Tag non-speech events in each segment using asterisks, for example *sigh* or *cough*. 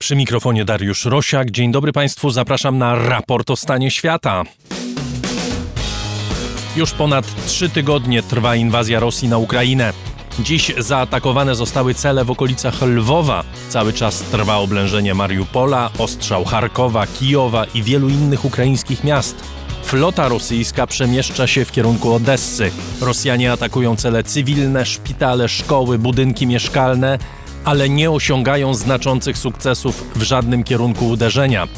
Przy mikrofonie Dariusz Rosiak. Dzień dobry Państwu, zapraszam na raport o stanie świata. Już ponad trzy tygodnie trwa inwazja Rosji na Ukrainę. Dziś zaatakowane zostały cele w okolicach Lwowa. Cały czas trwa oblężenie Mariupola, ostrzał Charkowa, Kijowa i wielu innych ukraińskich miast. Flota rosyjska przemieszcza się w kierunku Odessy. Rosjanie atakują cele cywilne, szpitale, szkoły, budynki mieszkalne, ale nie osiągają znaczących sukcesów w żadnym kierunku uderzenia.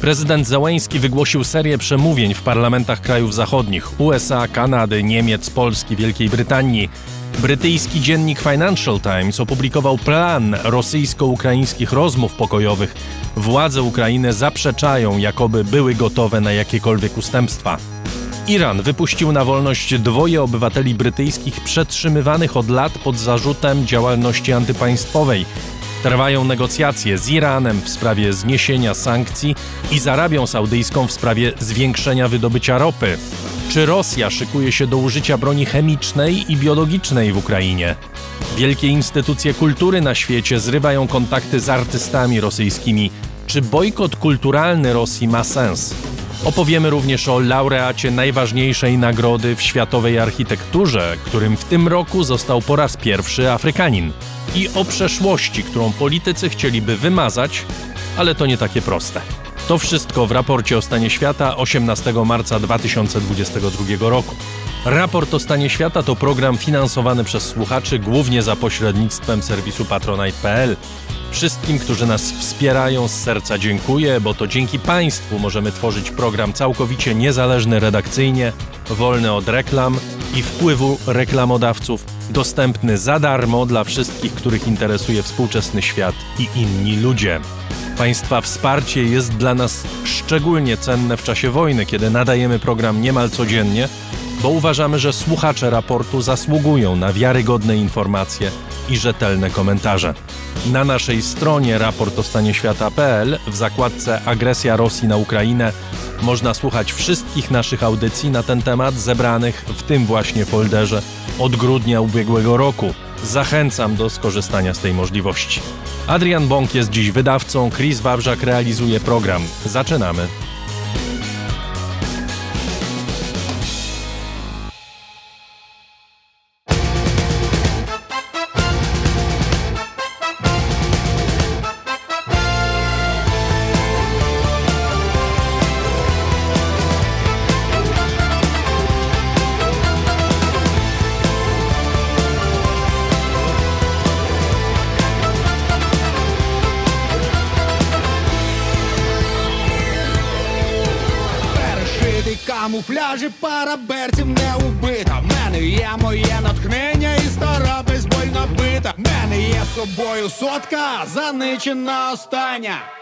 Prezydent Zełęński wygłosił serię przemówień w parlamentach krajów zachodnich USA, Kanady, Niemiec, Polski, Wielkiej Brytanii. Brytyjski dziennik Financial Times opublikował plan rosyjsko-ukraińskich rozmów pokojowych. Władze Ukrainy zaprzeczają, jakoby były gotowe na jakiekolwiek ustępstwa. Iran wypuścił na wolność dwoje obywateli brytyjskich przetrzymywanych od lat pod zarzutem działalności antypaństwowej. Trwają negocjacje z Iranem w sprawie zniesienia sankcji i z Arabią Saudyjską w sprawie zwiększenia wydobycia ropy. Czy Rosja szykuje się do użycia broni chemicznej i biologicznej w Ukrainie? Wielkie instytucje kultury na świecie zrywają kontakty z artystami rosyjskimi. Czy bojkot kulturalny Rosji ma sens? Opowiemy również o laureacie najważniejszej nagrody w światowej architekturze, którym w tym roku został po raz pierwszy Afrykanin. I o przeszłości, którą politycy chcieliby wymazać, ale to nie takie proste. To wszystko w raporcie o stanie świata 18 marca 2022 roku. Raport o stanie świata to program finansowany przez słuchaczy głównie za pośrednictwem serwisu patronite.pl. Wszystkim, którzy nas wspierają z serca dziękuję, bo to dzięki Państwu możemy tworzyć program całkowicie niezależny redakcyjnie, wolny od reklam i wpływu reklamodawców, dostępny za darmo dla wszystkich, których interesuje współczesny świat i inni ludzie. Państwa wsparcie jest dla nas szczególnie cenne w czasie wojny, kiedy nadajemy program niemal codziennie, bo uważamy, że słuchacze raportu zasługują na wiarygodne informacje i rzetelne komentarze. Na naszej stronie raportostanieświata.pl w zakładce Agresja Rosji na Ukrainę można słuchać wszystkich naszych audycji na ten temat zebranych w tym właśnie folderze od grudnia ubiegłego roku. Zachęcam do skorzystania z tej możliwości. Adrian Bąk jest dziś wydawcą, Chris Wawrzak realizuje program. Zaczynamy. дівчина остання.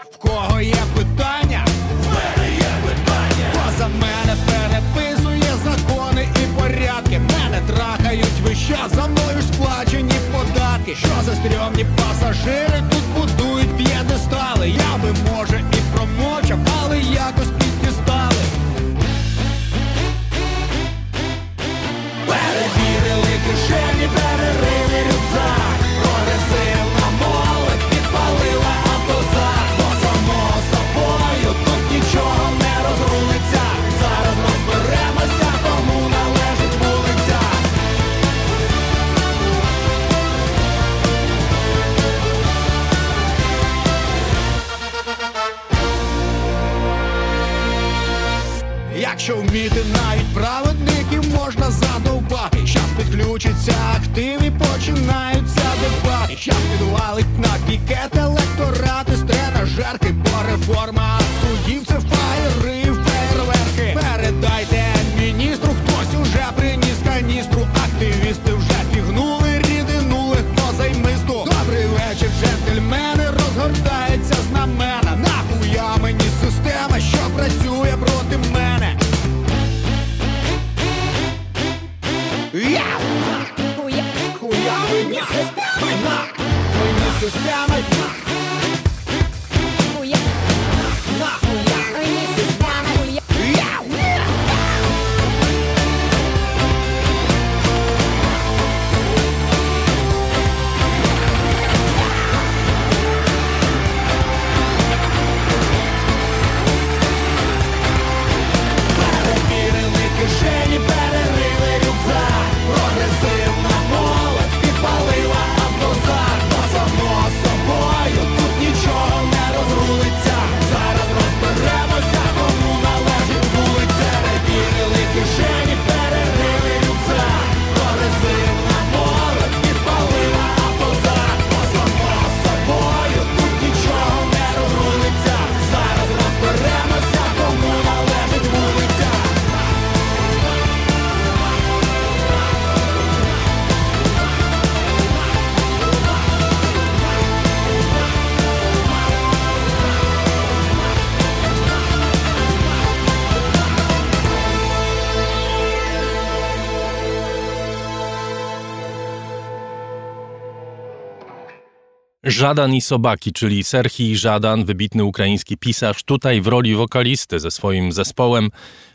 Żadan i Sobaki, czyli Serhii Żadan, wybitny ukraiński pisarz, tutaj w roli wokalisty ze swoim zespołem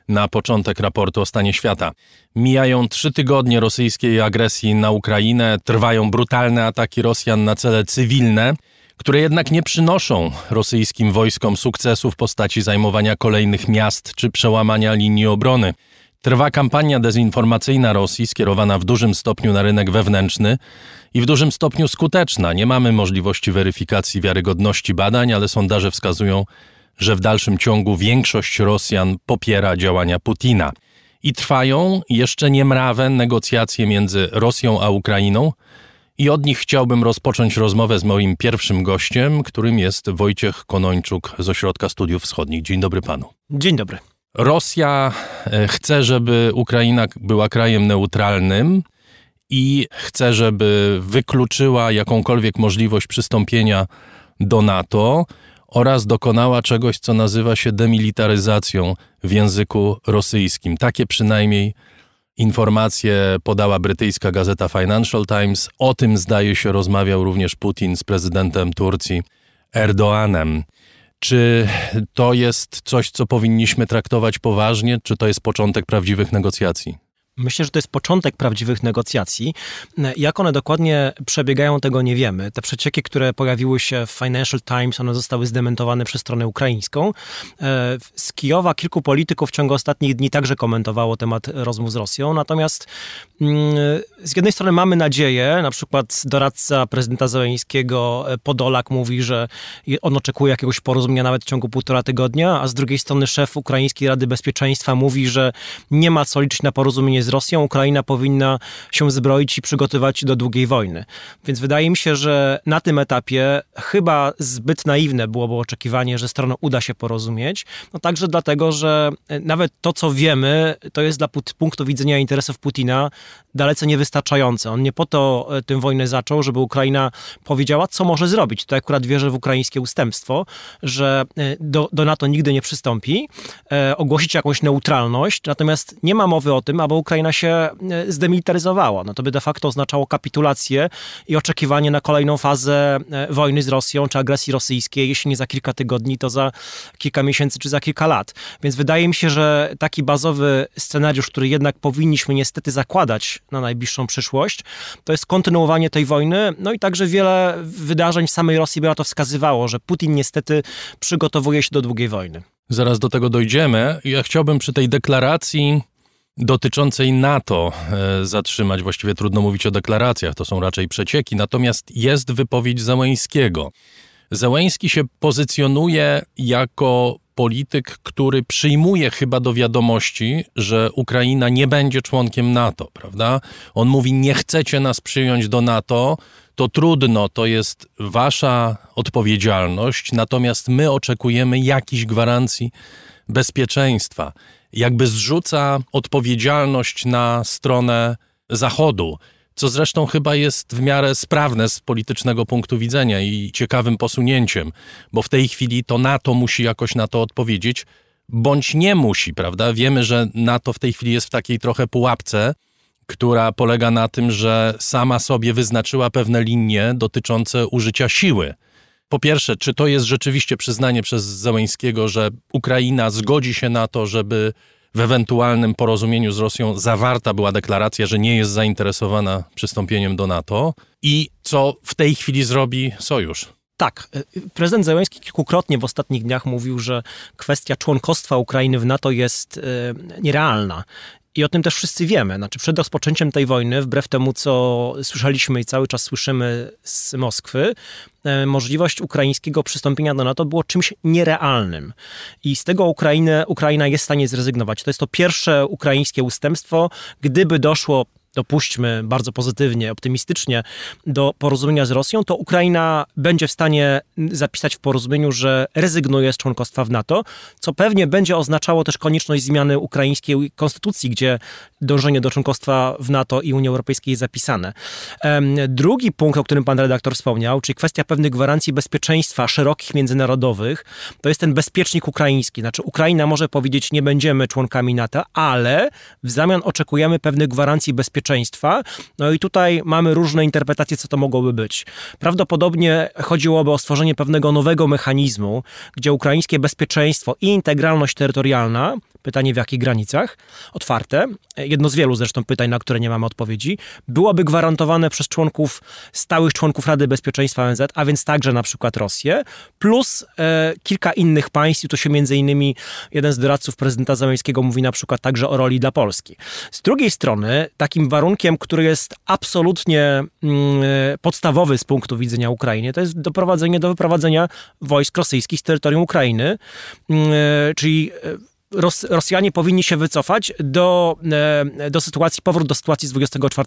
na początek raportu o stanie świata. Mijają trzy tygodnie rosyjskiej agresji na Ukrainę, trwają brutalne ataki Rosjan na cele cywilne, które jednak nie przynoszą rosyjskim wojskom sukcesu w postaci zajmowania kolejnych miast czy przełamania linii obrony. Trwa kampania dezinformacyjna Rosji skierowana w dużym stopniu na rynek wewnętrzny i w dużym stopniu skuteczna. Nie mamy możliwości weryfikacji wiarygodności badań, ale sondaże wskazują, że w dalszym ciągu większość Rosjan popiera działania Putina. I trwają jeszcze niemrawe negocjacje między Rosją a Ukrainą. I od nich chciałbym rozpocząć rozmowę z moim pierwszym gościem, którym jest Wojciech Konończuk z Ośrodka Studiów Wschodnich. Dzień dobry panu. Dzień dobry. Rosja e, chce, żeby Ukraina była krajem neutralnym i chce, żeby wykluczyła jakąkolwiek możliwość przystąpienia do NATO oraz dokonała czegoś, co nazywa się demilitaryzacją w języku rosyjskim. Takie przynajmniej informacje podała brytyjska gazeta Financial Times. O tym, zdaje się, rozmawiał również Putin z prezydentem Turcji Erdoanem. Czy to jest coś, co powinniśmy traktować poważnie, czy to jest początek prawdziwych negocjacji? Myślę, że to jest początek prawdziwych negocjacji. Jak one dokładnie przebiegają, tego nie wiemy. Te przecieki, które pojawiły się w Financial Times, one zostały zdementowane przez stronę ukraińską. E, z Kijowa kilku polityków w ciągu ostatnich dni także komentowało temat rozmów z Rosją. Natomiast mm, z jednej strony mamy nadzieję, na przykład doradca prezydenta Zeleńskiego e, Podolak mówi, że on oczekuje jakiegoś porozumienia nawet w ciągu półtora tygodnia, a z drugiej strony szef Ukraińskiej Rady Bezpieczeństwa mówi, że nie ma co liczyć na porozumienie z Rosją, Ukraina powinna się zbroić i przygotować do długiej wojny. Więc wydaje mi się, że na tym etapie chyba zbyt naiwne byłoby oczekiwanie, że stroną uda się porozumieć. No także dlatego, że nawet to, co wiemy, to jest dla punktu widzenia interesów Putina dalece niewystarczające. On nie po to e, tę wojnę zaczął, żeby Ukraina powiedziała, co może zrobić. To akurat wierzę w ukraińskie ustępstwo, że e, do, do NATO nigdy nie przystąpi, e, ogłosić jakąś neutralność, natomiast nie ma mowy o tym, aby Ukraina Ukraina się e, zdemilitaryzowała. No to by de facto oznaczało kapitulację i oczekiwanie na kolejną fazę e, wojny z Rosją czy agresji rosyjskiej, jeśli nie za kilka tygodni, to za kilka miesięcy czy za kilka lat. Więc wydaje mi się, że taki bazowy scenariusz, który jednak powinniśmy niestety zakładać na najbliższą przyszłość, to jest kontynuowanie tej wojny. No i także wiele wydarzeń w samej Rosji by na to wskazywało, że Putin niestety przygotowuje się do długiej wojny. Zaraz do tego dojdziemy. Ja chciałbym przy tej deklaracji dotyczącej NATO e, zatrzymać. Właściwie trudno mówić o deklaracjach, to są raczej przecieki. Natomiast jest wypowiedź Załęskiego. Załęski się pozycjonuje jako polityk, który przyjmuje chyba do wiadomości, że Ukraina nie będzie członkiem NATO, prawda? On mówi: Nie chcecie nas przyjąć do NATO, to trudno, to jest wasza odpowiedzialność, natomiast my oczekujemy jakichś gwarancji bezpieczeństwa jakby zrzuca odpowiedzialność na stronę Zachodu, co zresztą chyba jest w miarę sprawne z politycznego punktu widzenia i ciekawym posunięciem, bo w tej chwili to NATO musi jakoś na to odpowiedzieć, bądź nie musi, prawda? Wiemy, że NATO w tej chwili jest w takiej trochę pułapce, która polega na tym, że sama sobie wyznaczyła pewne linie dotyczące użycia siły. Po pierwsze, czy to jest rzeczywiście przyznanie przez Zełęńskiego, że Ukraina zgodzi się na to, żeby w ewentualnym porozumieniu z Rosją zawarta była deklaracja, że nie jest zainteresowana przystąpieniem do NATO i co w tej chwili zrobi sojusz? Tak, prezydent Zełenski kilkukrotnie w ostatnich dniach mówił, że kwestia członkostwa Ukrainy w NATO jest e, nierealna i o tym też wszyscy wiemy. Znaczy, przed rozpoczęciem tej wojny, wbrew temu, co słyszeliśmy i cały czas słyszymy z Moskwy, e, możliwość ukraińskiego przystąpienia do NATO było czymś nierealnym. I z tego Ukrainy, Ukraina jest w stanie zrezygnować. To jest to pierwsze ukraińskie ustępstwo. Gdyby doszło dopuśćmy bardzo pozytywnie, optymistycznie do porozumienia z Rosją, to Ukraina będzie w stanie zapisać w porozumieniu, że rezygnuje z członkostwa w NATO, co pewnie będzie oznaczało też konieczność zmiany ukraińskiej konstytucji, gdzie dążenie do członkostwa w NATO i Unii Europejskiej jest zapisane. Drugi punkt, o którym pan redaktor wspomniał, czyli kwestia pewnych gwarancji bezpieczeństwa szerokich, międzynarodowych, to jest ten bezpiecznik ukraiński. Znaczy Ukraina może powiedzieć, nie będziemy członkami NATO, ale w zamian oczekujemy pewnych gwarancji bezpieczeństwa bezpieczeństwa. No i tutaj mamy różne interpretacje, co to mogłoby być. Prawdopodobnie chodziłoby o stworzenie pewnego nowego mechanizmu, gdzie ukraińskie bezpieczeństwo i integralność terytorialna pytanie w jakich granicach, otwarte, jedno z wielu zresztą pytań, na które nie mamy odpowiedzi, byłoby gwarantowane przez członków, stałych członków Rady Bezpieczeństwa ONZ, a więc także na przykład Rosję, plus e, kilka innych państw i tu się między innymi jeden z doradców prezydenta Zeleńskiego mówi na przykład także o roli dla Polski. Z drugiej strony, takim warunkiem, który jest absolutnie mm, podstawowy z punktu widzenia Ukrainy, to jest doprowadzenie do wyprowadzenia wojsk rosyjskich z terytorium Ukrainy, mm, e, czyli e, Ros Rosjanie powinni się wycofać do, e, do sytuacji, powrót do sytuacji z 24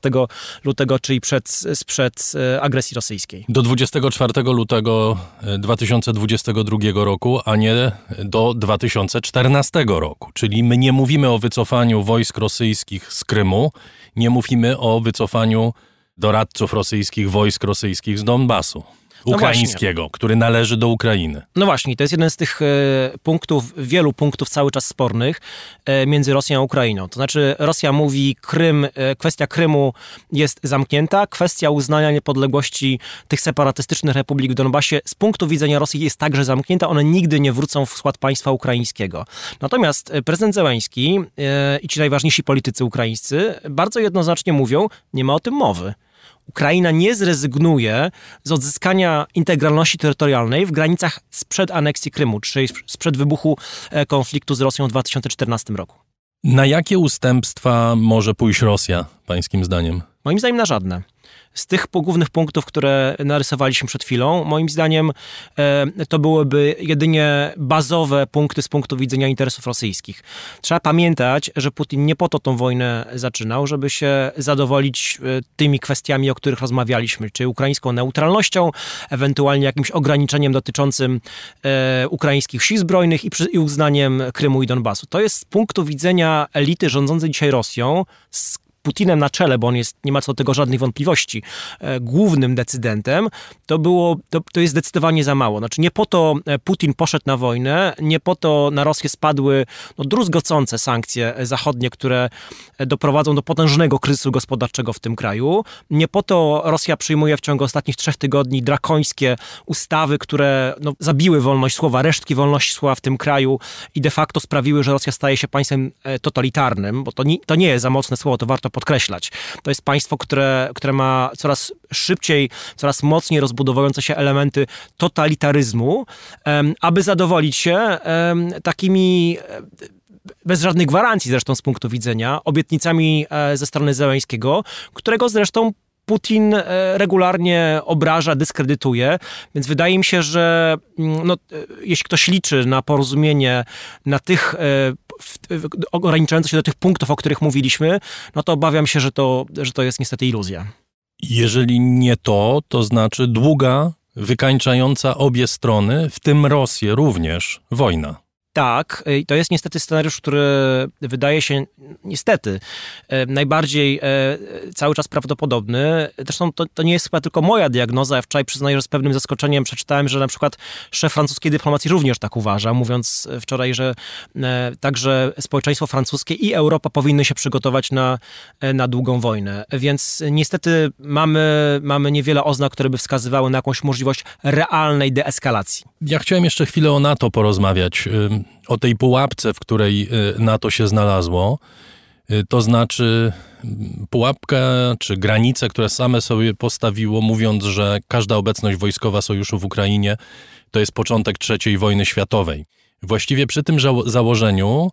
lutego, czyli przed, sprzed e, agresji rosyjskiej. Do 24 lutego 2022 e, roku, a nie do 2014 roku. Czyli my nie mówimy o wycofaniu wojsk rosyjskich z Krymu, nie mówimy o wycofaniu doradców rosyjskich, wojsk rosyjskich z Donbasu. No ukraińskiego, no który należy do Ukrainy. No właśnie, to jest jeden z tych e, punktów, wielu punktów cały czas spornych e, między Rosją a Ukrainą. To znaczy Rosja mówi, Krym, e, kwestia Krymu jest zamknięta, kwestia uznania niepodległości tych separatystycznych republik w Donbasie z punktu widzenia Rosji jest także zamknięta, one nigdy nie wrócą w skład państwa ukraińskiego. Natomiast prezydent Zełański i ci najważniejsi politycy ukraińscy bardzo jednoznacznie mówią, nie ma o tym mowy. Ukraina nie zrezygnuje z odzyskania integralności terytorialnej w granicach sprzed aneksji Krymu, czyli sprzed wybuchu e, konfliktu z Rosją w 2014 roku. Na jakie ustępstwa może pójść Rosja, pańskim zdaniem? Moim zdaniem na żadne z tych głównych punktów, które narysowaliśmy przed chwilą, moim zdaniem e, to byłyby jedynie bazowe punkty z punktu widzenia interesów rosyjskich. Trzeba pamiętać, że Putin nie po to tą wojnę zaczynał, żeby się zadowolić e, tymi kwestiami, o których rozmawialiśmy, czy ukraińską neutralnością, ewentualnie jakimś ograniczeniem dotyczącym e, ukraińskich sił zbrojnych i, i uznaniem Krymu i Donbasu. To jest z punktu widzenia elity rządzącej dzisiaj Rosją, z Putinem na czele, bo on jest, nie ma co do tego żadnych wątpliwości, e, głównym decydentem, to było, to, to jest zdecydowanie za mało. Znaczy nie po to e, Putin poszedł na wojnę, nie po to na Rosję spadły no, druzgocące sankcje zachodnie, które e, doprowadzą do potężnego kryzysu gospodarczego w tym kraju. Nie po to Rosja przyjmuje w ciągu ostatnich trzech tygodni drakońskie ustawy, które no, zabiły wolność słowa, resztki wolności słowa w tym kraju i de facto sprawiły, że Rosja staje się państwem totalitarnym, bo to nie, to nie jest za mocne słowo, to warto podkreślać. To jest państwo, które, które ma coraz szybciej, coraz mocniej rozbudowujące się elementy totalitaryzmu, aby zadowolić się takimi bez żadnych gwarancji zresztą z punktu widzenia, obietnicami e, ze strony Zeleńskiego, którego zresztą Putin e, regularnie obraża, dyskredytuje, więc wydaje mi się, że mm, no, e, jeśli ktoś liczy na porozumienie na tych ograniczające się do tych punktów, o których mówiliśmy, no to obawiam się, że to, że to jest niestety iluzja. Jeżeli nie to, to znaczy długa, wykańczająca obie strony, w tym Rosję również, wojna. Tak, i to jest niestety scenariusz, który wydaje się niestety e, najbardziej e, cały czas prawdopodobny. Zresztą to, to nie jest chyba tylko moja diagnoza. Ja wczoraj przyznaję, że z pewnym zaskoczeniem przeczytałem, że na przykład szef francuskiej dyplomacji również tak uważa, mówiąc wczoraj, że e, także społeczeństwo francuskie i Europa powinny się przygotować na, na długą wojnę. Więc niestety mamy, mamy niewiele oznak, które by wskazywały na jakąś możliwość realnej deeskalacji. Ja chciałem jeszcze chwilę o NATO porozmawiać o tej pułapce, w której y, NATO się znalazło. Y, to znaczy pułapkę czy granice, które same sobie postawiło, mówiąc, że każda obecność wojskowa sojuszu w Ukrainie to jest początek III wojny światowej. Właściwie przy tym założeniu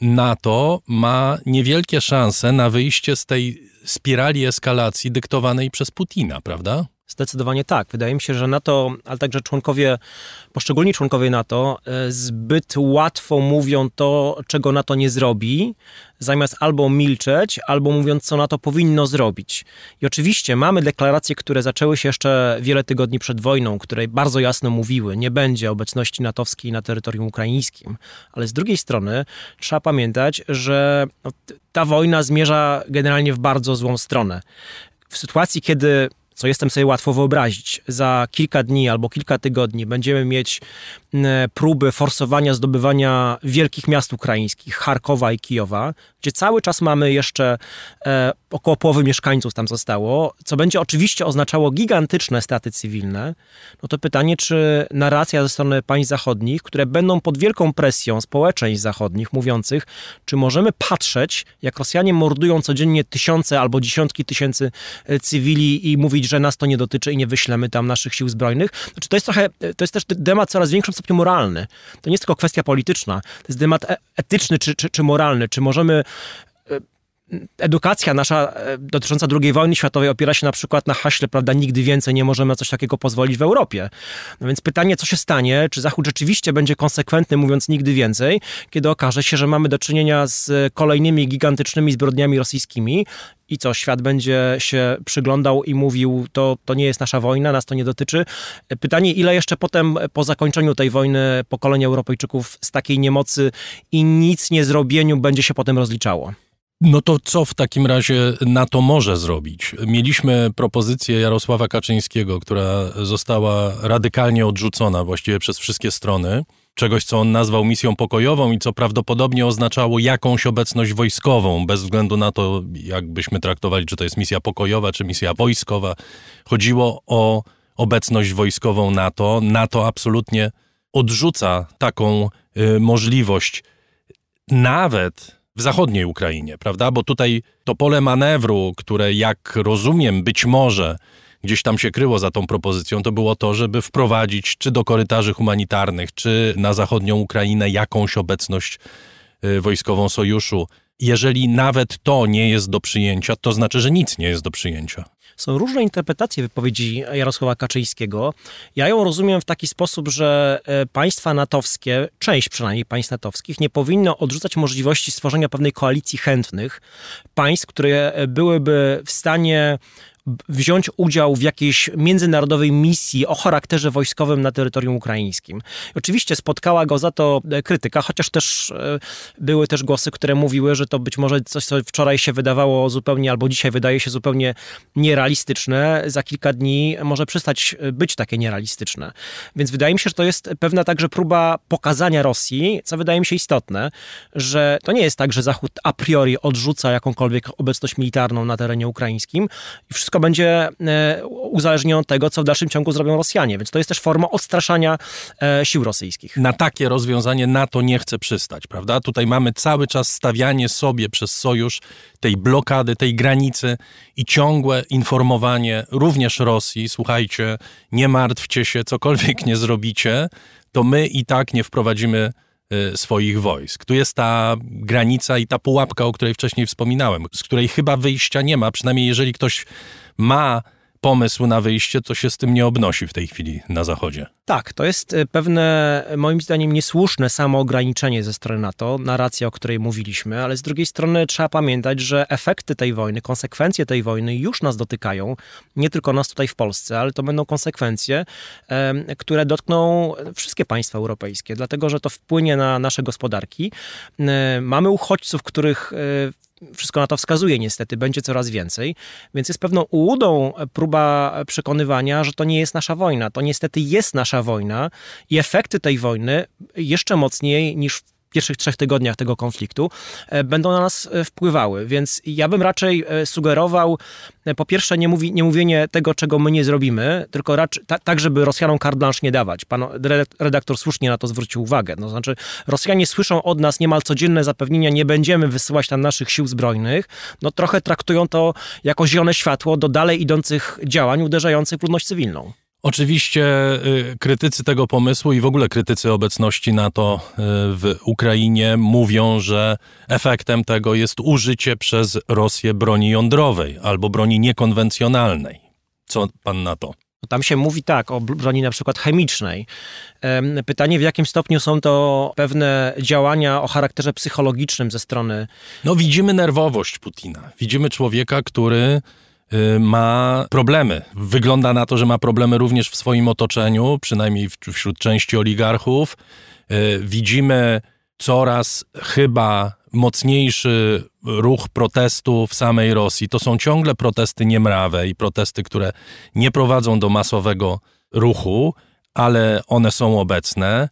NATO ma niewielkie szanse na wyjście z tej spirali eskalacji dyktowanej przez Putina, prawda? Zdecydowanie tak. Wydaje mi się, że NATO, ale także członkowie, poszczególni członkowie NATO, e, zbyt łatwo mówią to, czego NATO nie zrobi, zamiast albo milczeć, albo mówiąc, co NATO powinno zrobić. I oczywiście mamy deklaracje, które zaczęły się jeszcze wiele tygodni przed wojną, które bardzo jasno mówiły, nie będzie obecności natowskiej na terytorium ukraińskim. Ale z drugiej strony trzeba pamiętać, że no, ta wojna zmierza generalnie w bardzo złą stronę. W sytuacji, kiedy co jestem sobie łatwo wyobrazić, za kilka dni albo kilka tygodni będziemy mieć próby forsowania zdobywania wielkich miast ukraińskich, Charkowa i Kijowa, gdzie cały czas mamy jeszcze e, około połowy mieszkańców tam zostało, co będzie oczywiście oznaczało gigantyczne straty cywilne, no to pytanie, czy narracja ze strony państw zachodnich, które będą pod wielką presją społeczeństw zachodnich, mówiących, czy możemy patrzeć, jak Rosjanie mordują codziennie tysiące albo dziesiątki tysięcy e, cywili i mówić, że nas to nie dotyczy i nie wyślemy tam naszych sił zbrojnych. Znaczy, to jest trochę, to jest też temat coraz większym stopniu moralny. To nie jest tylko kwestia polityczna, to jest temat e, etyczny czy, czy, czy moralny. Czy możemy edukacja nasza e, dotycząca II wojny światowej opiera się na przykład na haśle, prawda, nigdy więcej nie możemy na coś takiego pozwolić w Europie. No więc pytanie, co się stanie, czy Zachód rzeczywiście będzie konsekwentny, mówiąc nigdy więcej, kiedy okaże się, że mamy do czynienia z kolejnymi gigantycznymi zbrodniami rosyjskimi i co, świat będzie się przyglądał i mówił, to, to nie jest nasza wojna, nas to nie dotyczy. Pytanie, ile jeszcze potem, po zakończeniu tej wojny, pokolenie Europejczyków z takiej niemocy i nic nie zrobieniu będzie się potem rozliczało? No to co w takim razie NATO może zrobić? Mieliśmy propozycję Jarosława Kaczyńskiego, która została radykalnie odrzucona właściwie przez wszystkie strony. Czegoś, co on nazwał misją pokojową i co prawdopodobnie oznaczało jakąś obecność wojskową, bez względu na to, jakbyśmy traktowali, czy to jest misja pokojowa, czy misja wojskowa. Chodziło o obecność wojskową NATO. NATO absolutnie odrzuca taką y, możliwość. Nawet w zachodniej Ukrainie, prawda? Bo tutaj to pole manewru, które jak rozumiem, być może gdzieś tam się kryło za tą propozycją, to było to, żeby wprowadzić czy do korytarzy humanitarnych, czy na zachodnią Ukrainę jakąś obecność y, wojskową sojuszu. Jeżeli nawet to nie jest do przyjęcia, to znaczy, że nic nie jest do przyjęcia. Są różne interpretacje wypowiedzi Jarosława Kaczyńskiego. Ja ją rozumiem w taki sposób, że e, państwa natowskie, część przynajmniej państw natowskich, nie powinno odrzucać możliwości stworzenia pewnej koalicji chętnych państw, które e, byłyby w stanie wziąć udział w jakiejś międzynarodowej misji o charakterze wojskowym na terytorium ukraińskim. Oczywiście spotkała go za to e, krytyka, chociaż też e, były też głosy, które mówiły, że to być może coś, co wczoraj się wydawało zupełnie, albo dzisiaj wydaje się zupełnie nierealistyczne, za kilka dni może przestać e, być takie nierealistyczne. Więc wydaje mi się, że to jest pewna także próba pokazania Rosji, co wydaje mi się istotne, że to nie jest tak, że Zachód a priori odrzuca jakąkolwiek obecność militarną na terenie ukraińskim i wszystko wszystko będzie e, uzależnione od tego, co w dalszym ciągu zrobią Rosjanie. Więc to jest też forma odstraszania e, sił rosyjskich. Na takie rozwiązanie NATO nie chce przystać, prawda? Tutaj mamy cały czas stawianie sobie przez sojusz tej blokady, tej granicy i ciągłe informowanie również Rosji, słuchajcie, nie martwcie się, cokolwiek nie zrobicie, to my i tak nie wprowadzimy swoich wojsk. Tu jest ta granica i ta pułapka, o której wcześniej wspominałem, z której chyba wyjścia nie ma, przynajmniej jeżeli ktoś ma pomysł na wyjście, to się z tym nie obnosi w tej chwili na Zachodzie. Tak, to jest e, pewne, moim zdaniem, niesłuszne samoograniczenie ze strony NATO, narracja, o której mówiliśmy, ale z drugiej strony trzeba pamiętać, że efekty tej wojny, konsekwencje tej wojny już nas dotykają, nie tylko nas tutaj w Polsce, ale to będą konsekwencje, które dotkną wszystkie państwa europejskie, dlatego że to wpłynie na nasze gospodarki. E, mamy uchodźców, których e, wszystko na to wskazuje niestety, będzie coraz więcej, więc jest pewną ułudą próba przekonywania, że to nie jest nasza wojna. To niestety jest nasza wojna i efekty tej wojny jeszcze mocniej niż pierwszych trzech tygodniach tego konfliktu e, będą na nas e, wpływały. Więc ja bym raczej e, sugerował po pierwsze nie, mówi, nie mówienie tego, czego my nie zrobimy, tylko raczej ta, tak, żeby Rosjanom carte blanche nie dawać. Pan redaktor słusznie na to zwrócił uwagę. No, znaczy Rosjanie słyszą od nas niemal codzienne zapewnienia, nie będziemy wysyłać tam naszych sił zbrojnych. No trochę traktują to jako zielone światło do dalej idących działań uderzających w ludność cywilną. Oczywiście y, krytycy tego pomysłu i w ogóle krytycy obecności NATO y, w Ukrainie mówią, że efektem tego jest użycie przez Rosję broni jądrowej albo broni niekonwencjonalnej. Co pan na to? Tam się mówi tak o broni na przykład chemicznej. Pytanie, w jakim stopniu są to pewne działania o charakterze psychologicznym ze strony. No, widzimy nerwowość Putina. Widzimy człowieka, który ma problemy. Wygląda na to, że ma problemy również w swoim otoczeniu, przynajmniej wśród części oligarchów. Y, widzimy coraz chyba mocniejszy ruch protestu w samej Rosji. To są ciągle protesty niemrawe i protesty, które nie prowadzą do masowego ruchu, ale one są obecne.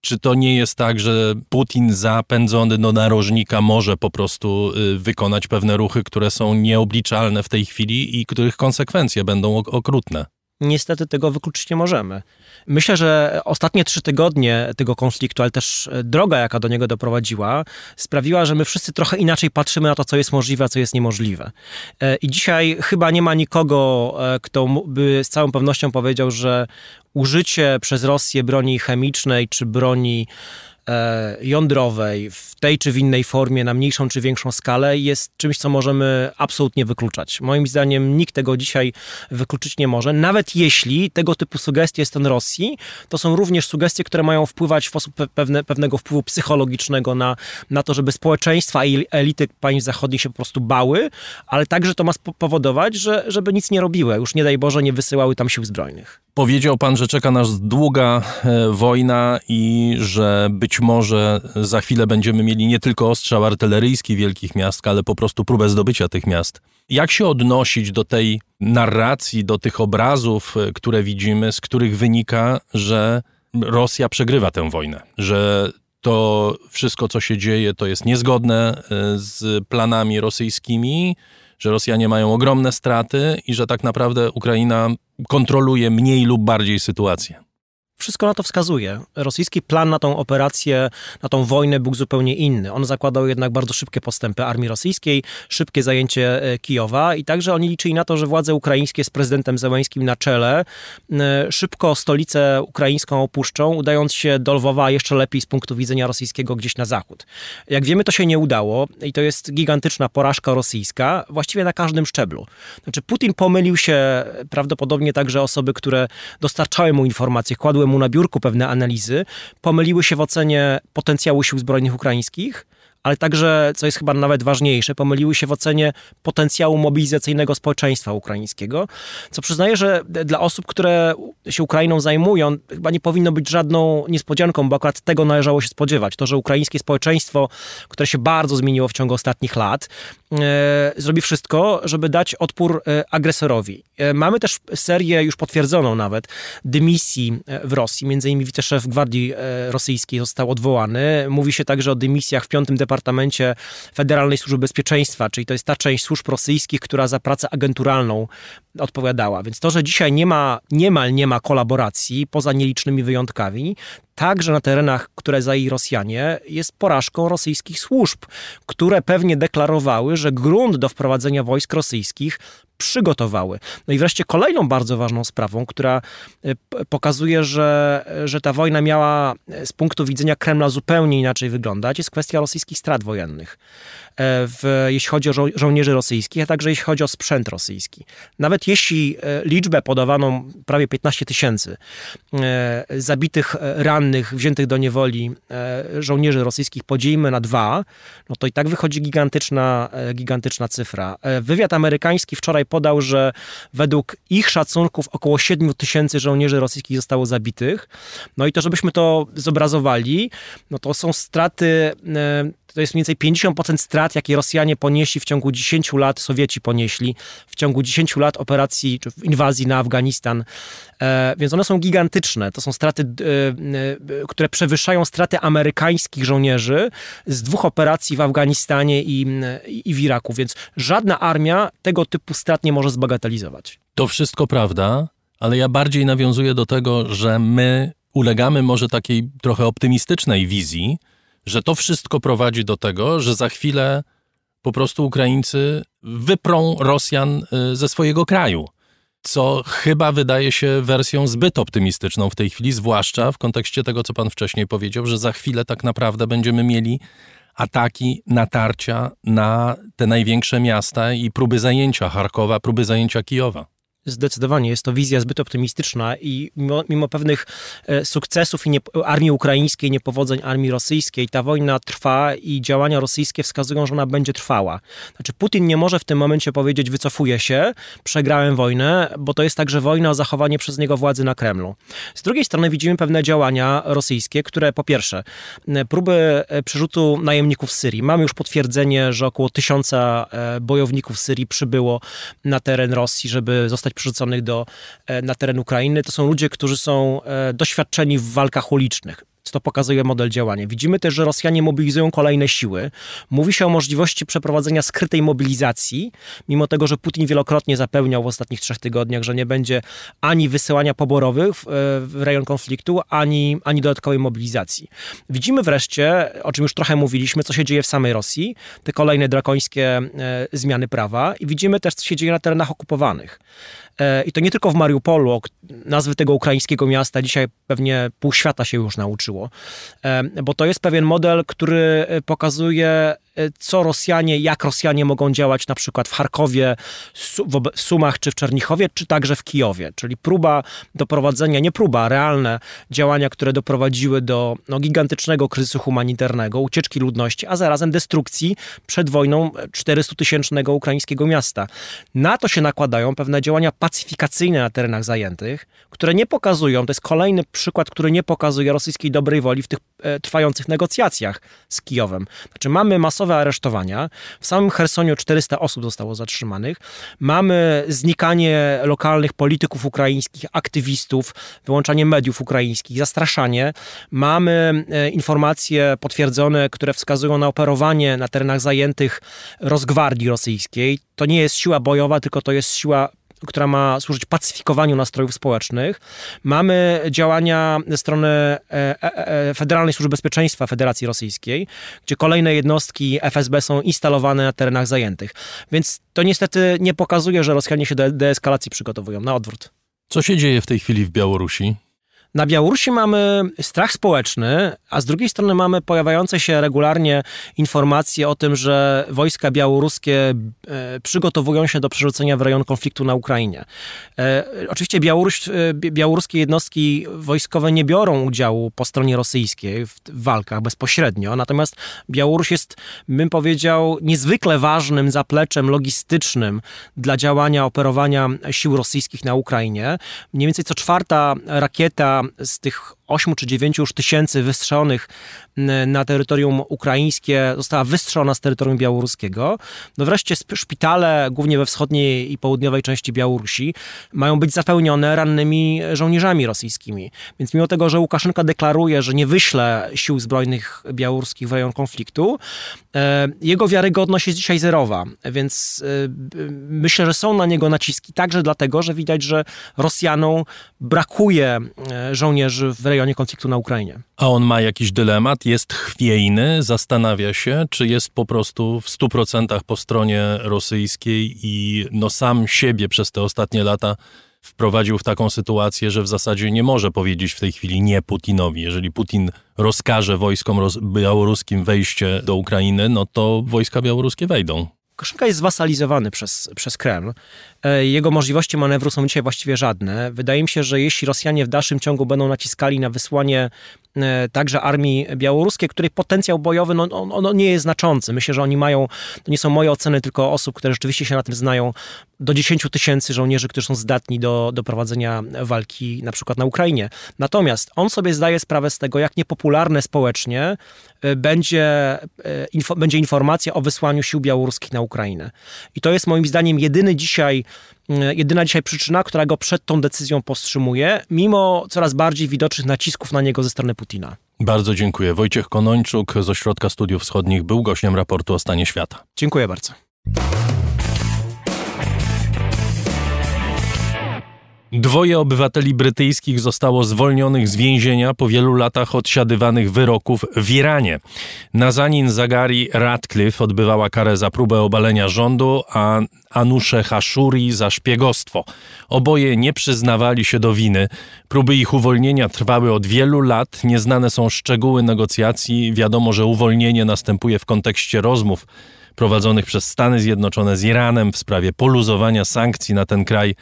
Czy to nie jest tak, że Putin zapędzony do narożnika może po prostu y, wykonać pewne ruchy, które są nieobliczalne w tej chwili i których konsekwencje będą okrutne? Niestety tego wykluczyć nie możemy. Myślę, że ostatnie trzy tygodnie tego konfliktu, ale też e, droga, jaka do niego doprowadziła, sprawiła, że my wszyscy trochę inaczej patrzymy na to, co jest możliwe, a co jest niemożliwe. E, I dzisiaj chyba nie ma nikogo, e, kto by z całą pewnością powiedział, że użycie przez Rosję broni chemicznej czy broni jądrowej w tej czy w innej formie, na mniejszą czy większą skalę, jest czymś, co możemy absolutnie wykluczać. Moim zdaniem nikt tego dzisiaj wykluczyć nie może. Nawet jeśli tego typu sugestie jest ten Rosji, to są również sugestie, które mają wpływać w sposób pewne, pewnego wpływu psychologicznego na, na to, żeby społeczeństwa i elity państw zachodnich się po prostu bały, ale także to ma spowodować, że, żeby nic nie robiły. Już nie daj Boże, nie wysyłały tam sił zbrojnych. Powiedział pan, że czeka nas długa e, wojna i że być może za chwilę będziemy mieli nie tylko ostrzał artyleryjski wielkich miast, ale po prostu próbę zdobycia tych miast. Jak się odnosić do tej narracji, do tych obrazów, e, które widzimy, z których wynika, że Rosja przegrywa tę wojnę, że to wszystko, co się dzieje, to jest niezgodne e, z planami rosyjskimi, że Rosjanie mają ogromne straty i że tak naprawdę Ukraina kontroluje mniej lub bardziej sytuację. Wszystko na to wskazuje. Rosyjski plan na tą operację, na tą wojnę był zupełnie inny. On zakładał jednak bardzo szybkie postępy armii rosyjskiej, szybkie zajęcie e, Kijowa i także oni liczyli na to, że władze ukraińskie z prezydentem Zełańskim na czele e, szybko stolicę ukraińską opuszczą, udając się do Lwowa, jeszcze lepiej z punktu widzenia rosyjskiego gdzieś na zachód. Jak wiemy, to się nie udało i to jest gigantyczna porażka rosyjska, właściwie na każdym szczeblu. Znaczy Putin pomylił się, prawdopodobnie także osoby, które dostarczały mu informacje, kładły mu na biurku pewne analizy, pomyliły się w ocenie potencjału sił zbrojnych ukraińskich, ale także, co jest chyba nawet ważniejsze, pomyliły się w ocenie potencjału mobilizacyjnego społeczeństwa ukraińskiego, co przyznaję, że dla osób, które się Ukrainą zajmują, chyba nie powinno być żadną niespodzianką, bo akurat tego należało się spodziewać. To, że ukraińskie społeczeństwo, które się bardzo zmieniło w ciągu ostatnich lat, e, zrobi wszystko, żeby dać odpór e, agresorowi. E, mamy też serię już potwierdzoną nawet dymisji w Rosji, między innymi wiceszef Gwardii Rosyjskiej został odwołany. Mówi się także o dymisjach w piątym Departamencie Federalnej Służby Bezpieczeństwa, czyli to jest ta część służb rosyjskich, która za pracę agenturalną odpowiadała. Więc to, że dzisiaj nie ma, niemal nie ma kolaboracji, poza nielicznymi wyjątkami, także na terenach, które zajęli Rosjanie, jest porażką rosyjskich służb, które pewnie deklarowały, że grunt do wprowadzenia wojsk rosyjskich przygotowały. No i wreszcie kolejną bardzo ważną sprawą, która e, pokazuje, że, że ta wojna miała e, z punktu widzenia Kremla zupełnie inaczej wyglądać, jest kwestia rosyjskich strat wojennych. E, w, jeśli chodzi o żo żołnierzy rosyjskich, a także jeśli chodzi o sprzęt rosyjski. Nawet jeśli liczbę podawaną prawie 15 tysięcy zabitych, rannych, wziętych do niewoli żołnierzy rosyjskich podzielimy na dwa, no to i tak wychodzi gigantyczna, gigantyczna cyfra. Wywiad amerykański wczoraj podał, że według ich szacunków około 7 tysięcy żołnierzy rosyjskich zostało zabitych. No i to, żebyśmy to zobrazowali, no to są straty e, to jest mniej więcej 50% strat, jakie Rosjanie ponieśli w ciągu 10 lat, Sowieci ponieśli w ciągu 10 lat operacji czy inwazji na Afganistan. E, więc one są gigantyczne. To są straty, e, e, które przewyższają straty amerykańskich żołnierzy z dwóch operacji w Afganistanie i, i w Iraku. Więc żadna armia tego typu strat nie może zbagatelizować. To wszystko prawda, ale ja bardziej nawiązuję do tego, że my ulegamy może takiej trochę optymistycznej wizji, że to wszystko prowadzi do tego, że za chwilę po prostu Ukraińcy wyprą Rosjan y, ze swojego kraju. Co chyba wydaje się wersją zbyt optymistyczną w tej chwili, zwłaszcza w kontekście tego, co pan wcześniej powiedział, że za chwilę tak naprawdę będziemy mieli ataki, natarcia na te największe miasta i próby zajęcia Charkowa, próby zajęcia Kijowa. Zdecydowanie jest to wizja zbyt optymistyczna i mimo, mimo pewnych e, sukcesów i nie, armii ukraińskiej, niepowodzeń armii rosyjskiej, ta wojna trwa i działania rosyjskie wskazują, że ona będzie trwała. Znaczy Putin nie może w tym momencie powiedzieć wycofuję się, przegrałem wojnę, bo to jest także wojna o zachowanie przez niego władzy na Kremlu. Z drugiej strony widzimy pewne działania rosyjskie, które po pierwsze próby e, przerzutu najemników z Syrii. Mamy już potwierdzenie, że około tysiąca e, bojowników z Syrii przybyło na teren Rosji, żeby zostać przerzuconych do, e, na teren Ukrainy, to są ludzie, którzy są e, doświadczeni w walkach ulicznych to pokazuje model działania. Widzimy też, że Rosjanie mobilizują kolejne siły. Mówi się o możliwości przeprowadzenia skrytej mobilizacji, mimo tego, że Putin wielokrotnie zapewniał w ostatnich trzech tygodniach, że nie będzie ani wysyłania poborowych w, w rejon konfliktu, ani, ani dodatkowej mobilizacji. Widzimy wreszcie, o czym już trochę mówiliśmy, co się dzieje w samej Rosji, te kolejne drakońskie e, zmiany prawa i widzimy też, co się dzieje na terenach okupowanych. E, I to nie tylko w Mariupolu, nazwy tego ukraińskiego miasta dzisiaj pewnie pół świata się już nauczyło, e, bo to jest pewien model, który e, pokazuje, co Rosjanie, jak Rosjanie mogą działać na przykład w Charkowie, w Sumach czy w Czernichowie, czy także w Kijowie. Czyli próba doprowadzenia, nie próba, realne działania, które doprowadziły do no, gigantycznego kryzysu humanitarnego, ucieczki ludności, a zarazem destrukcji przed wojną 400-tysięcznego ukraińskiego miasta. Na to się nakładają pewne działania pacyfikacyjne na terenach zajętych, które nie pokazują, to jest kolejny przykład, który nie pokazuje rosyjskiej dobrej woli w tych e, trwających negocjacjach z Kijowem. Znaczy mamy masowe aresztowania, w samym Chersoniu 400 osób zostało zatrzymanych, mamy znikanie lokalnych polityków ukraińskich, aktywistów, wyłączanie mediów ukraińskich, zastraszanie, mamy e, informacje potwierdzone, które wskazują na operowanie na terenach zajętych Rosgwardii rosyjskiej. To nie jest siła bojowa, tylko to jest siła która ma służyć pacyfikowaniu nastrojów społecznych. Mamy działania ze strony e, e, e, Federalnej Służby Bezpieczeństwa Federacji Rosyjskiej, gdzie kolejne jednostki FSB są instalowane na terenach zajętych. Więc to niestety nie pokazuje, że Rosjanie się do deeskalacji przygotowują. Na odwrót. Co się dzieje w tej chwili w Białorusi? Na Białorusi mamy strach społeczny, a z drugiej strony mamy pojawiające się regularnie informacje o tym, że wojska białoruskie e, przygotowują się do przerzucenia w rejon konfliktu na Ukrainie. E, oczywiście Białoruś, e, białoruskie jednostki wojskowe nie biorą udziału po stronie rosyjskiej w walkach bezpośrednio, natomiast Białoruś jest, bym powiedział, niezwykle ważnym zapleczem logistycznym dla działania, operowania sił rosyjskich na Ukrainie. Mniej więcej co czwarta rakieta z tych 8 czy 9 już tysięcy wystrzelonych na terytorium ukraińskie została wystrzelona z terytorium białoruskiego. No wreszcie szpitale, głównie we wschodniej i południowej części Białorusi, mają być zapełnione rannymi żołnierzami rosyjskimi. Więc mimo tego, że Łukaszenka deklaruje, że nie wyśle sił zbrojnych białoruskich w rejon konfliktu, e, jego wiarygodność jest dzisiaj zerowa. Więc e, myślę, że są na niego naciski także dlatego, że widać, że Rosjanom brakuje e, żołnierzy w rejonie konfliktu na Ukrainie. A on ma jakiś dylemat? Jest chwiejny? Zastanawia się, czy jest po prostu w 100% po stronie rosyjskiej i no sam siebie przez te ostatnie lata wprowadził w taką sytuację, że w zasadzie nie może powiedzieć w tej chwili nie Putinowi. Jeżeli Putin rozkaże wojskom roz białoruskim wejście do Ukrainy, no to wojska białoruskie wejdą. Koszenka jest zwasalizowany przez, przez Kreml. E, jego możliwości manewru są dzisiaj właściwie żadne. Wydaje mi się, że jeśli Rosjanie w dalszym ciągu będą naciskali na wysłanie e, także armii białoruskiej, której potencjał bojowy no, on, on nie jest znaczący. Myślę, że oni mają, to nie są moje oceny, tylko osób, które rzeczywiście się na tym znają, do 10 tysięcy żołnierzy, którzy są zdatni do, do prowadzenia walki na przykład na Ukrainie. Natomiast on sobie zdaje sprawę z tego, jak niepopularne społecznie będzie, info, będzie informacja o wysłaniu sił białoruskich na Ukrainę. I to jest moim zdaniem jedyny dzisiaj E, jedyna dzisiaj przyczyna, która go przed tą decyzją powstrzymuje, mimo coraz bardziej widocznych nacisków na niego ze strony Putina. Bardzo dziękuję. Wojciech Konończuk z Ośrodka Studiów Wschodnich był gościem raportu o stanie świata. Dziękuję bardzo. Dwoje obywateli brytyjskich zostało zwolnionych z więzienia po wielu latach odsiadywanych wyroków w Iranie. Nazanin Zagari Radcliffe odbywała karę za próbę obalenia rządu, a Anusze Hashuri za szpiegostwo. Oboje nie przyznawali się do winy. Próby ich uwolnienia trwały od wielu lat. Nieznane są szczegóły negocjacji. Wiadomo, że uwolnienie następuje w kontekście rozmów prowadzonych przez Stany Zjednoczone z Iranem w sprawie poluzowania sankcji na ten kraj,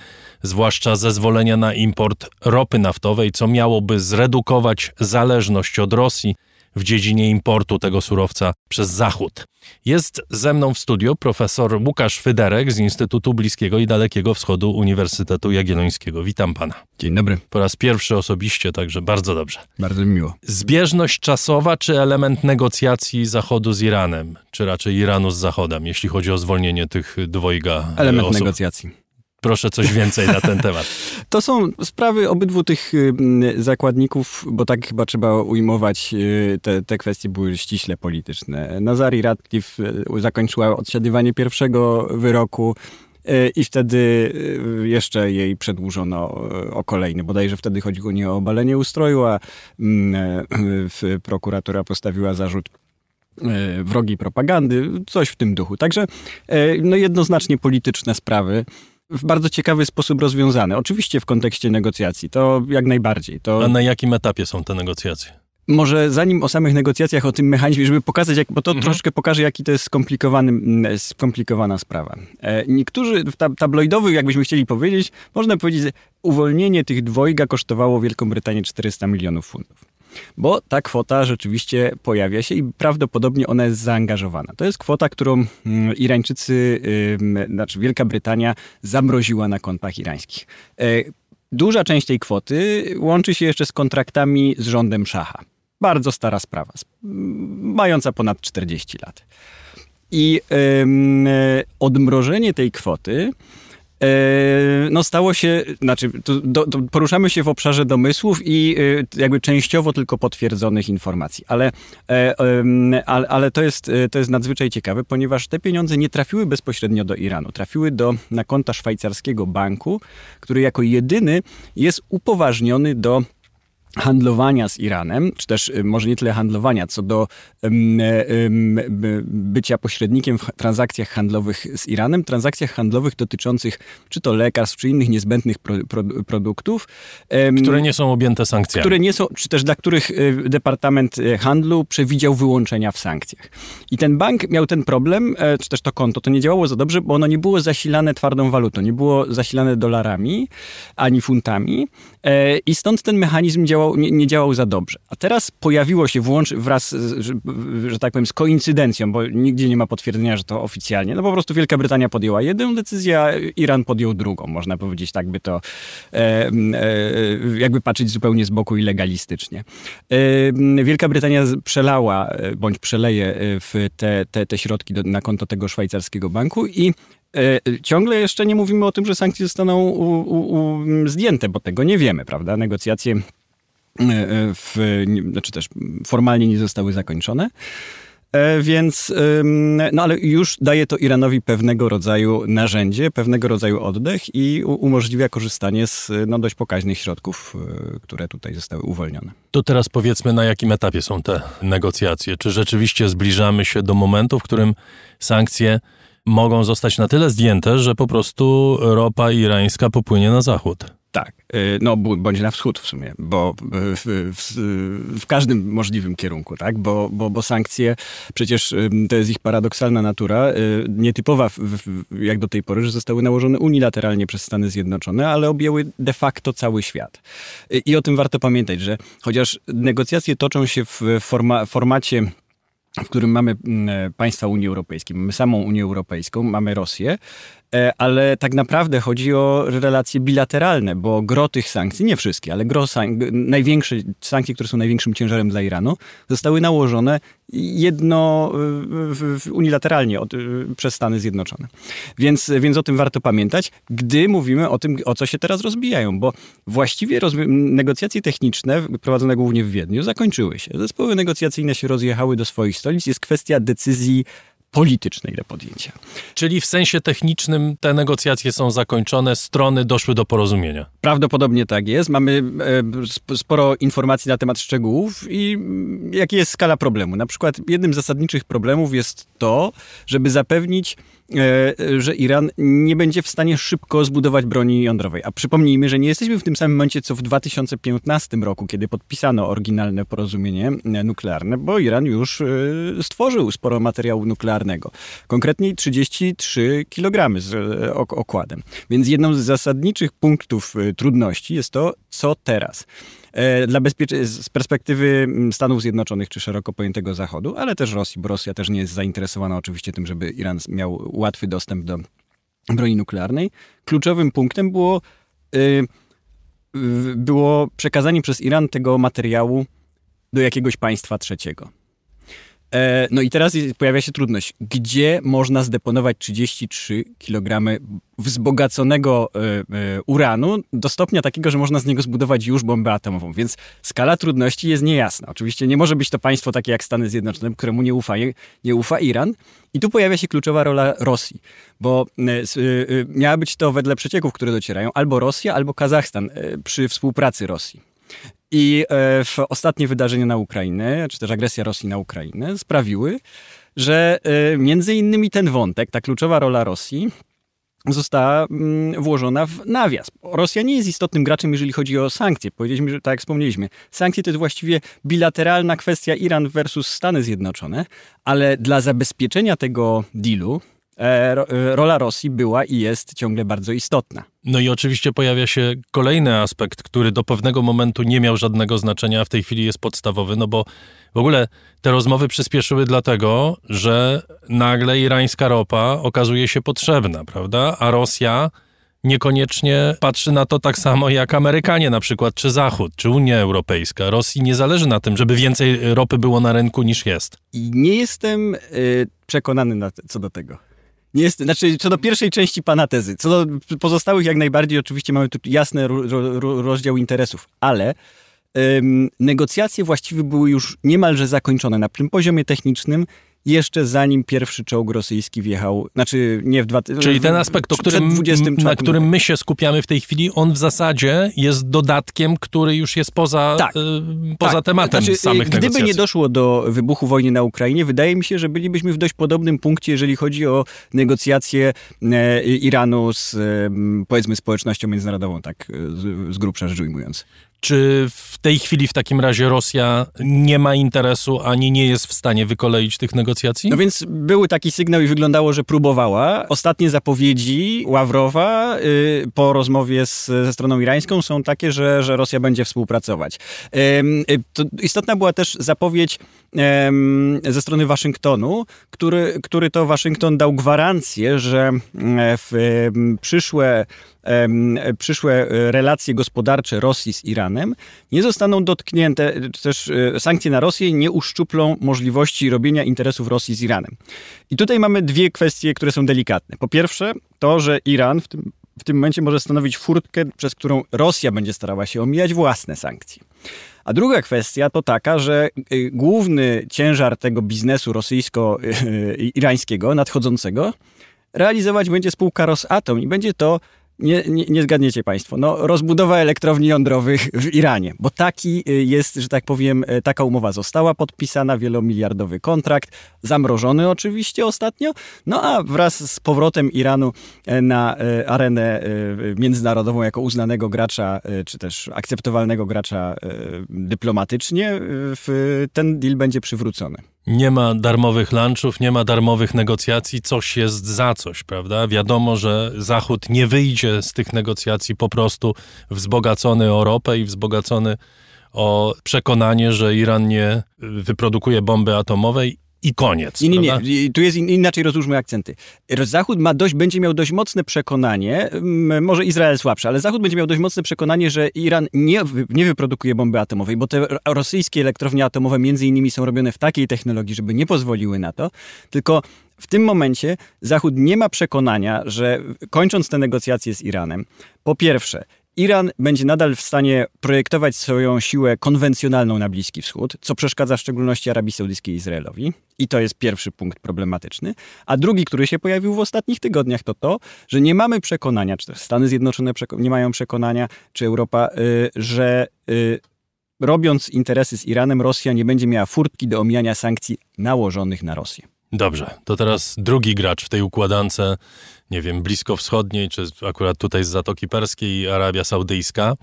zwłaszcza zezwolenia na import ropy naftowej, co miałoby zredukować zależność od Rosji w dziedzinie importu tego surowca przez Zachód. Jest ze mną w studiu profesor Łukasz Fyderek z Instytutu Bliskiego i Dalekiego Wschodu Uniwersytetu Jagiellońskiego. Witam pana. Dzień dobry. Po raz pierwszy osobiście, także bardzo dobrze. Bardzo mi miło. Zbieżność czasowa czy element negocjacji Zachodu z Iranem, czy raczej Iranu z Zachodem, jeśli chodzi o zwolnienie tych dwojga Element osób? negocjacji. Proszę coś więcej na ten temat. *laughs* To są sprawy obydwu tych y, zakładników, bo tak chyba trzeba ujmować, y, te, te kwestie były ściśle polityczne. Nazari Radcliffe y, zakończyła odsiadywanie pierwszego wyroku, i wtedy jeszcze jej przedłużono o kolejny. Bodajże wtedy chodziło nie o obalenie ustroju, a mm, prokuratura postawiła zarzut wrogiej propagandy, coś w tym duchu. Także no jednoznacznie polityczne sprawy w bardzo ciekawy sposób rozwiązane. Oczywiście w kontekście negocjacji, to jak najbardziej. To... A na jakim etapie są te negocjacje? Może zanim o samych negocjacjach, o tym mechanizmie, żeby pokazać, jak, bo to mhm. troszkę pokaże, jaki to jest skomplikowany, skomplikowana sprawa. E, niektórzy, tab tabloidowych, jakbyśmy chcieli powiedzieć, można powiedzieć, że uwolnienie tych dwojga kosztowało Wielką Brytanię 400 milionów funtów. Bo ta kwota rzeczywiście pojawia się i prawdopodobnie ona jest zaangażowana. To jest kwota, którą mm, Irańczycy, znaczy Wielka Brytania zamroziła na kontach irańskich. E, duża część tej kwoty łączy się jeszcze z kontraktami z rządem Szacha. Bardzo stara sprawa, mająca ponad 40 lat. I odmrożenie tej kwoty no stało się, znaczy poruszamy się w obszarze domysłów i e, jakby częściowo tylko potwierdzonych informacji, ale, e, ale, ale to, jest, to jest nadzwyczaj ciekawe, ponieważ te pieniądze nie trafiły bezpośrednio do Iranu, trafiły do, na konta szwajcarskiego banku, który jako jedyny jest upoważniony do handlowania z Iranem, czy też y, może nie tyle handlowania, co do um, um, bycia pośrednikiem w transakcjach handlowych z Iranem, transakcjach handlowych dotyczących czy to lekarstw, czy innych niezbędnych pro, pro, produktów. Um, które nie są objęte sankcjami. Które nie są, czy też dla których y, Departament y, Handlu przewidział wyłączenia w sankcjach. I ten bank miał ten problem, e, czy też to konto, to nie działało za dobrze, bo ono nie było zasilane twardą walutą, nie było zasilane dolarami ani funtami e, i stąd ten mechanizm działał nie, nie, działał za dobrze. A teraz pojawiło się włącz wraz, z, że, tak powiem, z koincydencją, bo nigdzie nie ma potwierdzenia, że to oficjalnie. No po prostu Wielka Brytania podjęła jedną decyzję, a Iran podjął drugą. Można powiedzieć tak, by to e, e, jakby patrzeć zupełnie z boku i legalistycznie. E, Wielka Brytania przelała, e, bądź przeleje e, w te, te, te środki do, na konto tego szwajcarskiego banku i E, ciągle jeszcze nie mówimy o tym, że sankcje zostaną u, u, u, zdjęte, bo tego nie wiemy, prawda? Negocjacje E, e, w, znaczy też formalnie nie zostały zakończone. E, więc, no ale już daje to Iranowi pewnego rodzaju narzędzie, pewnego rodzaju oddech i umożliwia korzystanie z no, dość pokaźnych środków, które tutaj zostały uwolnione. To teraz powiedzmy, na jakim etapie są te negocjacje? Czy rzeczywiście zbliżamy się do momentu, w którym sankcje mogą zostać na tyle zdjęte, że po prostu ropa irańska popłynie na zachód? Tak, y, no bądź na wschód w sumie, bo w, w, w, każdym możliwym kierunku, tak, bo, bo, bo sankcje, przecież to jest ich paradoksalna natura, y, nietypowa jak do tej pory, że zostały nałożone unilateralnie przez Stany Zjednoczone, ale objęły de facto cały świat. Y, I o tym warto pamiętać, że chociaż negocjacje toczą się w forma, formacie w którym mamy mm, państwa Unii Europejskiej, mamy samą Unię Europejską, mamy Rosję, E, ale tak naprawdę chodzi o relacje bilateralne, bo gro tych sankcji, nie wszystkie, ale gro sank- największe sankcje, które są największym ciężarem dla Iranu, zostały nałożone jedno unilateralnie od, przez Stany Zjednoczone. Więc, więc o tym warto pamiętać, gdy mówimy o tym, o co się teraz rozbijają, bo właściwie negocjacje techniczne, prowadzone głównie w Wiedniu, zakończyły się. Zespoły negocjacyjne się rozjechały do swoich stolic. Jest kwestia decyzji politycznej do podjęcia. Czyli w sensie technicznym te negocjacje są zakończone, strony doszły do porozumienia. Prawdopodobnie tak jest. Mamy e, sporo informacji na temat szczegółów i mm, jaka jest skala problemu. Na przykład jednym z zasadniczych problemów jest to, żeby zapewnić że Iran nie będzie w stanie szybko zbudować broni jądrowej. A przypomnijmy, że nie jesteśmy w tym samym momencie, co w 2015 roku, kiedy podpisano oryginalne porozumienie e, nuklearne, bo Iran już e, stworzył sporo materiału nuklearnego. Konkretniej 33 kg z okładem. Więc jedną z zasadniczych punktów trudności jest to, co teraz. E, dla bezpiecze- z perspektywy mm, Stanów Zjednoczonych czy szeroko pojętego Zachodu, ale też Rosji, bo Rosja też nie jest zainteresowana oczywiście tym, żeby Iran miał łatwy dostęp do broni nuklearnej. Kluczowym punktem było, y, było przekazanie przez Iran tego materiału do jakiegoś państwa trzeciego. E, no i teraz pojawia się trudność. Gdzie można zdeponować 33 kg wzbogaconego e, e, uranu do stopnia takiego, że można z niego zbudować już bombę atomową? Więc skala trudności jest niejasna. Oczywiście nie może być to państwo takie jak Stany Zjednoczone, któremu nie ufa, nie ufa Iran. I tu pojawia się kluczowa rola Rosji, bo miała być to wedle przecieków, które docierają, albo Rosja, albo Kazachstan przy współpracy Rosji. I e, w ostatnie wydarzenia na Ukrainę, czy też agresja Rosji na Ukrainę sprawiły, że e, między innymi ten wątek, ta kluczowa rola Rosji została mm, włożona w nawias. Rosja nie jest istotnym graczem, jeżeli chodzi o sankcje. Powiedzieliśmy, że tak jak wspomnieliśmy, sankcje to jest właściwie bilateralna kwestia Iran versus Stany Zjednoczone, ale dla zabezpieczenia tego dealu rola Rosji była i jest ciągle bardzo istotna. No i oczywiście pojawia się kolejny aspekt, który do pewnego momentu nie miał żadnego znaczenia, a w tej chwili jest podstawowy, no bo w ogóle te rozmowy przyspieszyły dlatego, że nagle irańska ropa okazuje się potrzebna, prawda? A Rosja niekoniecznie patrzy na to tak samo jak Amerykanie na przykład, czy Zachód, czy Unia Europejska. Rosji nie zależy na tym, żeby więcej ropy było na rynku niż jest. I nie jestem y, przekonany na, co do tego. Nie jest, znaczy, co do pierwszej części pana tezy. Co do pozostałych, jak najbardziej, oczywiście mamy tu jasny ro, ro, ro, rozdział interesów, ale ym, negocjacje właściwie były już niemalże zakończone na tym poziomie technicznym, jeszcze zanim pierwszy czołg rosyjski wjechał, znaczy nie w dwa Czyli ten aspekt, którym, 24 na którym my się skupiamy w tej chwili, on w zasadzie jest dodatkiem, który już jest poza, Tak. y, poza Tak, tematem znaczy, samych Gdyby negocjacji. nie doszło do wybuchu wojny na Ukrainie, wydaje mi się, że bylibyśmy w dość podobnym punkcie, jeżeli chodzi o negocjacje e, Iranu z, e, powiedzmy, społecznością międzynarodową, tak e, z, z grubsza rzecz ujmując. Czy w tej chwili w takim razie Rosja nie ma interesu, ani nie jest w stanie wykoleić tych negocjacji? No więc był taki sygnał i wyglądało, że próbowała. Ostatnie zapowiedzi Ławrowa y, po rozmowie z, ze stroną irańską są takie, że, że Rosja będzie współpracować. Y, to istotna była też zapowiedź ze strony Waszyngtonu, który, który to Waszyngton dał gwarancję, że mm, w przyszłe przyszłe e, relacje gospodarcze Rosji z Iranem nie zostaną dotknięte, czy też e, sankcje na Rosję nie uszczuplą możliwości robienia interesów Rosji z Iranem. I tutaj mamy dwie kwestie, które są delikatne. Po pierwsze, to, że Iran w tym, w tym momencie może stanowić furtkę, przez którą Rosja będzie starała się omijać własne sankcje. A druga kwestia to taka, że y, główny ciężar tego biznesu rosyjsko-irańskiego nadchodzącego realizować będzie spółka Rosatom i będzie to, nie, nie, nie zgadniecie Państwo, no, rozbudowa elektrowni jądrowych w Iranie, bo taki y, jest, że tak powiem, y, taka umowa została podpisana, wielomiliardowy kontrakt, zamrożony oczywiście ostatnio, no a wraz z powrotem Iranu e, na arenę międzynarodową jako uznanego gracza, czy też akceptowalnego gracza dyplomatycznie, ten deal będzie przywrócony. Nie ma darmowych lunchów, nie ma darmowych negocjacji, coś jest za coś, prawda? Wiadomo, że Zachód nie wyjdzie z tych negocjacji po prostu wzbogacony o ropę i wzbogacony o przekonanie, że Iran nie wyprodukuje bomby atomowej i koniec. Nie, nie, prawda? nie. I Tu jest in, inaczej rozłóżmy akcenty. Zachód ma dość, będzie miał dość mocne przekonanie, mm, może Izrael słabsze, ale Zachód będzie miał dość mocne przekonanie, że Iran nie, nie wyprodukuje bomby atomowej, bo te ro- rosyjskie elektrownie atomowe między innymi są robione w takiej technologii, żeby nie pozwoliły na to, tylko w tym momencie Zachód nie ma przekonania, że kończąc te negocjacje z Iranem, po pierwsze, Iran będzie nadal w stanie projektować swoją siłę konwencjonalną na Bliski Wschód, co przeszkadza w szczególności Arabii Saudyjskiej i Izraelowi. I to jest pierwszy punkt problematyczny. A drugi, który się pojawił w ostatnich tygodniach, to to, że nie mamy przekonania, czy też Stany Zjednoczone nie mają przekonania, czy Europa, y, że y, robiąc interesy z Iranem, Rosja nie będzie miała furtki do omijania sankcji nałożonych na Rosję. Dobrze, to teraz drugi gracz w tej układance, nie wiem, bliskowschodniej, czy akurat tutaj z Zatoki Perskiej, Arabia Saudyjska.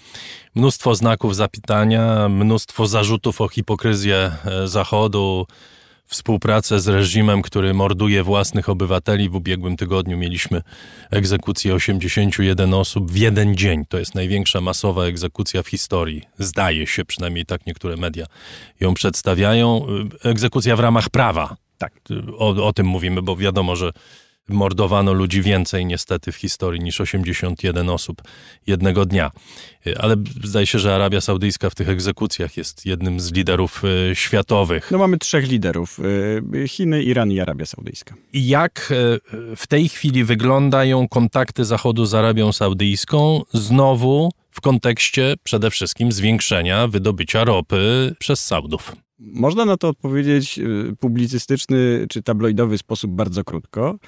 Mnóstwo znaków zapytania, mnóstwo zarzutów o hipokryzję e, Zachodu, współpracę z reżimem, który morduje własnych obywateli. W ubiegłym tygodniu mieliśmy egzekucję 81 osób w jeden dzień. To jest największa masowa egzekucja w historii. Zdaje się, przynajmniej tak niektóre media ją przedstawiają. Egzekucja w ramach prawa. Tak. O, o tym mówimy, bo wiadomo, że mordowano ludzi więcej niestety w historii niż 81 osób jednego dnia. Ale zdaje się, że Arabia Saudyjska w tych egzekucjach jest jednym z liderów e, światowych. No mamy trzech liderów: e, Chiny, Iran i Arabia Saudyjska. I jak e, w tej chwili wyglądają kontakty Zachodu z Arabią Saudyjską? Znowu w kontekście przede wszystkim zwiększenia wydobycia ropy przez Saudów. Można na to odpowiedzieć publicystyczny czy tabloidowy sposób bardzo krótko.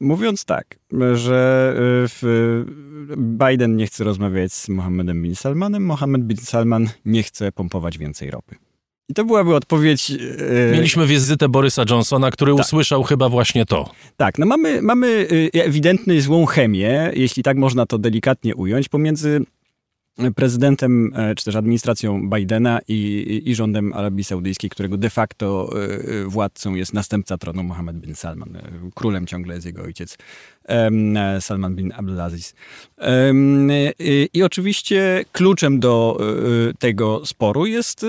Mówiąc tak, że y, Biden nie chce rozmawiać z Mohammedem bin Salmanem, Mohammed bin Salman nie chce pompować więcej ropy. I to byłaby odpowiedź. Y, Mieliśmy wizytę Borysa Johnsona, który tak. usłyszał chyba właśnie to. Tak, no mamy, mamy y, ewidentny złą chemię, jeśli tak można to delikatnie ująć, pomiędzy prezydentem, e, czy też administracją Bidena i, i, rządem Arabii Saudyjskiej, którego de facto e, e, władcą jest następca tronu Mohammed bin Salman. Królem ciągle jest jego ojciec Salman bin Abdulaziz. I oczywiście kluczem do tego sporu jest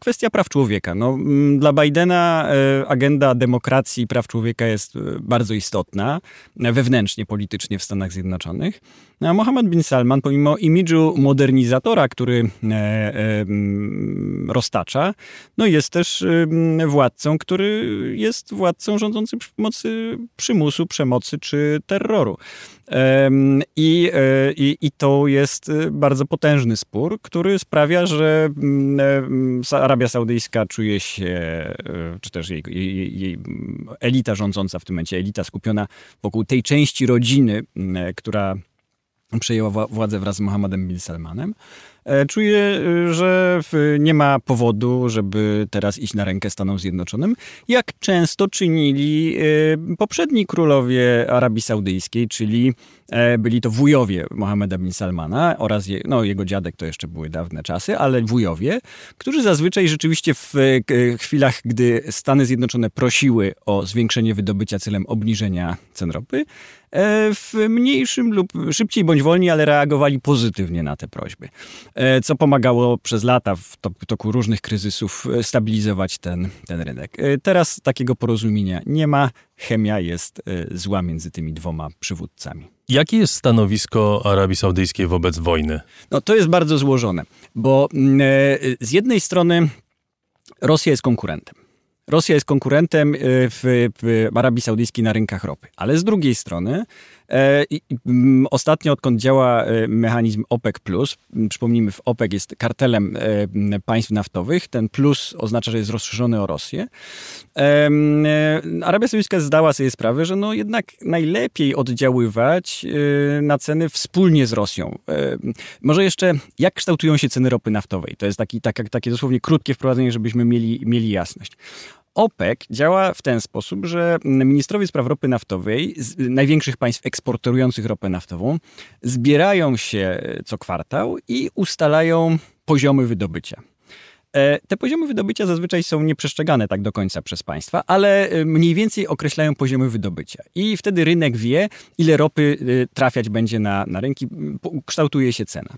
kwestia praw człowieka. No, dla Bidena agenda demokracji i praw człowieka jest bardzo istotna wewnętrznie, politycznie w Stanach Zjednoczonych. A Mohammed bin Salman, pomimo imidżu modernizatora, który e, e, roztacza, no jest też e, władcą, który jest władcą rządzącym przy pomocy przymusu, przemocy czy terroru. I, i, I to jest bardzo potężny spór, który sprawia, że Arabia Saudyjska czuje się, czy też jej, jej, jej elita rządząca w tym momencie, elita skupiona wokół tej części rodziny, która przejęła władzę wraz z Mohammedem bin Salmanem. E, czuję, e, że nie ma powodu, żeby teraz iść na rękę Stanom Zjednoczonym, jak często czynili e, poprzedni królowie Arabii Saudyjskiej, czyli byli to wujowie Mohameda bin Salmana oraz je, no, jego dziadek, to jeszcze były dawne czasy, ale wujowie, którzy zazwyczaj rzeczywiście w chwilach, gdy Stany Zjednoczone prosiły o zwiększenie wydobycia celem obniżenia cen ropy, w mniejszym lub szybciej bądź wolniej, ale reagowali pozytywnie na te prośby. E, co pomagało przez lata w toku różnych kryzysów e, stabilizować ten, ten rynek. E, teraz takiego porozumienia nie ma. Chemia jest zła między tymi dwoma przywódcami. Jakie jest stanowisko Arabii Saudyjskiej wobec wojny? No to jest bardzo złożone, bo mm, z jednej strony Rosja jest konkurentem. Rosja jest konkurentem w, w Arabii Saudyjskiej na rynkach ropy, ale z drugiej strony E, ostatnio, odkąd działa e, mechanizm OPEC, przypomnijmy, w OPEC jest kartelem e, państw naftowych, ten plus oznacza, że jest rozszerzony o Rosję. Arabia Saudyjska zdała sobie sprawę, że no jednak najlepiej oddziaływać na ceny wspólnie z Rosją. Może jeszcze, jak kształtują się ceny ropy naftowej? To jest taki, tak, takie dosłownie krótkie wprowadzenie, żebyśmy mieli, mieli jasność. OPEC działa w ten sposób, że ministrowie spraw ropy naftowej z największych państw eksportujących ropę naftową zbierają się co kwartał i ustalają poziomy wydobycia. E, te poziomy wydobycia zazwyczaj są nieprzestrzegane tak do końca przez państwa, ale e, mniej więcej określają poziomy wydobycia. I wtedy rynek wie, ile ropy e, trafiać będzie na, na rynki, kształtuje się cena.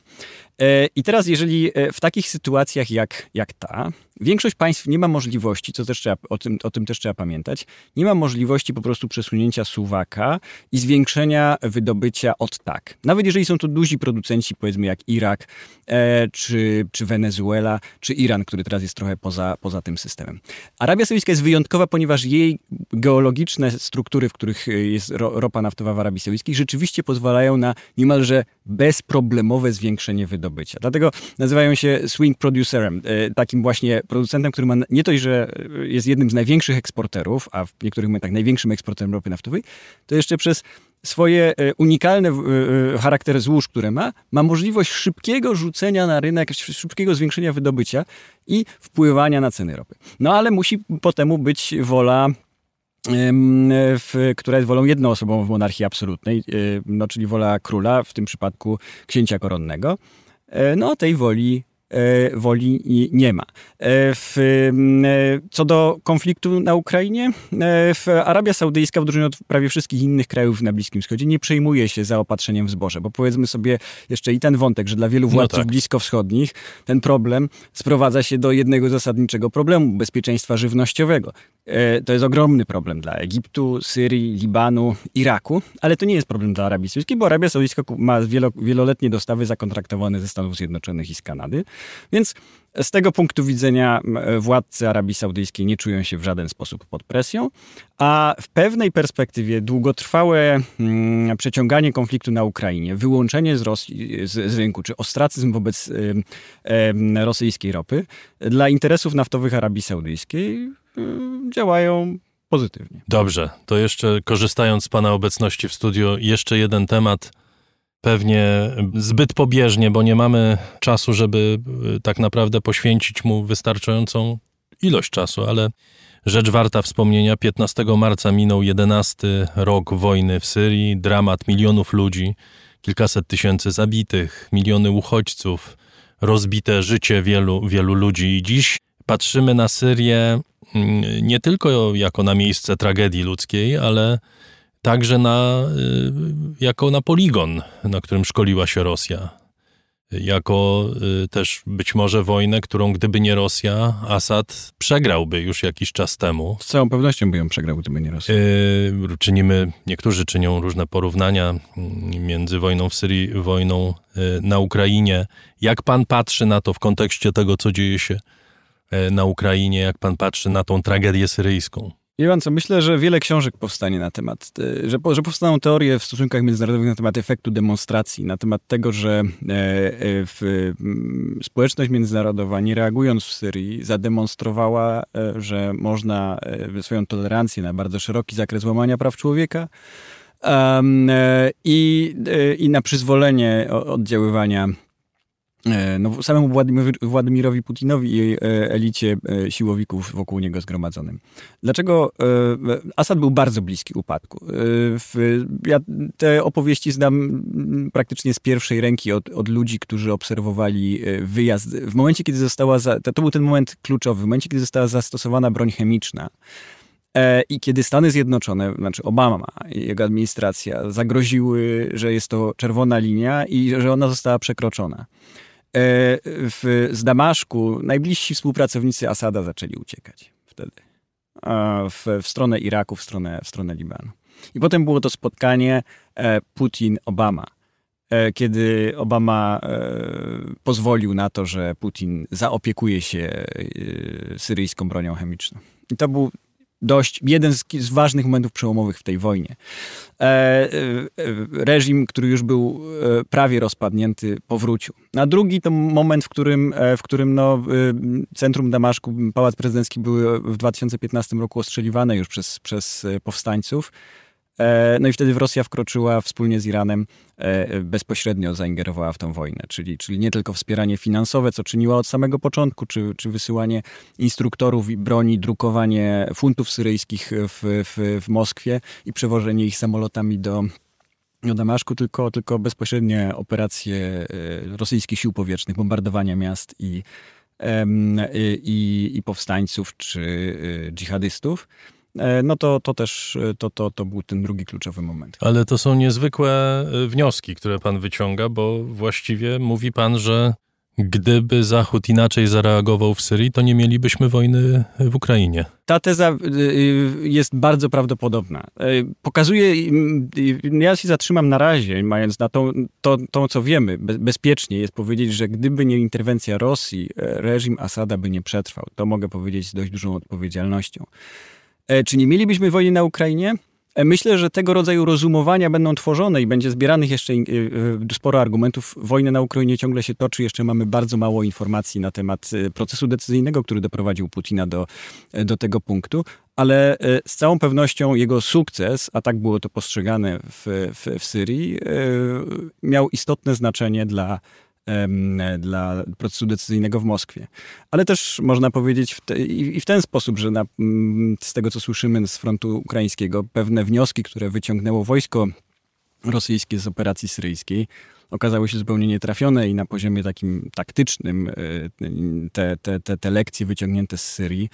I teraz, jeżeli w takich sytuacjach jak, jak ta, Większość państw nie ma możliwości, co też trzeba, o, tym, o tym też trzeba pamiętać, nie ma możliwości po prostu przesunięcia suwaka i zwiększenia wydobycia od tak. Nawet jeżeli są to duzi producenci, powiedzmy jak Irak, e, czy, czy Wenezuela, czy Iran, który teraz jest trochę poza, poza tym systemem. Arabia Saudyjska jest wyjątkowa, ponieważ jej geologiczne struktury, w których jest ro, ropa naftowa w Arabii Saudyjskiej, rzeczywiście pozwalają na niemalże bezproblemowe zwiększenie wydobycia. Dlatego nazywają się swing producerem, e, takim właśnie producentem, który ma nie to, że jest jednym z największych eksporterów, a w niektórych momentach największym eksporterem ropy naftowej, to jeszcze przez swoje e, unikalne e, e, charaktery złóż, które ma, ma możliwość szybkiego rzucenia na rynek, szybkiego zwiększenia wydobycia i wpływania na ceny ropy. No ale musi po temu być wola w, która jest wolą jednoosobową w monarchii absolutnej, no, czyli wola króla, w tym przypadku księcia koronnego. No, tej woli E, woli nie ma. E, w, e, co do konfliktu na Ukrainie, w Arabia Saudyjska, w odróżnieniu od prawie wszystkich innych krajów na Bliskim Wschodzie, nie przejmuje się zaopatrzeniem w zboże, bo powiedzmy sobie jeszcze i ten wątek, że dla wielu no władców no tak. bliskowschodnich ten problem sprowadza się do jednego zasadniczego problemu bezpieczeństwa żywnościowego. E, to jest ogromny problem dla Egiptu, Syrii, Libanu, Iraku, ale to nie jest problem dla Arabii Saudyjskiej, bo Arabia Saudyjska ma wielo, wieloletnie dostawy zakontraktowane ze Stanów Zjednoczonych i z Kanady. Więc z tego punktu widzenia władcy Arabii Saudyjskiej nie czują się w żaden sposób pod presją, a w pewnej perspektywie długotrwałe mm, przeciąganie konfliktu na Ukrainie, wyłączenie z, Rosji, z, z rynku, czy ostracyzm wobec y, rosyjskiej ropy dla interesów naftowych Arabii Saudyjskiej działają pozytywnie. Dobrze, to jeszcze korzystając z Pana obecności w studiu, jeszcze jeden temat pewnie zbyt pobieżnie, bo nie mamy czasu, żeby y, tak naprawdę poświęcić mu wystarczającą ilość czasu, ale rzecz warta wspomnienia. 15 marca minął 11 rok wojny w Syrii, dramat milionów ludzi, kilkaset tysięcy zabitych, miliony uchodźców, rozbite życie wielu, wielu ludzi. I dziś patrzymy na Syrię nie tylko jako na miejsce tragedii ludzkiej, ale także na, y, jako na poligon, na którym szkoliła się Rosja. Jako y, też być może wojnę, którą gdyby nie Rosja, Assad przegrałby już jakiś czas temu. Z całą pewnością by ją przegrał, gdyby nie Rosja. Y, czynimy, niektórzy czynią różne porównania między wojną w Syrii, wojną na Ukrainie. Jak pan patrzy na to w kontekście tego, co dzieje się na Ukrainie, jak pan patrzy na tą tragedię syryjską? Wie co, myślę, że wiele książek powstanie na temat, e, że, że powstaną teorie w stosunkach międzynarodowych na temat efektu demonstracji, na temat tego, że e, e, w, społeczność międzynarodowa, nie reagując w Syrii, zademonstrowała, że można swoją tolerancję na bardzo szeroki zakres łamania praw człowieka i, i na przyzwolenie oddziaływania E, no, samemu Władimir, Władimirowi Putinowi i e, elicie e, siłowików wokół niego zgromadzonym. Dlaczego Assad był bardzo bliski upadku? Ja te opowieści znam praktycznie z pierwszej ręki od, od ludzi, którzy obserwowali wyjazd. W momencie, kiedy została, za, to był ten moment kluczowy, w momencie, kiedy została zastosowana broń chemiczna, i kiedy Stany Zjednoczone, znaczy Obama i jego administracja zagroziły, że jest to czerwona linia i że ona została przekroczona. E, w, z Damaszku najbliżsi współpracownicy Asada zaczęli uciekać wtedy. W, w stronę Iraku, w stronę, w stronę Libanu. I potem było to spotkanie e, Putin-Obama, e, kiedy Obama pozwolił na to, że Putin zaopiekuje się syryjską bronią chemiczną. I to był dość jeden z, z, ważnych momentów przełomowych w tej wojnie. E, e, reżim, który już był e, prawie rozpadnięty, powrócił. A drugi to moment, w którym, e, w którym no, e, centrum Damaszku, pałac prezydencki były w 2015 roku ostrzeliwane już przez, przez e, powstańców. E, no i wtedy Rosja wkroczyła wspólnie z Iranem, e, bezpośrednio zaingerowała w tę wojnę, czyli, czyli nie tylko wspieranie finansowe, co czyniła od samego początku, czy, czy wysyłanie instruktorów i broni, drukowanie funtów syryjskich w, w, w Moskwie i przewożenie ich samolotami do, do Damaszku, tylko, tylko bezpośrednie operacje e, rosyjskich sił powietrznych, bombardowania miast i, i, i powstańców czy dżihadystów. E, no to, to też e, to, to, to był ten drugi kluczowy moment. Ale to są niezwykłe e, wnioski, które pan wyciąga, bo właściwie mówi pan, że Gdyby Zachód inaczej zareagował w Syrii, to nie mielibyśmy wojny w Ukrainie. Ta teza jest bardzo prawdopodobna. Pokazuje, ja się zatrzymam na razie, mając na to, to, to co wiemy, bezpiecznie jest powiedzieć, że gdyby nie interwencja Rosji, reżim Asada by nie przetrwał. To mogę powiedzieć z dość dużą odpowiedzialnością. E, czy nie mielibyśmy wojny na Ukrainie? E, myślę, że tego rodzaju rozumowania będą tworzone i będzie zbieranych jeszcze e, sporo argumentów. Wojna na Ukrainie ciągle się toczy, jeszcze mamy bardzo mało informacji na temat procesu decyzyjnego, który doprowadził Putina do, do tego punktu, ale z całą pewnością jego sukces, a tak było to postrzegane w, w, w Syrii, miał istotne znaczenie dla dla procesu decyzyjnego w Moskwie. Ale też można powiedzieć w te, i w ten sposób, że na, mm, z tego, co słyszymy z frontu ukraińskiego, pewne wnioski, które wyciągnęło wojsko rosyjskie z operacji syryjskiej, okazały się zupełnie nietrafione i na poziomie takim taktycznym te, te, te, te lekcje wyciągnięte z Syrii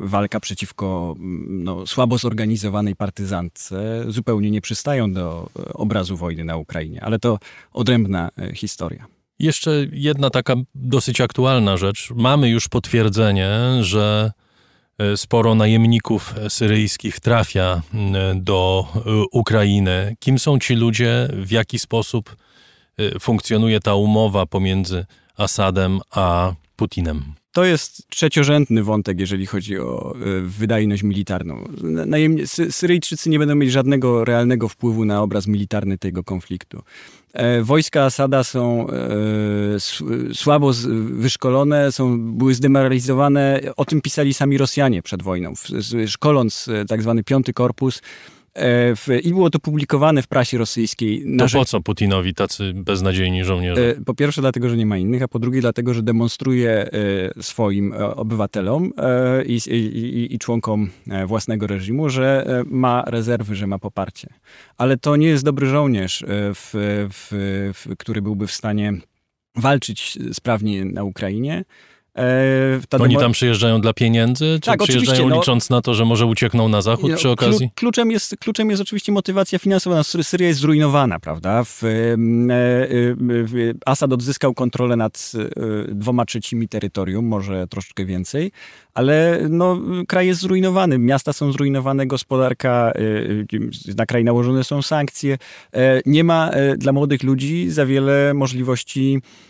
walka przeciwko mm, no, słabo zorganizowanej partyzantce zupełnie nie przystają do e, obrazu wojny na Ukrainie, ale to odrębna historia. Jeszcze jedna taka dosyć aktualna rzecz. Mamy już potwierdzenie, że e, sporo najemników syryjskich trafia do Ukrainy. Kim są ci ludzie? W jaki sposób funkcjonuje ta umowa pomiędzy Asadem a Putinem? To jest trzeciorzędny wątek, jeżeli chodzi o e, wydajność militarną. Syryjczycy nie będą mieli żadnego realnego wpływu na obraz militarny tego konfliktu. E, wojska Asada są e, słabo wyszkolone, są, były zdemoralizowane. O tym pisali sami Rosjanie przed wojną. Szkoląc tak zwany piąty korpus, E, w, I było to publikowane w prasie rosyjskiej. To rzecz... po co Putinowi tacy beznadziejni żołnierze? E, po pierwsze dlatego, że nie ma innych, a po drugie dlatego, że demonstruje e, swoim obywatelom i, i, i członkom własnego reżimu, że ma rezerwy, że ma poparcie. Ale to nie jest dobry żołnierz, w, w, który byłby w stanie walczyć sprawnie na Ukrainie. E, Oni tam przyjeżdżają dla pieniędzy? Czy tak, przyjeżdżają no, licząc na to, że może uciekną na zachód no, przy okazji? Kluczem jest, kluczem jest oczywiście motywacja finansowa. No, Syria jest zrujnowana, prawda? W, e, w, Assad odzyskał kontrolę nad e, dwoma trzecimi terytorium, może troszeczkę więcej, ale no, kraj jest zrujnowany. Miasta są zrujnowane, gospodarka, na kraj nałożone są sankcje. Nie ma dla młodych ludzi za wiele możliwości E,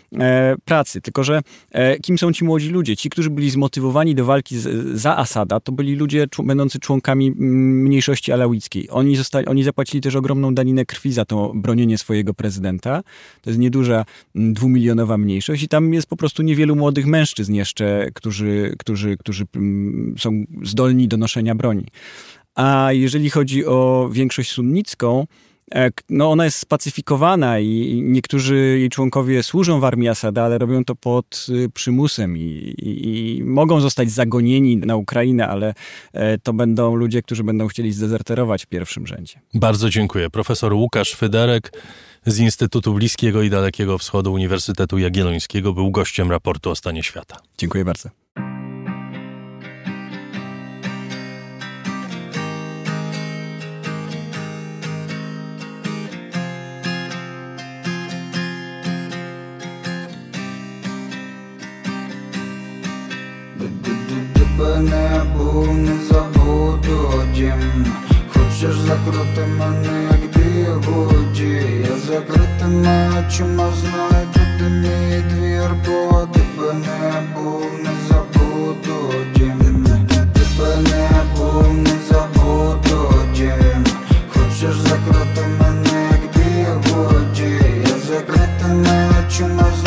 pracy. Tylko, że e, kim są ci młodzi ludzie? Ci, którzy byli zmotywowani do walki z, za Asada, to byli ludzie będący członkami mniejszości alawickiej. Oni, zostali, oni zapłacili też ogromną daninę krwi za to bronienie swojego prezydenta. To jest nieduża dwumilionowa mniejszość i tam jest po prostu niewielu młodych mężczyzn jeszcze, którzy, którzy, którzy są zdolni do noszenia broni. A jeżeli chodzi o większość sunnicką, E, no ona jest spacyfikowana i niektórzy jej członkowie służą w armii Asada, ale robią to pod y, przymusem i, i, i mogą zostać zagonieni na Ukrainę, ale e, to będą ludzie, którzy będą chcieli zdezerterować w pierwszym rzędzie. Bardzo dziękuję. Profesor Łukasz Fyderek z Instytutu Bliskiego i Dalekiego Wschodu Uniwersytetu Jagiellońskiego był gościem raportu o stanie świata. Dziękuję bardzo. Не був, не забуду дім. Хочеш закрути мене, як бігуді? Я закритими очима знайду, де мій двір Бо тебе не був, не забуду дім. Тебе не був, не забуду дім. Хочеш закрути мене, як бігуді? Я закритими очима знайду,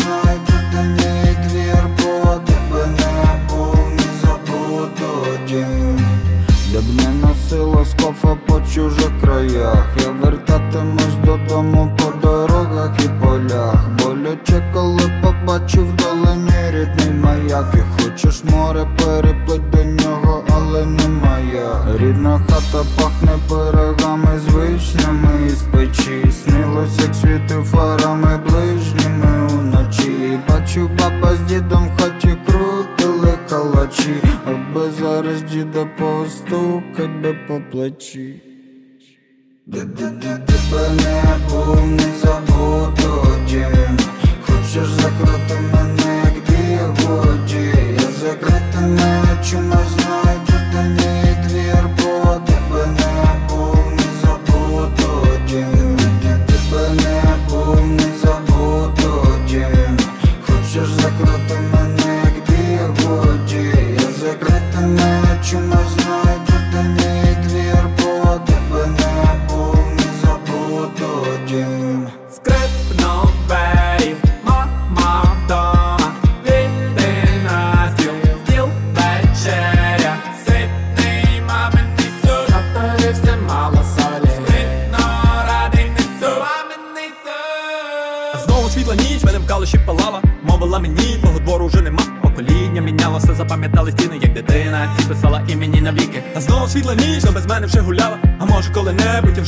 скофа по чужих краях. Я вертатимусь додому по дорогах і полях. Боляче, коли побачив вдалині рідний маяк. І хочеш море переплить до нього, але не Рідна хата пахне пирогами з вишнями. Із печі Снилось, як світи фарами ближніми уночі. Бачу баба з дідом в хаті Аби зараз діда постукать би по плечі Тебе не був, не забуду дім Хочеш закрути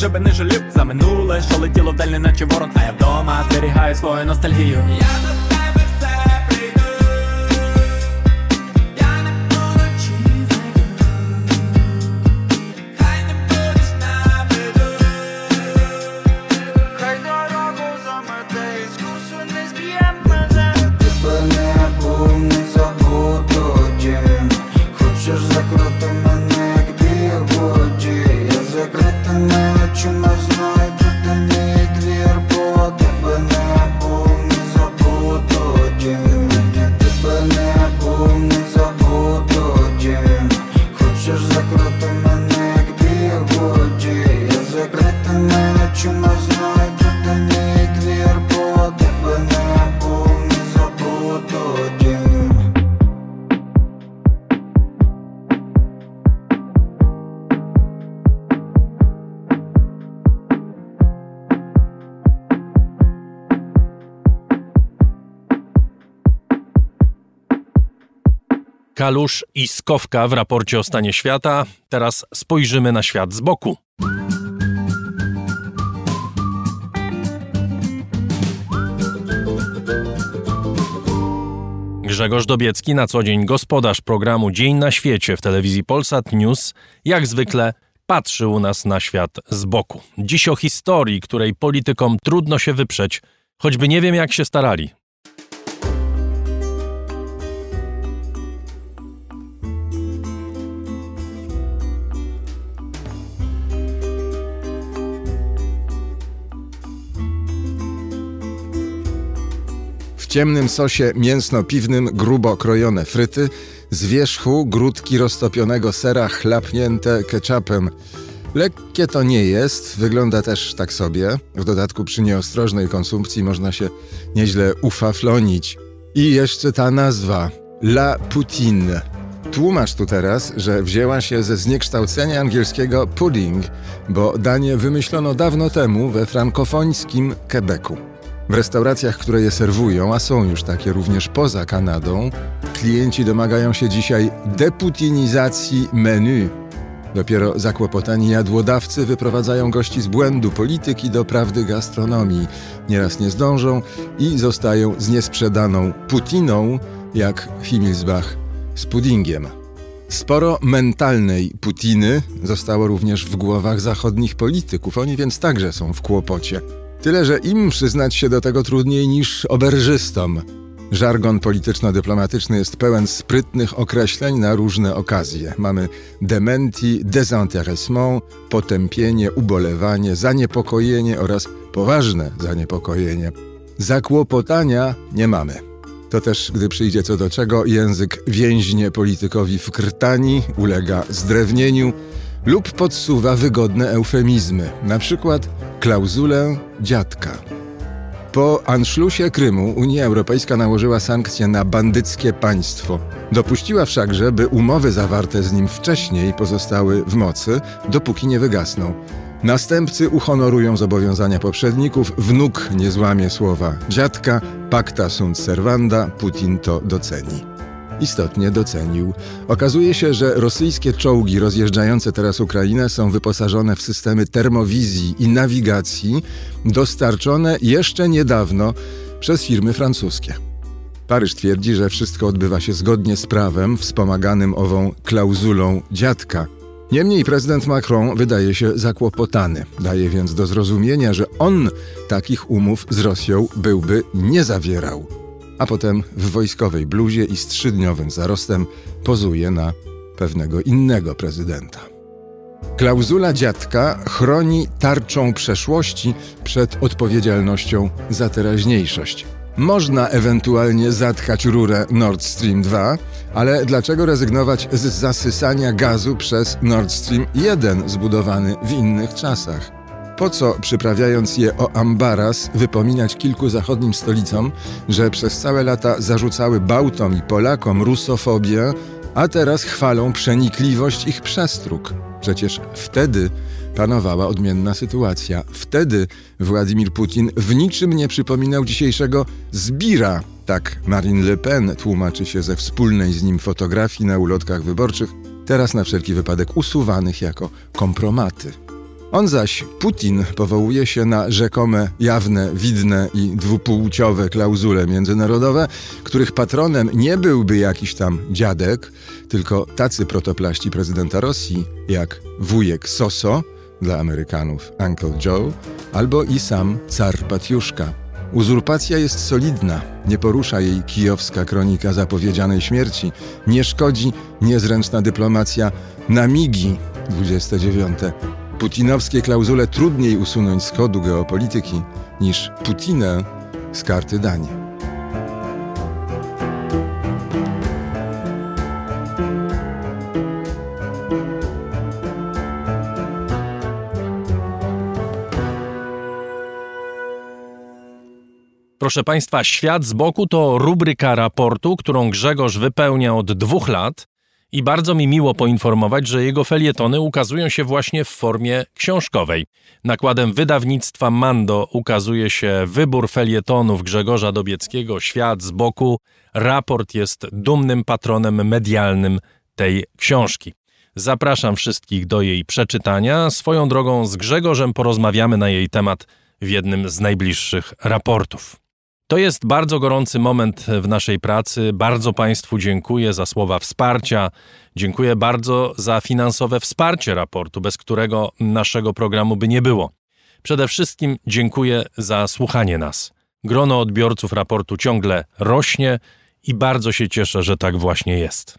jumping this Kalusz i Skowka w raporcie o stanie świata. Teraz spojrzymy na świat z boku. Grzegorz Dobiecki, na co dzień gospodarz programu Dzień na świecie w telewizji Polsat News, jak zwykle patrzy u nas na świat z boku. Dziś o historii, której politykom trudno się wyprzeć, choćby nie wiem jak się starali. Ciemnym sosie mięsno-piwnym grubo krojone fryty, z wierzchu grudki roztopionego sera chlapnięte ketchupem. Lekkie to nie jest, wygląda też tak sobie. W dodatku przy nieostrożnej konsumpcji można się nieźle ufaflonić. I jeszcze ta nazwa La Poutine. Tłumacz tu teraz, że wzięła się ze zniekształcenia angielskiego pudding, bo danie wymyślono dawno temu we frankofońskim Quebecu. W restauracjach, które je serwują, a są już takie również poza Kanadą, klienci domagają się dzisiaj deputinizacji menu. Dopiero zakłopotani jadłodawcy wyprowadzają gości z błędu polityki do prawdy gastronomii. Nieraz nie zdążą i zostają z niesprzedaną putiną, jak Himmelsbach z puddingiem. Sporo mentalnej putiny zostało również w głowach zachodnich polityków, oni więc także są w kłopocie. Tyle, że im przyznać się do tego trudniej niż oberżystom. Żargon polityczno-dyplomatyczny jest pełen sprytnych określeń na różne okazje. Mamy dementi, désintéressement, potępienie, ubolewanie, zaniepokojenie oraz poważne zaniepokojenie. Zakłopotania nie mamy. To też, gdy przyjdzie co do czego, język więźnie politykowi w krtani, ulega zdrewnieniu lub podsuwa wygodne eufemizmy, na przykład klauzulę dziadka. Po Anszlusie Krymu Unia Europejska nałożyła sankcje na bandyckie państwo. Dopuściła wszakże, by umowy zawarte z nim wcześniej pozostały w mocy, dopóki nie wygasną. Następcy uhonorują zobowiązania poprzedników, wnuk nie złamie słowa dziadka, pacta sunt servanda, Putin to doceni istotnie docenił. Okazuje się, że rosyjskie czołgi rozjeżdżające teraz Ukrainę są wyposażone w systemy termowizji i nawigacji dostarczone jeszcze niedawno przez firmy francuskie. Paryż twierdzi, że wszystko odbywa się zgodnie z prawem, wspomaganym ową klauzulą dziadka. Niemniej prezydent Macron wydaje się zakłopotany. Daje więc do zrozumienia, że on takich umów z Rosją byłby nie zawierał a potem w wojskowej bluzie i z trzydniowym zarostem pozuje na pewnego innego prezydenta. Klauzula dziadka chroni tarczą przeszłości przed odpowiedzialnością za teraźniejszość. Można ewentualnie zatkać rurę Nord Stream 2, ale dlaczego rezygnować z zasysania gazu przez Nord Stream 1 zbudowany w innych czasach? Po co, przyprawiając je o ambaras, wypominać kilku zachodnim stolicom, że przez całe lata zarzucały Bałtom i Polakom rusofobię, a teraz chwalą przenikliwość ich przestróg? Przecież wtedy panowała odmienna sytuacja. Wtedy Władimir Putin w niczym nie przypominał dzisiejszego Zbira. Tak Marine Le Pen tłumaczy się ze wspólnej z nim fotografii na ulotkach wyborczych, teraz na wszelki wypadek usuwanych jako kompromaty. On zaś, Putin, powołuje się na rzekome, jawne, widne i dwupłciowe klauzule międzynarodowe, których patronem nie byłby jakiś tam dziadek, tylko tacy protoplaści prezydenta Rosji jak wujek Soso, dla Amerykanów Uncle Joe, albo i sam car Patiuszka. Uzurpacja jest solidna, nie porusza jej kijowska kronika zapowiedzianej śmierci, nie szkodzi niezręczna dyplomacja na migi 29. Putinowskie klauzule trudniej usunąć z kodu geopolityki niż Putinę z karty Danii. Proszę Państwa, Świat z boku to rubryka raportu, którą Grzegorz wypełnia od dwóch lat i bardzo mi miło poinformować, że jego felietony ukazują się właśnie w formie książkowej. Nakładem wydawnictwa Mando ukazuje się wybór felietonów Grzegorza Dobieckiego Świat z boku. Raport jest dumnym patronem medialnym tej książki. Zapraszam wszystkich do jej przeczytania. Swoją drogą z Grzegorzem porozmawiamy na jej temat w jednym z najbliższych raportów. To jest bardzo gorący moment w naszej pracy. Bardzo Państwu dziękuję za słowa wsparcia. Dziękuję bardzo za finansowe wsparcie raportu, bez którego naszego programu by nie było. Przede wszystkim dziękuję za słuchanie nas. Grono odbiorców raportu ciągle rośnie i bardzo się cieszę, że tak właśnie jest.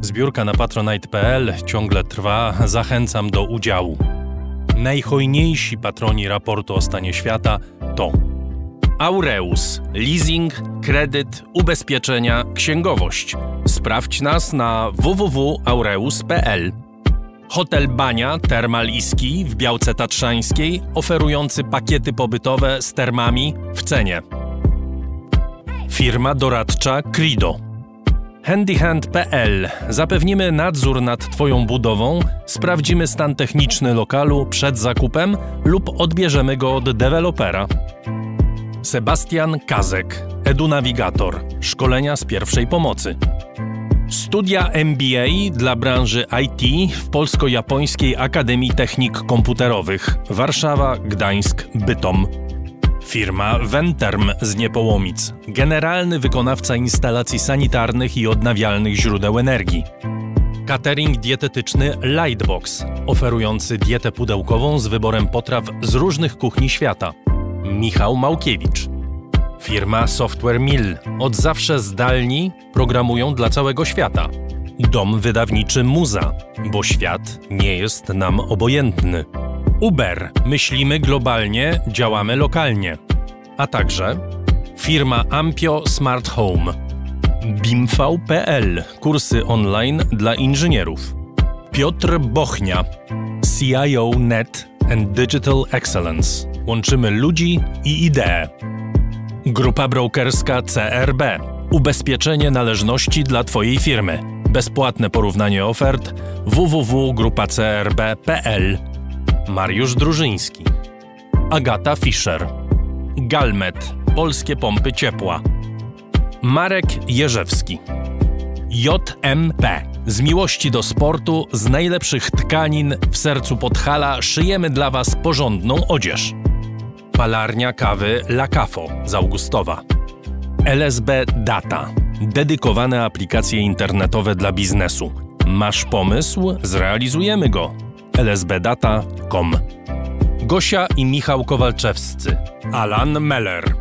Zbiórka na patronite.pl ciągle trwa, zachęcam do udziału. Najhojniejsi patroni raportu o stanie świata to Aureus, leasing, kredyt, ubezpieczenia, księgowość. Sprawdź nas na www.aureus.pl. Hotel Bania Termal Iski w Białce Tatrzańskiej, oferujący pakiety pobytowe z termami w cenie. Firma doradcza Crido. Handyhand.pl Zapewnimy nadzór nad Twoją budową, sprawdzimy stan techniczny lokalu przed zakupem lub odbierzemy go od dewelopera. Sebastian Kazek, edunawigator, szkolenia z pierwszej pomocy. Studia MBA dla branży IT w Polsko-Japońskiej Akademii Technik Komputerowych Warszawa, Gdańsk, Bytom. Firma Venterm z Niepołomic, generalny wykonawca instalacji sanitarnych i odnawialnych źródeł energii. Catering dietetyczny Lightbox, oferujący dietę pudełkową z wyborem potraw z różnych kuchni świata. Michał Małkiewicz. Firma Software Mill. Od zawsze zdalni programują dla całego świata. Dom wydawniczy Muza, bo świat nie jest nam obojętny. Uber. Myślimy globalnie, działamy lokalnie. A także firma Ampio Smart Home. BIMV.pl. Kursy online dla inżynierów. Piotr Bochnia. CIO Net and Digital Excellence. Łączymy ludzi i idee. Grupa brokerska CRB. Ubezpieczenie należności dla Twojej firmy. Bezpłatne porównanie ofert www.grupacrb.pl. Mariusz Drużyński. Agata Fischer. Galmet. Polskie pompy ciepła. Marek Jerzewski. JMP. Z miłości do sportu, z najlepszych tkanin w sercu Podhala szyjemy dla Was porządną odzież. Palarnia kawy La Cafo z Augustowa. LSB Data. Dedykowane aplikacje internetowe dla biznesu. Masz pomysł? Zrealizujemy go. lsbdata.com Gosia i Michał Kowalczewscy. Alan Meller.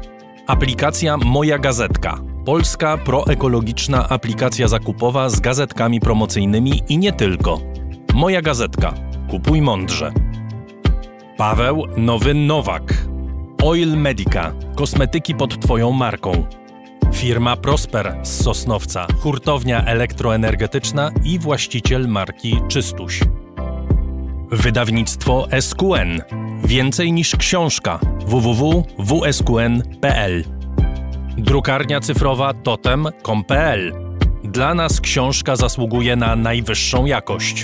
Aplikacja Moja Gazetka. Polska proekologiczna aplikacja zakupowa z gazetkami promocyjnymi i nie tylko. Moja Gazetka. Kupuj mądrze. Paweł Nowy Nowak. Oil Medica. Kosmetyki pod Twoją marką. Firma Prosper z Sosnowca. Hurtownia elektroenergetyczna i właściciel marki Czystuś. Wydawnictwo SQN. Więcej niż książka. www.wsqn.pl Drukarnia cyfrowa totem.com.pl Dla nas książka zasługuje na najwyższą jakość.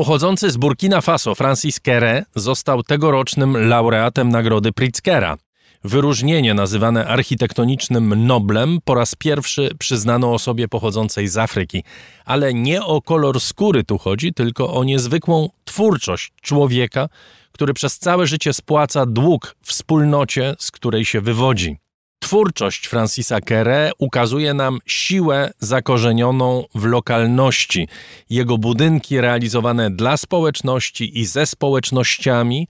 Pochodzący z Burkina Faso Francis Kere został tegorocznym laureatem nagrody Pritzkera. Wyróżnienie nazywane architektonicznym Noblem po raz pierwszy przyznano osobie pochodzącej z Afryki. Ale nie o kolor skóry tu chodzi, tylko o niezwykłą twórczość człowieka, który przez całe życie spłaca dług wspólnocie, z której się wywodzi. Twórczość Francisa Kere ukazuje nam siłę zakorzenioną w lokalności. Jego budynki realizowane dla społeczności i ze społecznościami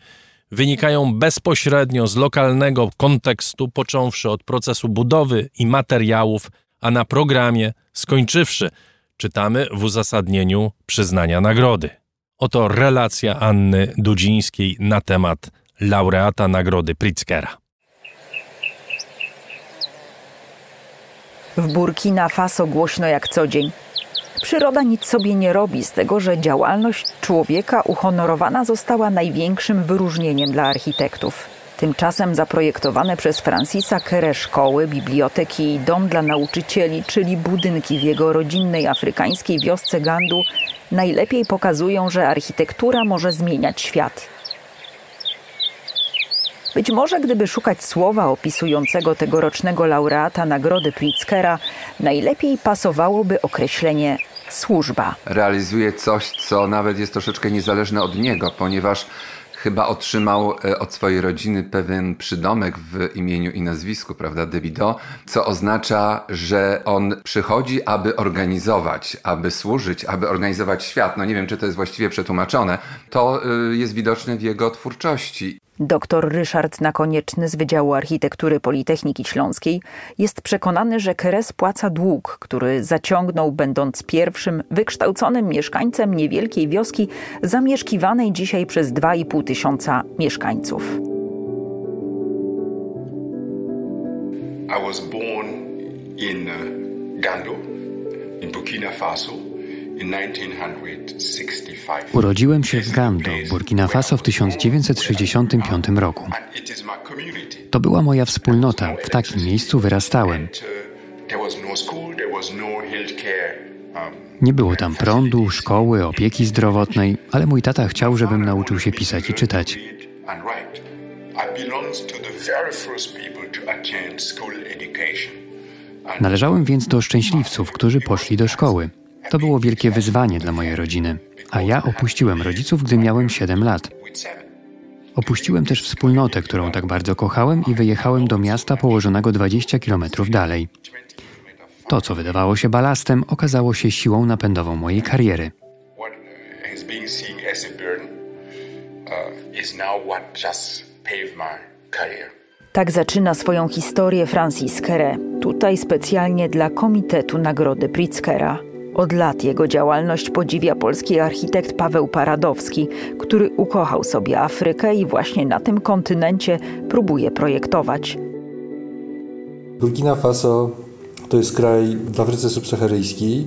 wynikają bezpośrednio z lokalnego kontekstu, począwszy od procesu budowy i materiałów, a na programie skończywszy, czytamy w uzasadnieniu przyznania nagrody. Oto relacja Anny Dudzińskiej na temat laureata nagrody Pritzkera. W Burkina Faso głośno jak co dzień. Przyroda nic sobie nie robi z tego, że działalność człowieka uhonorowana została największym wyróżnieniem dla architektów. Tymczasem zaprojektowane przez Francisa Kere szkoły, biblioteki i dom dla nauczycieli, czyli budynki w jego rodzinnej afrykańskiej wiosce Gandu, najlepiej pokazują, że architektura może zmieniać świat. Być może gdyby szukać słowa opisującego tegorocznego laureata nagrody Pritzkera, najlepiej pasowałoby określenie służba. realizuje coś, co nawet jest troszeczkę niezależne od niego, ponieważ chyba otrzymał e, od swojej rodziny pewien przydomek w imieniu i nazwisku, prawda, Debido, co oznacza, że on przychodzi, aby organizować, aby służyć, aby organizować świat. No nie wiem, czy to jest właściwie przetłumaczone. To y, jest widoczne w jego twórczości. Dr Ryszard Nakonieczny z Wydziału Architektury Politechniki Śląskiej jest przekonany, że Kere spłaca dług, który zaciągnął będąc pierwszym wykształconym mieszkańcem niewielkiej wioski zamieszkiwanej dzisiaj przez 2,5 tysiąca mieszkańców. I was born in uh, Gando, in Burkina Faso, in 1965. Urodziłem się w Gando, Burkina Faso w 1965 roku. To była moja wspólnota, w takim miejscu wyrastałem. Uh, no no. Um, Nie było tam prądu, szkoły, opieki zdrowotnej, ale mój tata chciał, żebym nauczył się pisać i czytać. Należałem więc do szczęśliwców, którzy poszli do szkoły. To było wielkie wyzwanie dla mojej rodziny, a ja opuściłem rodziców, gdy miałem 7 lat. Opuściłem też wspólnotę, którą tak bardzo kochałem i wyjechałem do miasta położonego 20 kilometrów dalej. To, co wydawało się balastem, okazało się siłą napędową mojej kariery. Uh. Tak zaczyna swoją historię Francis Kere, tutaj specjalnie dla Komitetu Nagrody Pritzkera. Od lat jego działalność podziwia polski architekt Paweł Paradowski, który ukochał sobie Afrykę i właśnie na tym kontynencie próbuje projektować. Burkina Faso to jest kraj w Afryce subsaharyjskiej,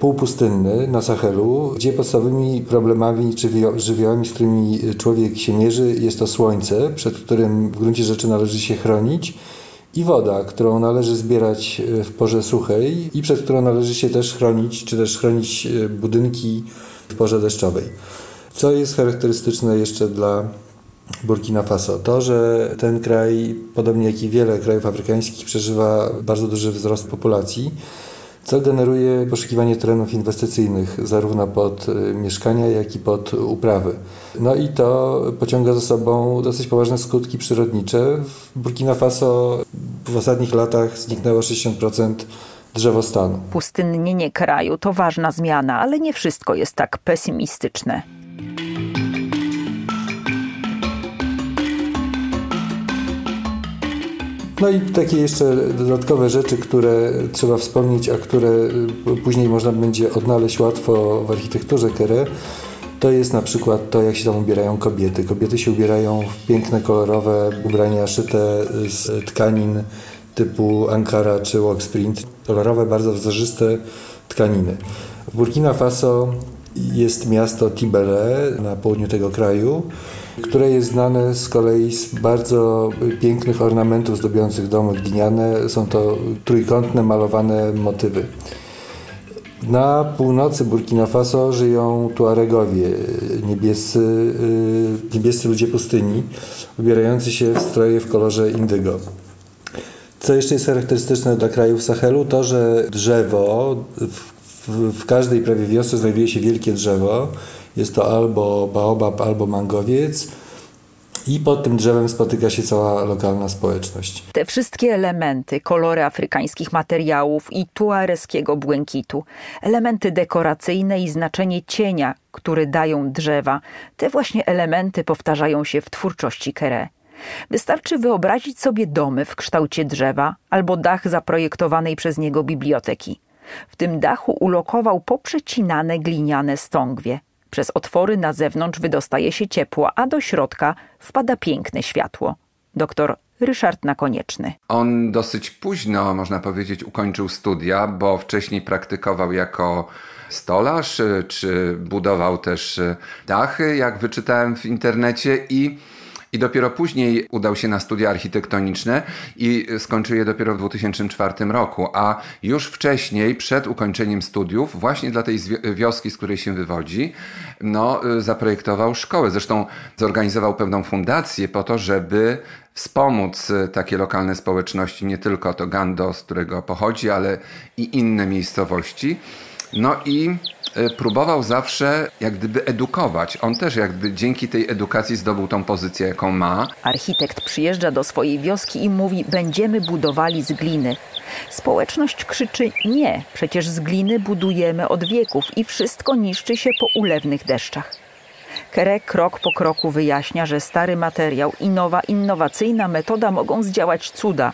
półpustynny na Sahelu, gdzie podstawowymi problemami czy wio- żywiołami, z którymi człowiek się mierzy, jest to słońce, przed którym w gruncie rzeczy należy się chronić, i woda, którą należy zbierać e, w porze suchej i przed którą należy się też chronić, czy też chronić e, budynki w porze deszczowej. Co jest charakterystyczne jeszcze dla Burkina Faso. To, że ten kraj, podobnie jak i wiele krajów afrykańskich, przeżywa bardzo duży wzrost populacji, co generuje poszukiwanie terenów inwestycyjnych zarówno pod y, mieszkania, jak i pod uprawy. No i to pociąga za sobą dosyć poważne skutki przyrodnicze. W Burkina Faso w ostatnich latach zniknęło 60% drzewostanu. Pustynnienie kraju to ważna zmiana, ale nie wszystko jest tak pesymistyczne. No i takie jeszcze dodatkowe rzeczy, które trzeba wspomnieć, a które y, później można będzie odnaleźć łatwo w architekturze Kere, to jest na przykład to, jak się tam ubierają kobiety. Kobiety się ubierają w piękne, kolorowe ubrania szyte z tkanin typu Ankara czy Wax Print. Kolorowe, bardzo wzorzyste tkaniny. W Burkina Faso jest miasto Tibele na południu tego kraju, które jest znane z kolei z bardzo pięknych ornamentów zdobiących domy gliniane. Są to trójkątne, malowane motywy. Na północy Burkina Faso żyją Tuaregowie, niebiescy, y, niebiescy ludzie pustyni, ubierający się w stroje w kolorze indygo. Co jeszcze jest charakterystyczne dla krajów Sahelu, to że drzewo, w, w, w każdej prawie wiosce znajduje się wielkie drzewo. Jest to albo baobab, albo mangowiec. I pod tym drzewem spotyka się cała lokalna społeczność. Te wszystkie elementy, kolory afrykańskich materiałów i tuareskiego błękitu, elementy dekoracyjne i znaczenie cienia, który dają drzewa, te właśnie elementy powtarzają się w twórczości Kere. Wystarczy wyobrazić sobie domy w kształcie drzewa albo dach zaprojektowanej przez niego biblioteki. W tym dachu ulokował poprzecinane gliniane stągwie. Przez otwory na zewnątrz wydostaje się ciepło, a do środka wpada piękne światło. Doktor Ryszard Nakonieczny. On dosyć późno, można powiedzieć, ukończył studia, bo wcześniej praktykował jako stolarz, y, czy budował też y, dachy, jak wyczytałem w internecie i i dopiero później udał się na studia architektoniczne i skończył je dopiero w 2004 roku, a już wcześniej, przed ukończeniem studiów, właśnie dla tej wioski, z której się wywodzi, no, y, zaprojektował szkołę. Zresztą zorganizował pewną fundację po to, żeby wspomóc y, takie lokalne społeczności, nie tylko to Gando, z którego pochodzi, ale i inne miejscowości. No i y, próbował zawsze jak gdyby edukować. On też jak gdyby dzięki tej edukacji zdobył tą pozycję, jaką ma. Architekt przyjeżdża do swojej wioski i mówi: Będziemy budowali z gliny. Społeczność krzyczy: Nie, przecież z gliny budujemy od wieków i wszystko niszczy się po ulewnych deszczach. Kere krok po kroku wyjaśnia, że stary materiał i nowa innowacyjna metoda mogą zdziałać cuda.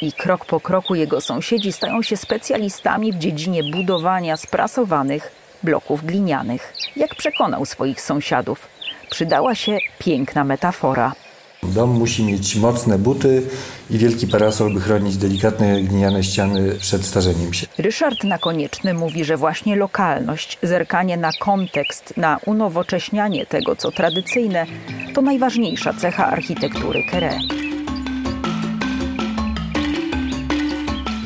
I krok po kroku jego sąsiedzi stają się specjalistami w dziedzinie budowania sprasowanych bloków glinianych. Jak przekonał swoich sąsiadów, przydała się piękna metafora. Dom musi mieć mocne buty i wielki parasol, by chronić delikatne gliniane ściany przed starzeniem się. Ryszard Nakonieczny mówi, że właśnie lokalność, zerkanie na kontekst, na unowocześnianie tego, co tradycyjne, to najważniejsza cecha architektury Kere.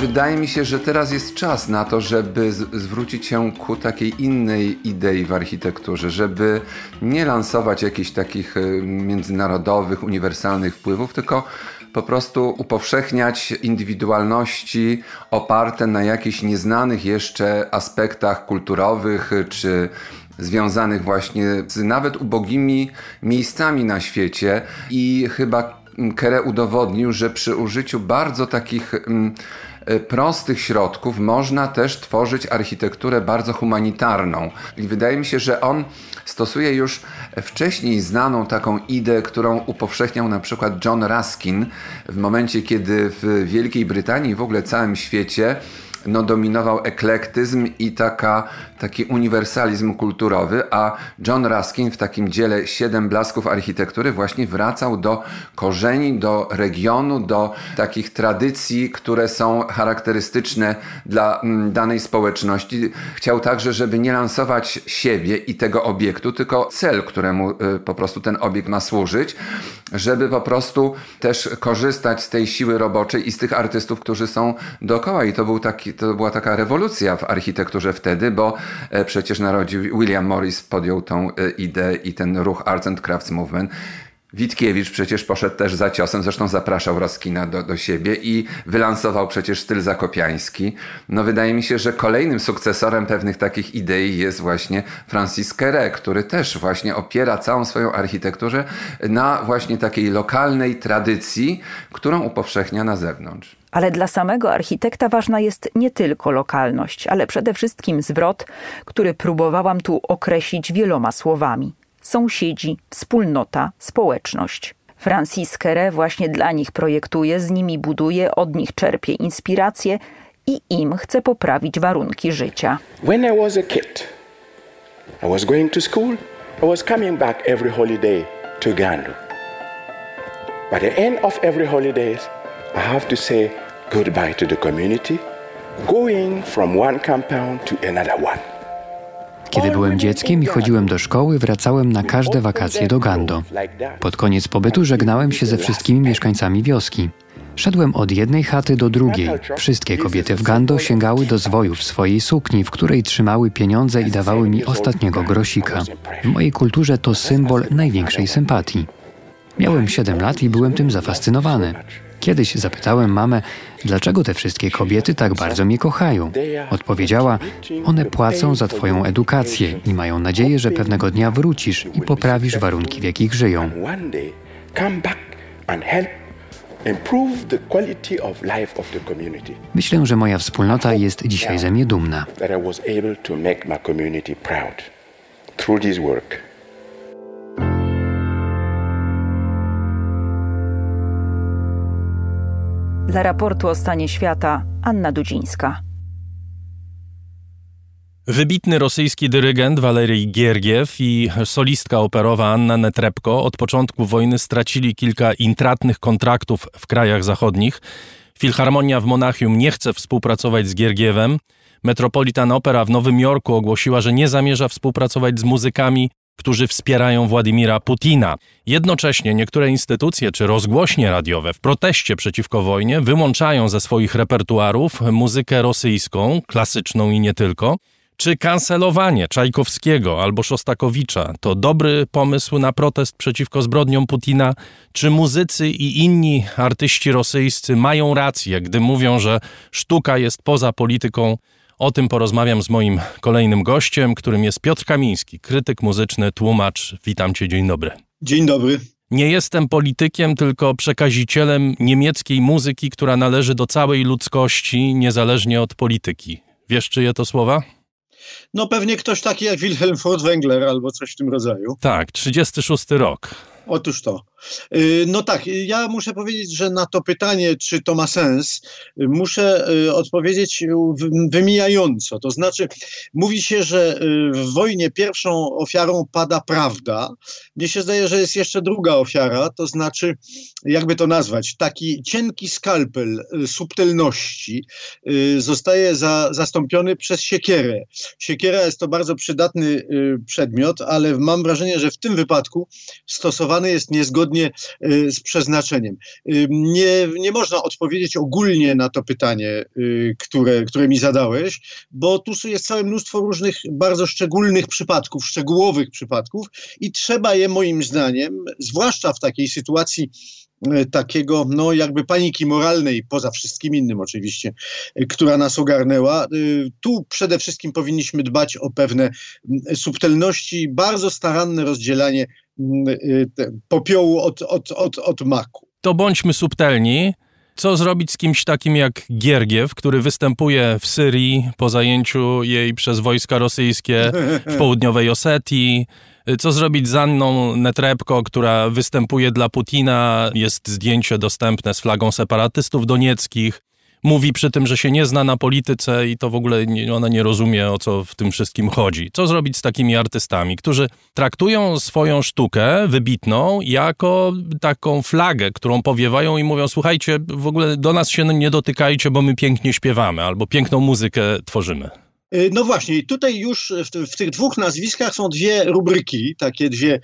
Wydaje mi się, że teraz jest czas na to, żeby zwrócić się ku takiej innej idei w architekturze, żeby nie lansować jakichś takich e, międzynarodowych, uniwersalnych wpływów, tylko po prostu upowszechniać indywidualności oparte na jakichś nieznanych jeszcze aspektach kulturowych e, czy związanych właśnie z nawet ubogimi miejscami na świecie. I chyba Kere udowodnił, że przy użyciu bardzo takich mm, prostych środków można też tworzyć architekturę bardzo humanitarną. I wydaje mi się, że on stosuje już wcześniej znaną taką ideę, którą upowszechniał na przykład John Ruskin w momencie, kiedy w Wielkiej Brytanii i w ogóle całym świecie no, dominował eklektyzm i taka, taki uniwersalizm kulturowy, a John Ruskin w takim dziele Siedem blasków architektury właśnie wracał do korzeni, do regionu, do takich tradycji, które są charakterystyczne dla mm, danej społeczności. Chciał także, żeby nie lansować siebie i tego obiektu, tylko cel, któremu y, po prostu ten obiekt ma służyć, żeby po prostu też korzystać z tej siły roboczej i z tych artystów, którzy są dookoła. I to, był taki, to była taka rewolucja w architekturze wtedy, bo przecież narodził William Morris, podjął tą e, ideę i ten ruch Arts and Crafts Movement. Witkiewicz przecież poszedł też za ciosem, zresztą zapraszał Roskina do, do siebie i wylansował przecież styl zakopiański. No wydaje mi się, że kolejnym sukcesorem pewnych takich idei jest właśnie Francis Kere, który też właśnie opiera całą swoją architekturę na właśnie takiej lokalnej tradycji, którą upowszechnia na zewnątrz. Ale dla samego architekta ważna jest nie tylko lokalność, ale przede wszystkim zwrot, który próbowałam tu określić wieloma słowami. Sąsiedzi, wspólnota, społeczność. Francis Kere właśnie dla nich projektuje, z nimi buduje, od nich czerpie inspirację i im chce poprawić warunki życia. When I was a kid, I was going to school. I was coming back every holiday to Gandu. By the end of every holidays, I have to say goodbye to the community, going from one compound to another one. Kiedy byłem dzieckiem i chodziłem do szkoły, wracałem na każde wakacje do Gando. Pod koniec pobytu żegnałem się ze wszystkimi mieszkańcami wioski. Szedłem od jednej chaty do drugiej. Wszystkie kobiety w Gando sięgały do zwojów swojej sukni, w której trzymały pieniądze i dawały mi ostatniego grosika. W mojej kulturze to symbol największej sympatii. Miałem 7 lat i byłem tym zafascynowany. Kiedyś zapytałem mamę, dlaczego te wszystkie kobiety tak bardzo mnie kochają. Odpowiedziała, one płacą za Twoją edukację i mają nadzieję, że pewnego dnia wrócisz i poprawisz warunki, w jakich żyją. Myślę, że moja wspólnota jest dzisiaj ze mnie dumna. Through this work. Dla raportu o stanie świata Anna Dudzińska. Wybitny rosyjski dyrygent Waleryj Giergiew i solistka operowa Anna Netrebko od początku wojny stracili kilka intratnych kontraktów w krajach zachodnich. Filharmonia w Monachium nie chce współpracować z Giergiewem. Metropolitan Opera w Nowym Jorku ogłosiła, że nie zamierza współpracować z muzykami, którzy wspierają Władimira Putina. Jednocześnie niektóre instytucje czy rozgłośnie radiowe w proteście przeciwko wojnie wyłączają ze swoich repertuarów muzykę rosyjską, klasyczną i nie tylko. Czy kancelowanie Czajkowskiego albo Szostakowicza to dobry pomysł na protest przeciwko zbrodniom Putina? Czy muzycy i inni artyści rosyjscy mają rację, gdy mówią, że sztuka jest poza polityką? O tym porozmawiam z moim kolejnym gościem, którym jest Piotr Kamiński, krytyk muzyczny, tłumacz. Witam cię, dzień dobry. Dzień dobry. Nie jestem politykiem, tylko przekazicielem niemieckiej muzyki, która należy do całej ludzkości, niezależnie od polityki. Wiesz, czyje to słowa? No pewnie ktoś taki jak Wilhelm Furtwängler albo coś w tym rodzaju. Tak, 36 rok. Otóż to. Y, No tak, ja muszę powiedzieć, że na to pytanie, czy to ma sens, y, muszę y, odpowiedzieć wymijająco. To znaczy, mówi się, że y, w wojnie pierwszą ofiarą pada prawda. Mnie się zdaje, że jest jeszcze druga ofiara, to znaczy, jakby to nazwać, taki cienki skalpel y, subtelności y, zostaje za, zastąpiony przez siekierę. Siekiera jest to bardzo przydatny y, przedmiot, ale mam wrażenie, że w tym wypadku stosowany jest niezgodnie y, z przeznaczeniem. Y, Nie, nie można odpowiedzieć ogólnie na to pytanie, y, które, które mi zadałeś, bo tu jest całe mnóstwo różnych bardzo szczególnych przypadków, szczegółowych przypadków i trzeba je moim zdaniem, zwłaszcza w takiej sytuacji takiego, no jakby paniki moralnej, poza wszystkim innym oczywiście, która nas ogarnęła. Tu przede wszystkim powinniśmy dbać o pewne subtelności, bardzo staranne rozdzielanie popiołu od, od, od, od maku. To bądźmy subtelni. Co zrobić z kimś takim jak Giergiew, który występuje w Syrii po zajęciu jej przez wojska rosyjskie w *laughs* południowej Osetii? Co zrobić z Anną Netrebko, która występuje dla Putina? Jest zdjęcie dostępne z flagą separatystów donieckich. Mówi przy tym, że się nie zna na polityce i to w ogóle nie, ona nie rozumie, o co w tym wszystkim chodzi. Co zrobić z takimi artystami, którzy traktują swoją sztukę wybitną jako taką flagę, którą powiewają i mówią: Słuchajcie, w ogóle do nas się nie dotykajcie, bo my pięknie śpiewamy albo piękną muzykę tworzymy. Y, No właśnie, tutaj już w, w tych dwóch nazwiskach są dwie rubryki, takie dwie,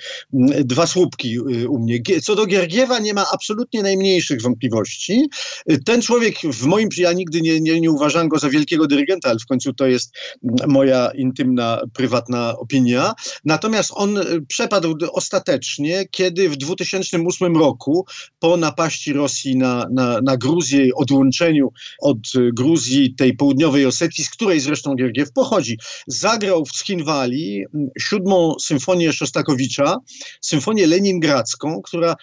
dwa słupki y, u mnie. Co do Giergiewa nie ma absolutnie najmniejszych wątpliwości. Y, Ten człowiek w moim, ja nigdy nie, nie, nie uważam go za wielkiego dyrygenta, ale w końcu to jest moja intymna, prywatna opinia. Natomiast on przepadł ostatecznie, kiedy w 2008 roku po napaści Rosji na, na, na Gruzję odłączeniu od Gruzji, tej południowej Osetii, z której zresztą Giergiew pochodzi. Zagrał w Schinwali mm, siódmą symfonię Szostakowicza, symfonię leningradzką, która y,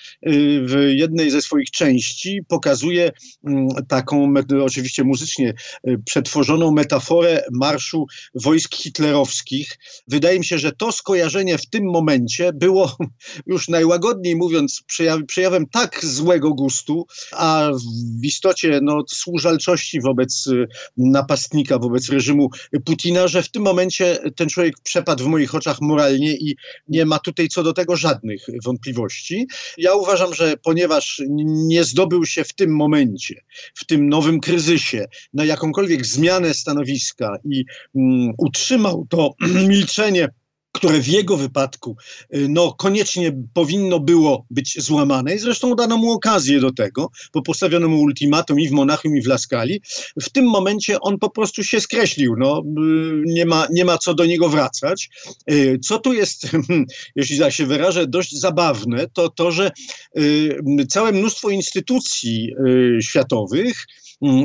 w jednej ze swoich części pokazuje mm, taką, oczywiście muzycznie y, przetworzoną metaforę marszu wojsk hitlerowskich. Wydaje mi się, że to skojarzenie w tym momencie było *laughs* już najłagodniej mówiąc przejaw, przejawem tak złego gustu, a w istocie no, służalczości wobec y, napastnika, wobec reżimu Putina, że w tym momencie ten człowiek przepadł w moich oczach moralnie i nie ma tutaj co do tego żadnych wątpliwości. Ja uważam, że ponieważ nie zdobył się w tym momencie, w tym nowym kryzysie, na jakąkolwiek zmianę stanowiska i mm, utrzymał to *clears throat* milczenie które w jego wypadku y, no, koniecznie powinno było być złamane i zresztą dano mu okazję do tego, bo postawiono mu ultimatum i w Monachium i w Laskali. W tym momencie on po prostu się skreślił, no, y, nie, ma, nie ma co do niego wracać. Y, Co tu jest, *laughs* jeśli tak się wyrażę, dość zabawne, to to, że całe mnóstwo instytucji światowych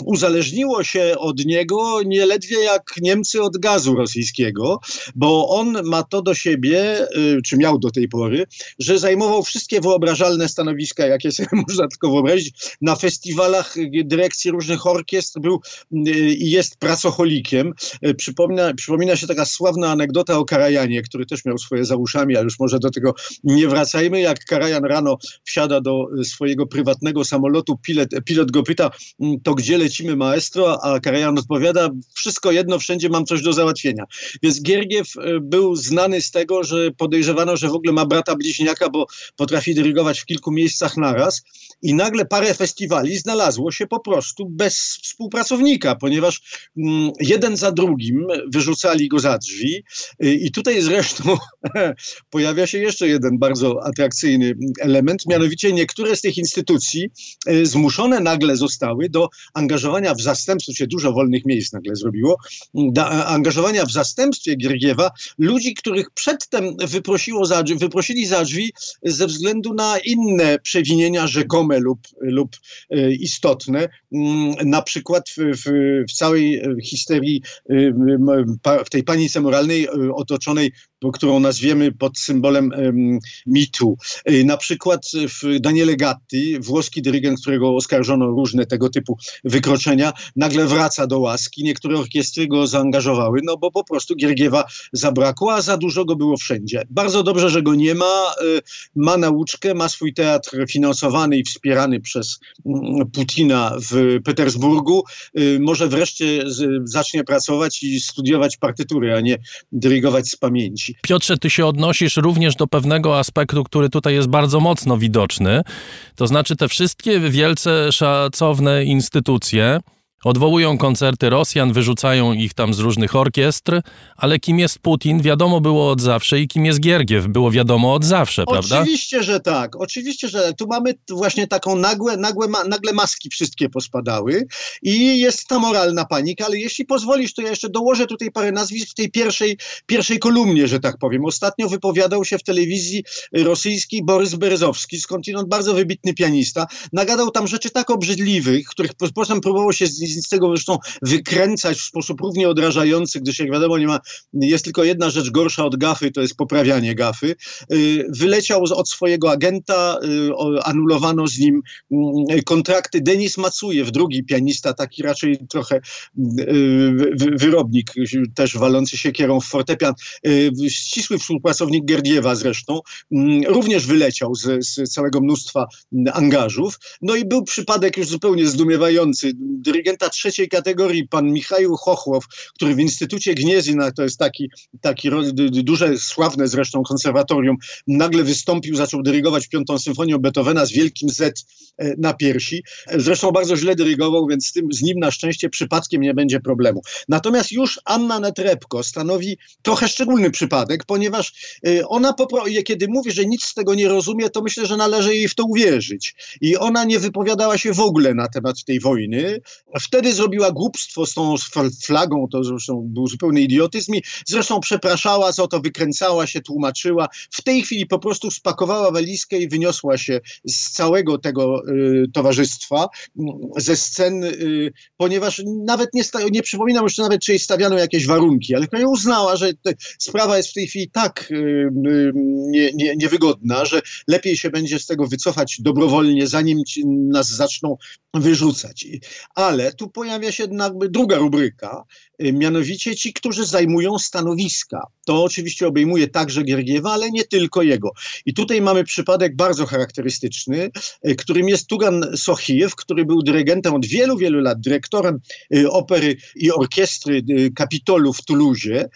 uzależniło się od niego nieledwie jak Niemcy od gazu rosyjskiego, bo on ma to do siebie, y, czy miał do tej pory, że zajmował wszystkie wyobrażalne stanowiska, jakie sobie *laughs* można tylko wyobrazić. Na festiwalach dyrekcji różnych orkiestr był y, i jest pracocholikiem. Y, Przypomina, przypomina się taka sławna anegdota o Karajanie, który też miał swoje za uszami, ale już może do tego nie wracajmy. Jak Karajan rano wsiada do swojego prywatnego samolotu, pilot, pilot go pyta, "Mm, to gdzie lecimy maestro? A Karajan odpowiada, wszystko jedno, wszędzie mam coś do załatwienia. Więc Giergiew y, był znany z tego, że podejrzewano, że w ogóle ma brata bliźniaka, bo potrafi dyrygować w kilku miejscach naraz. I nagle parę festiwali znalazło się po prostu bez współpracownika, ponieważ mm, jeden za drugim wyrzucali go za drzwi. Y, I tutaj zresztą *laughs* pojawia się jeszcze jeden bardzo atrakcyjny element, mianowicie niektóre z tych instytucji y, zmuszone nagle zostały do angażowania w zastępstwie, dużo wolnych miejsc nagle zrobiło, do angażowania w zastępstwie Giergiewa ludzi, których przedtem wyprosiło za, wyprosili za drzwi ze względu na inne przewinienia lub, lub e, istotne. Mm, Na przykład w, w, całej e, histerii, e, w tej panice moralnej otoczonej, którą nazwiemy pod symbolem em, mitu. E, Na przykład w Daniele Gatti, włoski dyrygent, którego oskarżono o różne tego typu wykroczenia, nagle wraca do łaski. Niektóre orkiestry go zaangażowały, no bo po prostu Giergiewa zabrakło, a za dużo go było wszędzie. Bardzo dobrze, że go nie ma. y, Ma nauczkę, ma swój teatr finansowany i wspierany przez mm, Putina w Petersburgu. Y, Może wreszcie zacznie pracować i studiować partytury, a nie dyrygować z pamięci. Piotrze, ty się odnosisz również do pewnego aspektu, który tutaj jest bardzo mocno widoczny. To znaczy te wszystkie wielce szacowne instytucje odwołują koncerty Rosjan, wyrzucają ich tam z różnych orkiestr, ale kim jest Putin wiadomo było od zawsze i kim jest Giergiew było wiadomo od zawsze, prawda? Oczywiście, że tak. Oczywiście, że tu mamy właśnie taką nagłe, nagłe nagle maski wszystkie pospadały i jest ta moralna panika, ale jeśli pozwolisz, to ja jeszcze dołożę tutaj parę nazwisk w tej pierwszej, pierwszej kolumnie, że tak powiem. Ostatnio wypowiadał się w telewizji rosyjskiej Borys Berezowski, skądinąd bardzo wybitny pianista. Nagadał tam rzeczy tak obrzydliwych, których po- potem próbowało się z, z tego zresztą wykręcać w sposób równie odrażający, gdyż jak wiadomo nie ma, jest tylko jedna rzecz gorsza od gafy, to jest poprawianie gafy. Y, Wyleciał od swojego agenta, y, anulowano z nim mm, kontrakty. Denis Macujew, drugi pianista, taki raczej trochę y, wy- wyrobnik, też walący siekierą w fortepian, ścisły współpracownik Gerdiewa zresztą, mm, również wyleciał z, z całego mnóstwa mm, angażów. No i był przypadek już zupełnie zdumiewający. Dyrygenta dyrygenta trzeciej kategorii, pan Michał Chochłow, który w Instytucie Gniezina, to jest taki, taki duże, sławne zresztą konserwatorium, nagle wystąpił, zaczął dyrygować piątą symfonią Beethovena z wielkim Z e, na piersi. E, Zresztą bardzo źle dyrygował, więc z, tym, z nim na szczęście przypadkiem nie będzie problemu. Natomiast już Anna Netrebko stanowi trochę szczególny przypadek, ponieważ y, ona, kiedy mówi, że nic z tego nie rozumie, to myślę, że należy jej w to uwierzyć. I ona nie wypowiadała się w ogóle na temat tej wojny. Wtedy zrobiła głupstwo z tą fl- flagą, to zresztą był zupełny idiotyzm i zresztą przepraszała za to, wykręcała się, tłumaczyła. W tej chwili po prostu spakowała walizkę i wyniosła się z całego tego y, towarzystwa, mm, ze scen, y, ponieważ nawet nie, sta- nie przypominam już nawet, czy jej stawiano jakieś warunki, ale która uznała, że sprawa jest w tej chwili tak y, y, nie, nie, niewygodna, że lepiej się będzie z tego wycofać dobrowolnie, zanim nas zaczną wyrzucać. Ale tu pojawia się jakby druga rubryka, y, mianowicie ci, którzy zajmują stanowiska. To oczywiście obejmuje także Giergiewa, ale nie tylko jego. I tutaj mamy przypadek bardzo charakterystyczny, y, którym jest Turan Sochijew, który był dyrygentem od wielu, wielu lat, dyrektorem y, opery i orkiestry Kapitolu w Toulouse.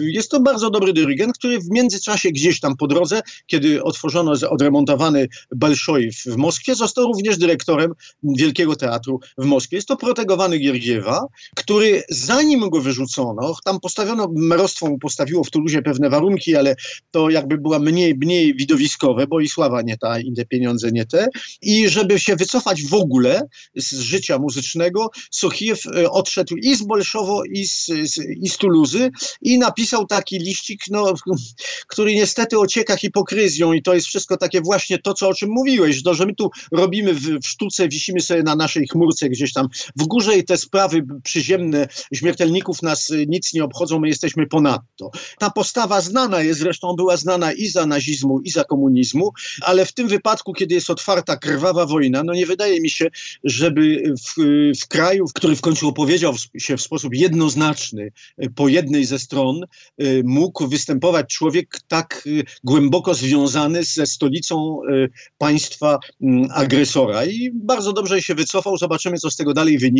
Jest to bardzo dobry dyrygent, który w międzyczasie gdzieś tam po drodze, kiedy otworzono odremontowany Balszoj w Moskwie, został również dyrektorem Wielkiego Teatru w Moskwie. Jest to protegowany Giergiewa, który zanim go wyrzucono, tam postawiono, merostwo mu postawiło w Toulouse pewne warunki, ale to jakby była mniej, mniej widowiskowe, bo i sława nie ta, i te pieniądze nie te. I żeby się wycofać w ogóle z życia muzycznego, Sochijew e, odszedł i z Bolszowo, i z, z, i z Tuluzy i napisał taki liścik, no, *laughs* który niestety ocieka hipokryzją i to jest wszystko takie właśnie to, co o czym mówiłeś, no, że my tu robimy w, w sztuce, wisimy sobie na naszej chmurce gdzieś tam w górze i te sprawy przyziemne śmiertelników nas y, nic nie obchodzą, my jesteśmy ponadto. Ta postawa znana jest, zresztą była znana i za nazizmu, i za komunizmu, ale w tym wypadku, kiedy jest otwarta, krwawa wojna, no nie wydaje mi się, żeby w, w kraju, który w końcu opowiedział w- się w sposób jednoznaczny y, po jednej ze stron, y, mógł występować człowiek tak głęboko związany ze stolicą państwa mm, agresora. I bardzo dobrze się wycofał. Zobaczymy, co z tego dalej wyniknie.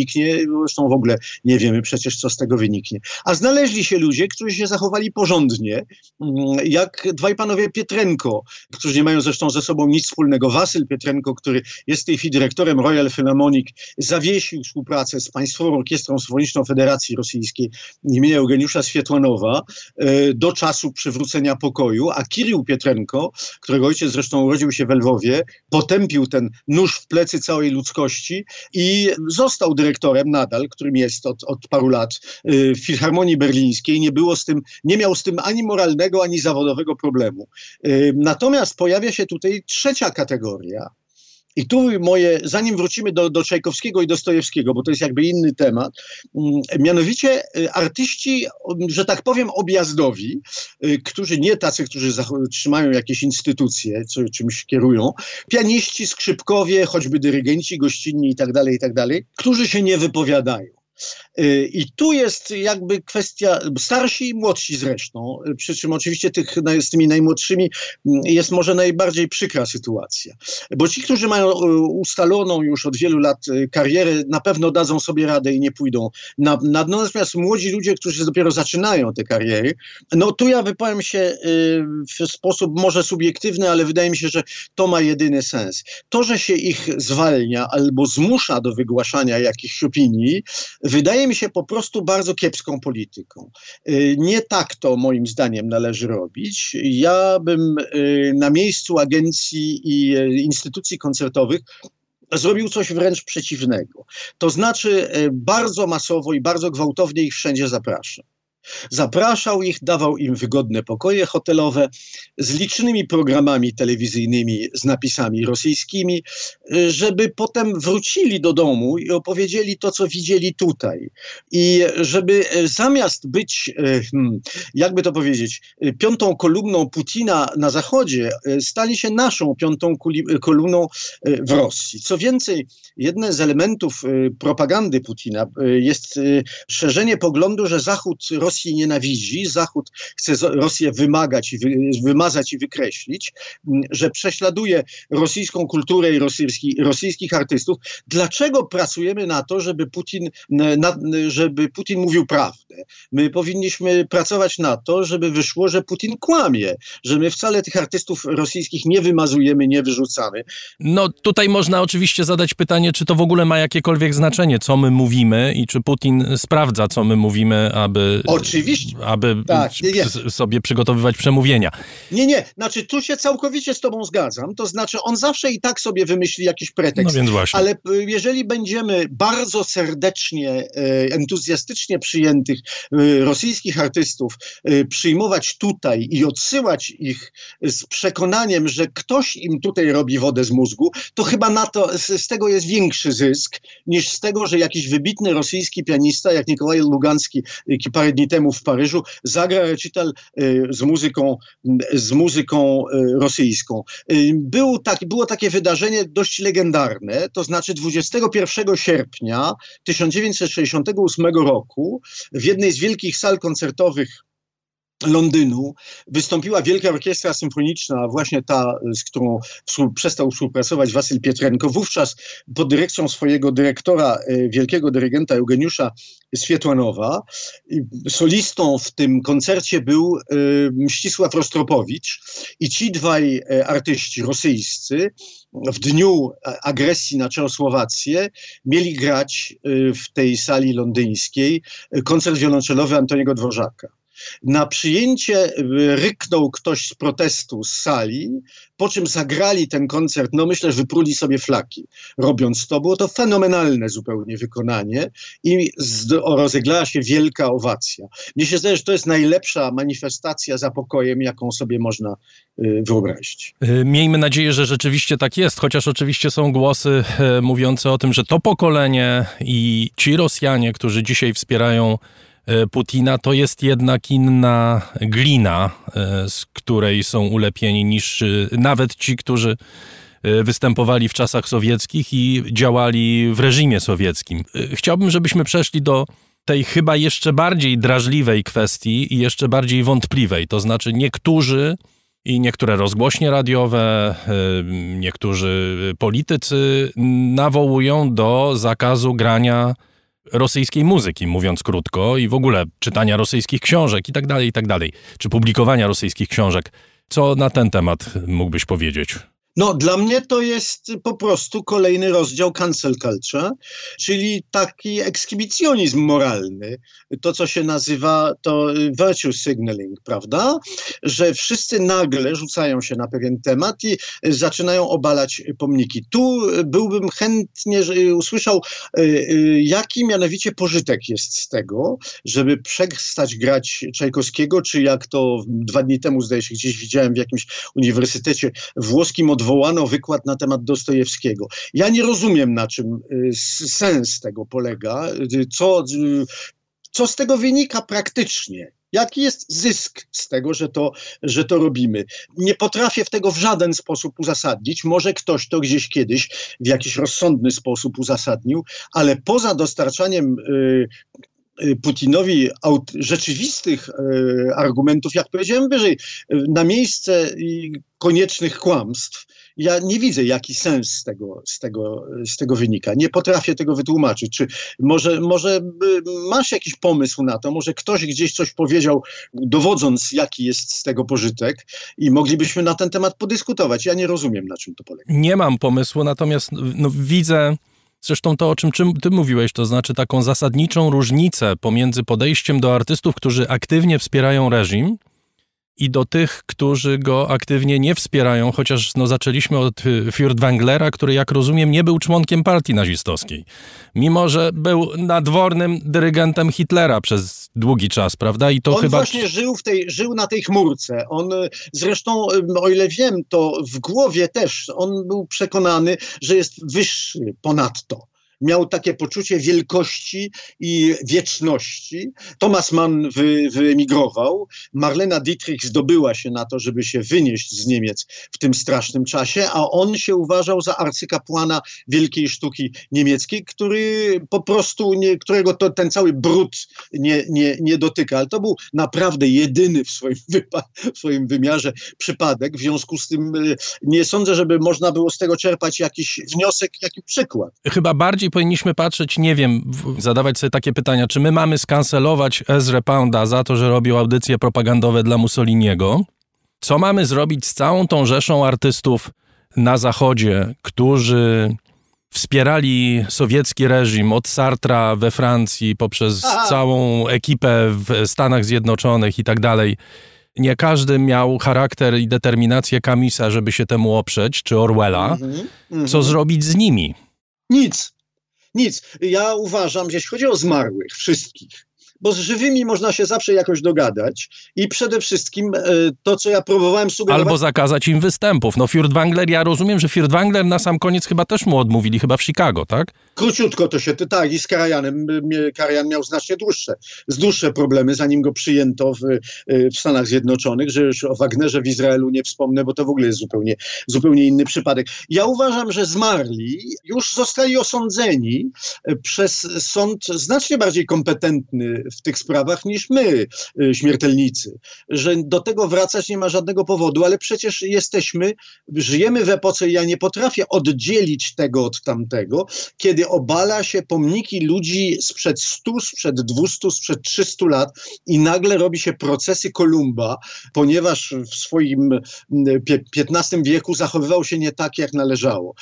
Zresztą w ogóle nie wiemy przecież, co z tego wyniknie. A znaleźli się ludzie, którzy się zachowali porządnie, mm, jak dwaj panowie Pietrenko, którzy nie mają zresztą ze sobą nic wspólnego. Wasyl Pietrenko, który jest w tej chwili dyrektorem Royal Philharmonic, zawiesił współpracę z Państwową Orkiestrą Symfoniczną Federacji Rosyjskiej imienia Eugeniusza Świetłanowa e, do czasu przywrócenia pokoju, a Kirill Pietrenko, którego ojciec zresztą urodził się w Lwowie, potępił ten nóż w plecy całej ludzkości i został dyrektorem nadal, którym jest od, od paru lat y, w Filharmonii Berlińskiej. Nie było z tym, nie miał z tym ani moralnego, ani zawodowego problemu. Y, Natomiast pojawia się tutaj trzecia kategoria, i tu moje, zanim wrócimy do, do Czajkowskiego i Dostojewskiego, bo to jest jakby inny temat, mm, mianowicie y, artyści, um, że tak powiem, objazdowi, y, którzy nie tacy, którzy trzymają jakieś instytucje, co, czymś kierują, pianiści, skrzypkowie, choćby dyrygenci gościnni i tak dalej, i tak którzy się nie wypowiadają. Y, I tu jest jakby kwestia, starsi i młodsi zresztą, przy czym oczywiście tych, z tymi najmłodszymi mm, jest może najbardziej przykra sytuacja. Bo ci, którzy mają y, ustaloną już od wielu lat y, karierę, na pewno dadzą sobie radę i nie pójdą na, na. Natomiast młodzi ludzie, którzy dopiero zaczynają te kariery, no tu ja wypowiem się w sposób może subiektywny, ale wydaje mi się, że to ma jedyny sens. To, że się ich zwalnia albo zmusza do wygłaszania jakichś opinii, wydaje mi się po prostu bardzo kiepską polityką. Y, Nie tak to moim zdaniem należy robić. Ja bym y, na miejscu agencji i y, instytucji koncertowych zrobił coś wręcz przeciwnego. To znaczy bardzo masowo i bardzo gwałtownie ich wszędzie zapraszał. Zapraszał ich, dawał im wygodne pokoje hotelowe z licznymi programami telewizyjnymi z napisami rosyjskimi, żeby potem wrócili do domu i opowiedzieli to, co widzieli tutaj. I żeby y, zamiast być, y, hmm, jakby to powiedzieć, y, piątą kolumną Putina na Zachodzie, stali się naszą piątą kolumną w Rosji. Co więcej, jednym z elementów propagandy Putina jest szerzenie poglądu, że Zachód Rosji Rosji nienawidzi, Zachód chce Rosję wymagać i wy, wymazać i wykreślić, że prześladuje rosyjską kulturę i rosyjski, rosyjskich artystów. Dlaczego pracujemy na to, żeby Putin, na, żeby Putin mówił prawdę? My powinniśmy pracować na to, żeby wyszło, że Putin kłamie, że my wcale tych artystów rosyjskich nie wymazujemy, nie wyrzucamy. No tutaj można oczywiście zadać pytanie, czy to w ogóle ma jakiekolwiek znaczenie, co my mówimy i czy Putin sprawdza, co my mówimy, aby, Oczywiście. aby Tak, nie, nie. sobie przygotowywać przemówienia. Nie, nie, znaczy tu się całkowicie z tobą zgadzam, to znaczy on zawsze i tak sobie wymyśli jakiś pretekst. No więc właśnie. Ale y, jeżeli będziemy bardzo serdecznie, e, entuzjastycznie przyjętych y, rosyjskich artystów y, przyjmować tutaj i odsyłać ich z przekonaniem, że ktoś im tutaj robi wodę z mózgu, to chyba na to, z, z tego jest większy zysk niż z tego, że jakiś wybitny rosyjski pianista, jak Nikolaj Lugancki y, parę dni temu w Paryżu, zagra recital y, z muzyką, z muzyką y, rosyjską. Y, Był tak, było takie wydarzenie dość legendarne, to znaczy 21 sierpnia 1968 roku w jednej z wielkich sal koncertowych Londynu wystąpiła Wielka Orkiestra Symfoniczna, właśnie ta, z którą przestał współpracować Wasyl Pietrenko. Wówczas pod dyrekcją swojego dyrektora, e, wielkiego dyrygenta Eugeniusza Swietłanowa. Solistą w tym koncercie był e, Mścisław Rostropowicz i ci dwaj e, artyści rosyjscy w dniu agresji na Czechosłowację mieli grać w tej sali londyńskiej koncert wiolonczelowy Antoniego Dworzaka. Na przyjęcie y, ryknął ktoś z protestu z sali, po czym zagrali ten koncert, no myślę, że wypruli sobie flaki, robiąc to. Było to fenomenalne zupełnie wykonanie i rozegrała się wielka owacja. Mnie się zdaje, że to jest najlepsza manifestacja za pokojem, jaką sobie można y, wyobrazić. Y, Miejmy nadzieję, że rzeczywiście tak jest, chociaż oczywiście są głosy e, mówiące o tym, że to pokolenie i ci Rosjanie, którzy dzisiaj wspierają Putina, to jest jednak inna glina, e, z której są ulepieni niż e, nawet ci, którzy e, występowali w czasach sowieckich i działali w reżimie sowieckim. E, Chciałbym, żebyśmy przeszli do tej chyba jeszcze bardziej drażliwej kwestii i jeszcze bardziej wątpliwej. To znaczy, niektórzy i niektóre rozgłośnie radiowe, niektórzy politycy nawołują do zakazu grania rosyjskiej muzyki, mówiąc krótko, i w ogóle czytania rosyjskich książek i tak dalej, i tak dalej, czy publikowania rosyjskich książek. Co na ten temat mógłbyś powiedzieć? No, dla mnie to jest po prostu kolejny rozdział cancel culture, czyli taki ekshibicjonizm moralny. To, co się nazywa to y, virtue signaling, prawda? Że wszyscy nagle rzucają się na pewien temat i zaczynają obalać pomniki. Tu y, byłbym chętnie y, usłyszał, jaki mianowicie pożytek jest z tego, żeby przestać grać Czajkowskiego, czy jak to dwa dni temu, zdaje się, gdzieś widziałem w jakimś uniwersytecie włoskim odwołano wykład na temat Dostojewskiego. Ja nie rozumiem, na czym y, sens tego polega, y, co, y, co z tego wynika praktycznie. Jaki jest zysk z tego, że to, że to robimy? Nie potrafię w tego w żaden sposób uzasadnić. Może ktoś to gdzieś kiedyś w jakiś rozsądny sposób uzasadnił, ale poza dostarczaniem y, Putinowi aut- rzeczywistych y, argumentów, jak powiedziałem wyżej, y, na miejsce y, koniecznych kłamstw, ja nie widzę, jaki sens z tego, z tego, z tego wynika. Nie potrafię tego wytłumaczyć. Czy może, może y, masz jakiś pomysł na to? Może ktoś gdzieś coś powiedział, dowodząc, jaki jest z tego pożytek, i moglibyśmy na ten temat podyskutować. Ja nie rozumiem, na czym to polega. Nie mam pomysłu, natomiast no, widzę zresztą to, o czym ty mówiłeś, to znaczy taką zasadniczą różnicę pomiędzy podejściem do artystów, którzy aktywnie wspierają reżim i do tych, którzy go aktywnie nie wspierają, chociaż no, zaczęliśmy od y, Furtwänglera, który jak rozumiem nie był członkiem partii nazistowskiej, mimo że był nadwornym dyrygentem Hitlera przez długi czas, prawda? I to on chyba... właśnie żył, w tej, żył na tej chmurce. On y, zresztą, y, o ile wiem, to w głowie też on był przekonany, że jest wyższy ponadto. Miał takie poczucie wielkości i wieczności. Thomas Mann wy, wyemigrował, Marlena Dietrich zdobyła się na to, żeby się wynieść z Niemiec w tym strasznym czasie, a on się uważał za arcykapłana wielkiej sztuki niemieckiej, który po prostu, nie, którego to, ten cały brud nie, nie, nie dotyka. Ale to był naprawdę jedyny w swoim, *laughs* w swoim wymiarze przypadek. W związku z tym y, nie sądzę, żeby można było z tego czerpać jakiś wniosek, jakiś przykład. Chyba bardziej powinniśmy patrzeć, nie wiem, w- zadawać sobie takie pytania, czy my mamy skancelować Ezra Pounda za to, że robił audycje propagandowe dla Mussoliniego? Co mamy zrobić z całą tą rzeszą artystów na Zachodzie, którzy wspierali sowiecki reżim od Sartra we Francji poprzez Aha. całą ekipę w Stanach Zjednoczonych i tak dalej. Nie każdy miał charakter i determinację Kamisa, żeby się temu oprzeć, czy Orwella. Mhm, mhm. Co zrobić z nimi? Nic. Nic. Ja uważam, że jeśli chodzi o zmarłych, wszystkich, bo z żywymi można się zawsze jakoś dogadać i przede wszystkim e, to, co ja próbowałem sugerować... Albo zakazać im występów. No Furtwängler, ja rozumiem, że Furtwängler na sam koniec chyba też mu odmówili, chyba w Chicago, tak? Króciutko to się, tak, i z Karajanem, Karajan miał znacznie dłuższe, z dłuższe problemy, zanim go przyjęto w, y, w Stanach Zjednoczonych, że już o Wagnerze w Izraelu nie wspomnę, bo to w ogóle jest zupełnie, zupełnie inny przypadek. Ja uważam, że zmarli już zostali osądzeni y, przez sąd znacznie bardziej kompetentny w tych sprawach niż my, y, śmiertelnicy, że do tego wracać nie ma żadnego powodu, ale przecież jesteśmy, żyjemy w epoce, ja nie potrafię oddzielić tego od tamtego, kiedy obala się pomniki ludzi sprzed 100, sprzed 200, sprzed 300 lat i nagle robi się procesy Kolumba, ponieważ w swoim XV wieku zachowywał się nie tak, jak należało.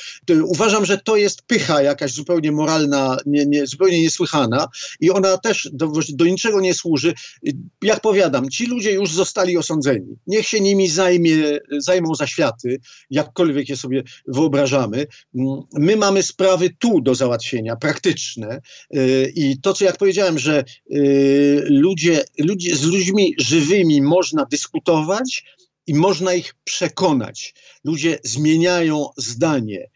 Uważam, że to jest pycha jakaś zupełnie moralna, nie, nie, zupełnie niesłychana i ona też do, do niczego nie służy. Jak powiadam, ci ludzie już zostali osądzeni. Niech się nimi zajmie, zajmą zaświaty, jakkolwiek je sobie wyobrażamy. My mamy sprawy tu do załatwienia, praktyczne. Yy, I to, co jak powiedziałem, że yy, ludzie, ludzie z ludźmi żywymi można dyskutować i można ich przekonać. Ludzie zmieniają zdanie.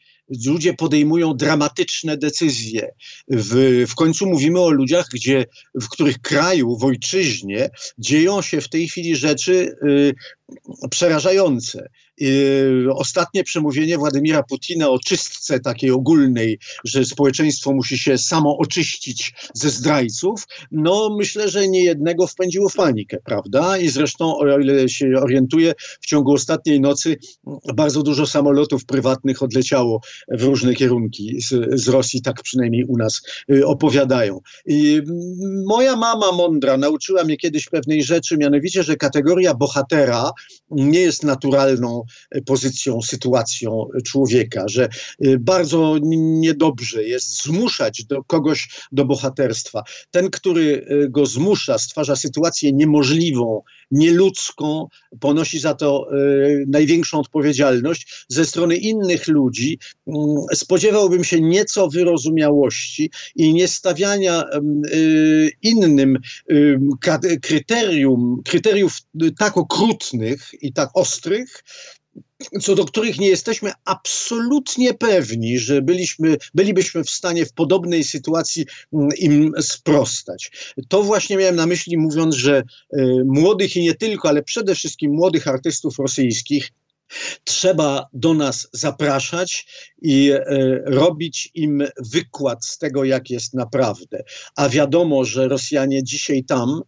Ludzie podejmują dramatyczne decyzje. W, w końcu mówimy o ludziach, gdzie, w których kraju, w ojczyźnie dzieją się w tej chwili rzeczy y, przerażające. Y, Ostatnie przemówienie Władimira Putina o czystce takiej ogólnej, że społeczeństwo musi się samo oczyścić ze zdrajców, no myślę, że nie jednego wpędziło w panikę, prawda? I zresztą, o ile się orientuję, w ciągu ostatniej nocy bardzo dużo samolotów prywatnych odleciało w różne kierunki z, z Rosji, tak przynajmniej u nas y, opowiadają. I mm, moja mama mądra nauczyła mnie kiedyś pewnej rzeczy, mianowicie, że kategoria bohatera nie jest naturalną pozycją, sytuacją człowieka, że y, bardzo niedobrze jest zmuszać do kogoś do bohaterstwa. Ten, który y, go zmusza, stwarza sytuację niemożliwą, nieludzką, ponosi za to y, największą odpowiedzialność. Ze strony innych ludzi mm, spodziewałbym się nieco wyrozumiałości i nie stawiania y, innym kryterium, kryteriów tak okrutnych i tak ostrych, co do których nie jesteśmy absolutnie pewni, że byliśmy, bylibyśmy w stanie w podobnej sytuacji mm, im sprostać. To właśnie miałem na myśli, mówiąc, że y, młodych i nie tylko, ale przede wszystkim młodych artystów rosyjskich trzeba do nas zapraszać i e, robić im wykład z tego, jak jest naprawdę. A wiadomo, że Rosjanie dzisiaj tam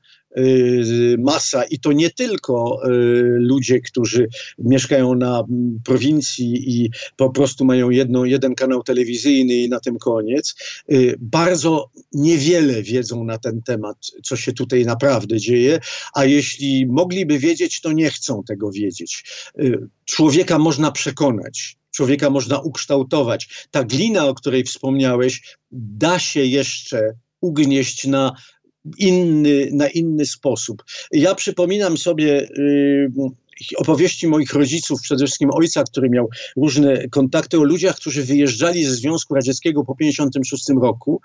masa i to nie tylko y, ludzie, którzy mieszkają na prowincji i po prostu mają jedną, jeden kanał telewizyjny i na tym koniec, y, bardzo niewiele wiedzą na ten temat, co się tutaj naprawdę dzieje, a jeśli mogliby wiedzieć, to nie chcą tego wiedzieć. Y, Człowieka można przekonać, człowieka można ukształtować. Ta glina, o której wspomniałeś, da się jeszcze ugnieść na inny, na inny sposób. Ja przypominam sobie y, opowieści moich rodziców, przede wszystkim ojca, który miał różne kontakty o ludziach, którzy wyjeżdżali ze Związku Radzieckiego po 1956 roku,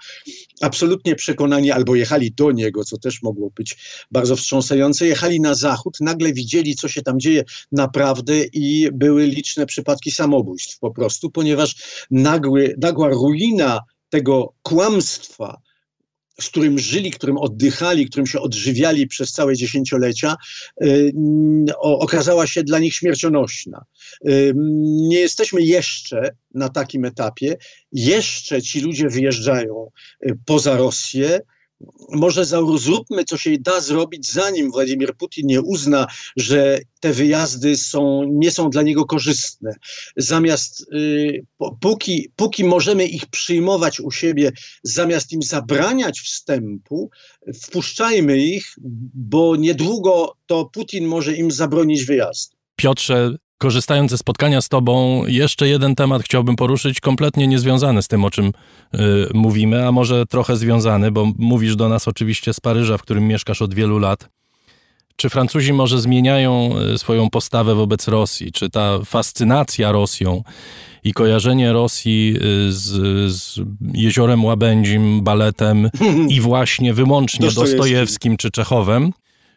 absolutnie przekonani albo jechali do niego, co też mogło być bardzo wstrząsające, jechali na zachód, nagle widzieli, co się tam dzieje naprawdę i były liczne przypadki samobójstw po prostu, ponieważ nagły, nagła ruina tego kłamstwa, z którym żyli, którym oddychali, którym się odżywiali przez całe dziesięciolecia, y, o- okazała się dla nich śmiercionośna. Y, Nie jesteśmy jeszcze na takim etapie. Jeszcze ci ludzie wyjeżdżają y, poza Rosję. Może zróbmy, co się da zrobić, zanim Władimir Putin nie uzna, że te wyjazdy są, nie są dla niego korzystne. Zamiast, y, póki, póki możemy ich przyjmować u siebie, zamiast im zabraniać wstępu, wpuszczajmy ich, bo niedługo to Putin może im zabronić wyjazdu. Piotrze, korzystając ze spotkania z Tobą, jeszcze jeden temat chciałbym poruszyć, kompletnie niezwiązany z tym, o czym y, mówimy, a może trochę związany, bo mówisz do nas oczywiście z Paryża, w którym mieszkasz od wielu lat. Czy Francuzi może zmieniają y, swoją postawę wobec Rosji? Czy ta fascynacja Rosją i kojarzenie Rosji y, z, z jeziorem Łabędzim, baletem *laughs* i właśnie wyłącznie Dostojewskim. Dostojewskim czy Czechowem,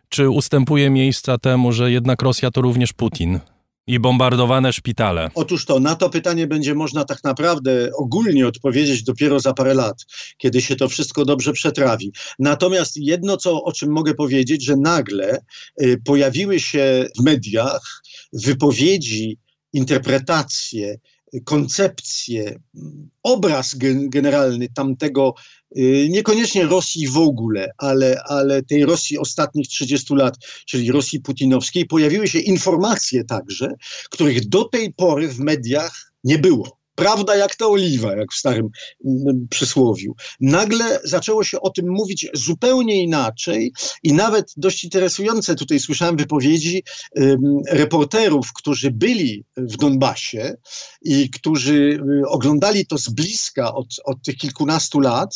czy ustępuje miejsca temu, że jednak Rosja to również Putin i bombardowane szpitale? Otóż to, na to pytanie będzie można tak naprawdę ogólnie odpowiedzieć dopiero za parę lat, kiedy się to wszystko dobrze przetrawi. Natomiast jedno, co, o czym mogę powiedzieć, że nagle y, pojawiły się w mediach wypowiedzi, interpretacje, koncepcje, mm, obraz gen- generalny tamtego, niekoniecznie Rosji w ogóle, ale, ale tej Rosji ostatnich 30 lat, czyli Rosji putinowskiej, pojawiły się informacje także, których do tej pory w mediach nie było. Prawda jak ta oliwa, jak w starym mm, przysłowiu. Nagle zaczęło się o tym mówić zupełnie inaczej i nawet dość interesujące tutaj słyszałem wypowiedzi reporterów, którzy byli w Donbasie i którzy y, oglądali to z bliska od, od tych kilkunastu lat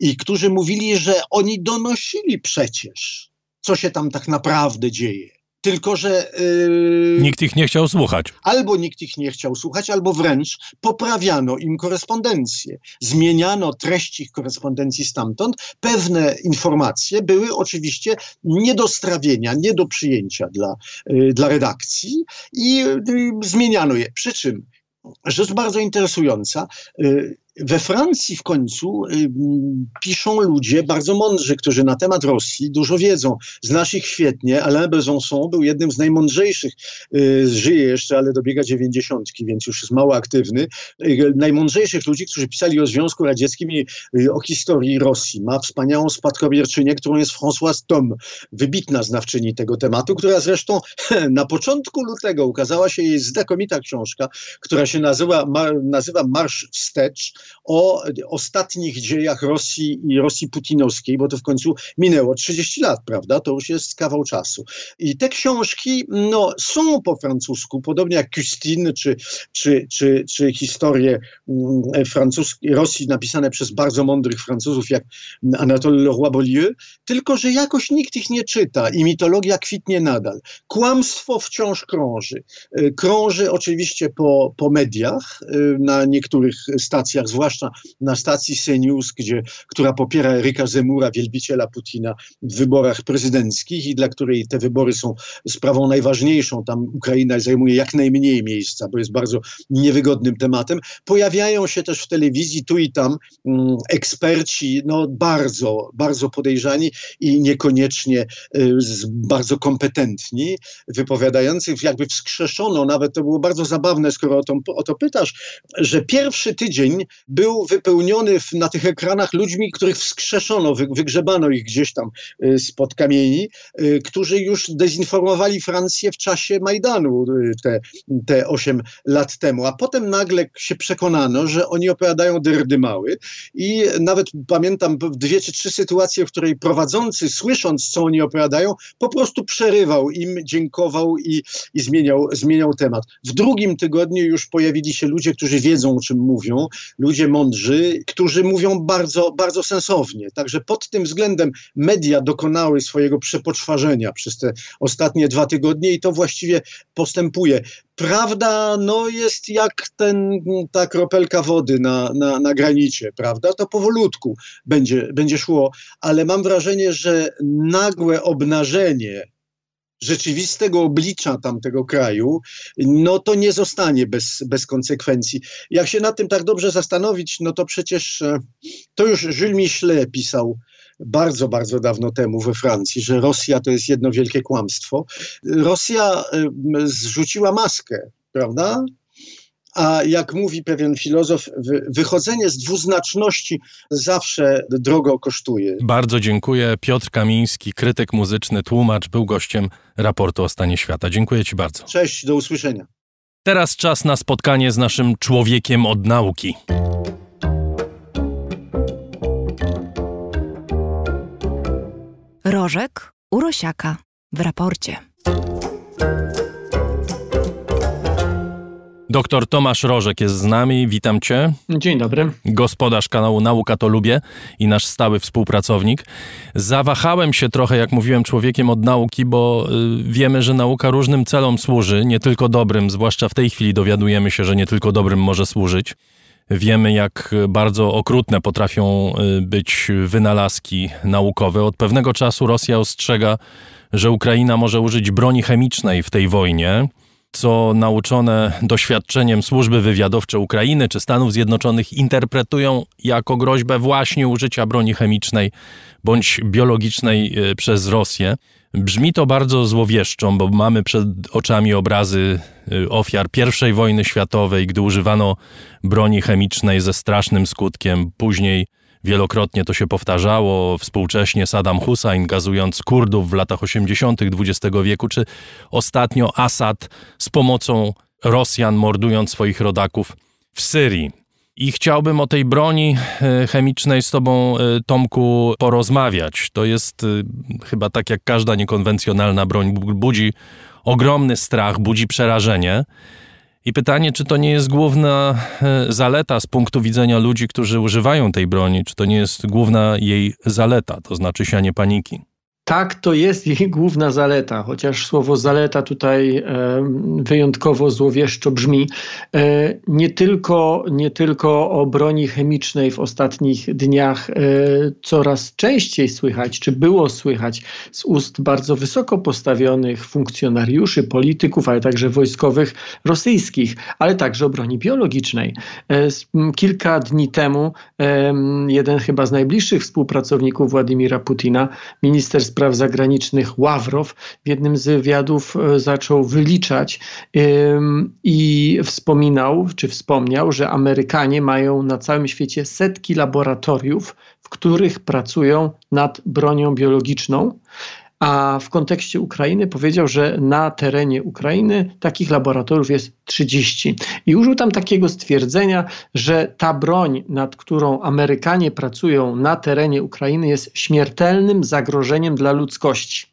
i którzy mówili, że oni donosili przecież, co się tam tak naprawdę dzieje. Tylko, że yy, Nikt ich nie chciał słuchać. albo nikt ich nie chciał słuchać, albo wręcz poprawiano im korespondencję. Zmieniano treść ich korespondencji stamtąd. Pewne informacje były oczywiście nie do strawienia, nie do przyjęcia dla, y, dla redakcji i y, zmieniano je. Przy czym rzecz bardzo interesująca. We Francji w końcu y, piszą ludzie bardzo mądrzy, którzy na temat Rosji dużo wiedzą. Znasz ich świetnie. Alain Besançon był jednym z najmądrzejszych, y, żyje jeszcze, ale dobiega dziewięćdziesiątki, więc już jest mało aktywny. Y, najmądrzejszych ludzi, którzy pisali o Związku Radzieckim i o historii Rosji. Ma wspaniałą spadkobierczynię, którą jest Françoise Tom, wybitna znawczyni tego tematu, która zresztą *laughs* na początku lutego ukazała się jej znakomita książka, która się nazywa, nazywa Marsz Wstecz o ostatnich dziejach Rosji i Rosji putinowskiej, bo to w końcu minęło 30 lat, prawda? To już jest kawał czasu. I te książki no, są po francusku, podobnie jak Custine czy, czy, czy, czy historie mm, Rosji napisane przez bardzo mądrych Francuzów jak Anatole Leroy-Beaulieu, tylko że jakoś nikt ich nie czyta i mitologia kwitnie nadal. Kłamstwo wciąż krąży. Y, Krąży oczywiście po, po mediach, y, na niektórych stacjach, zwłaszcza na stacji CNews, gdzie, która popiera Eryka Zemura, wielbiciela Putina w wyborach prezydenckich i dla której te wybory są sprawą najważniejszą. Tam Ukraina zajmuje jak najmniej miejsca, bo jest bardzo niewygodnym tematem. Pojawiają się też w telewizji tu i tam mm, eksperci, no bardzo, bardzo podejrzani i niekoniecznie y, bardzo kompetentni, wypowiadający, jakby wskrzeszono, nawet to było bardzo zabawne, skoro o to, o to pytasz, że pierwszy tydzień był wypełniony w, na tych ekranach ludźmi, których wskrzeszono, wy, wygrzebano ich gdzieś tam y, spod kamieni, y, którzy już dezinformowali Francję w czasie Majdanu y, te, te 8 lat temu, a potem nagle się przekonano, że oni opowiadają dyrdymały i nawet pamiętam dwie czy trzy sytuacje, w której prowadzący, słysząc co oni opowiadają, po prostu przerywał im, dziękował i, i zmieniał, zmieniał temat. W drugim tygodniu już pojawili się ludzie, którzy wiedzą, o czym mówią, ludzie mądrzy, którzy mówią bardzo, bardzo sensownie. Także pod tym względem media dokonały swojego przepoczwarzenia przez te ostatnie dwa tygodnie i to właściwie postępuje. Prawda no, jest jak ten, ta kropelka wody na, na, na granicie, prawda? To powolutku będzie, będzie szło, ale mam wrażenie, że nagłe obnażenie rzeczywistego oblicza tamtego kraju, no to nie zostanie bez, bez konsekwencji. Jak się nad tym tak dobrze zastanowić, no to przecież e, to już Jules Michelet pisał bardzo, bardzo dawno temu we Francji, że Rosja to jest jedno wielkie kłamstwo. Rosja e, zrzuciła maskę, prawda? A jak mówi pewien filozof, wy- wychodzenie z dwuznaczności zawsze drogo kosztuje. Bardzo dziękuję. Piotr Kamiński, krytyk muzyczny, tłumacz, był gościem raportu o stanie świata. Dziękuję Ci bardzo. Cześć, do usłyszenia. Teraz czas na spotkanie z naszym człowiekiem od nauki. Rożek Urosiaka w raporcie. Doktor Tomasz Rożek jest z nami. Witam Cię. Dzień dobry. Gospodarz kanału Nauka to Lubię i nasz stały współpracownik. Zawahałem się trochę, jak mówiłem, człowiekiem od nauki, bo y, wiemy, że nauka różnym celom służy, nie tylko dobrym, zwłaszcza w tej chwili dowiadujemy się, że nie tylko dobrym może służyć. Wiemy, jak bardzo okrutne potrafią y, być wynalazki naukowe. Od pewnego czasu Rosja ostrzega, że Ukraina może użyć broni chemicznej w tej wojnie, co nauczone doświadczeniem służby wywiadowcze Ukrainy czy Stanów Zjednoczonych interpretują jako groźbę właśnie użycia broni chemicznej bądź biologicznej y, przez Rosję. Brzmi to bardzo złowieszczą, bo mamy przed oczami obrazy y, ofiar I wojny światowej, gdy używano broni chemicznej ze strasznym skutkiem. Później wielokrotnie to się powtarzało. Współcześnie Saddam Hussein gazując Kurdów w latach 80. XX wieku, czy ostatnio Assad z pomocą Rosjan mordując swoich rodaków w Syrii. I chciałbym o tej broni e, chemicznej z Tobą, e, Tomku, porozmawiać. To jest e, chyba tak jak każda niekonwencjonalna broń, bu- budzi ogromny strach, budzi przerażenie. I pytanie, czy to nie jest główna e, zaleta z punktu widzenia ludzi, którzy używają tej broni, czy to nie jest główna jej zaleta, to znaczy sianie paniki. Tak, to jest jej główna zaleta, chociaż słowo zaleta tutaj wyjątkowo złowieszczo brzmi. E, nie, tylko, nie tylko o broni chemicznej w ostatnich dniach e, coraz częściej słychać, czy było słychać z ust bardzo wysoko postawionych funkcjonariuszy, polityków, ale także wojskowych rosyjskich, ale także o broni biologicznej. E, kilka dni temu em, jeden chyba z najbliższych współpracowników Władimira Putina, minister spraw zagranicznych Ławrow, w jednym z wywiadów e, zaczął wyliczać i wspominał, czy wspomniał, że Amerykanie mają na całym świecie setki laboratoriów, w których pracują nad bronią biologiczną. A w kontekście Ukrainy powiedział, że na terenie Ukrainy takich laboratoriów jest 30. I użył tam takiego stwierdzenia, że ta broń, nad którą Amerykanie pracują na terenie Ukrainy, jest śmiertelnym zagrożeniem dla ludzkości.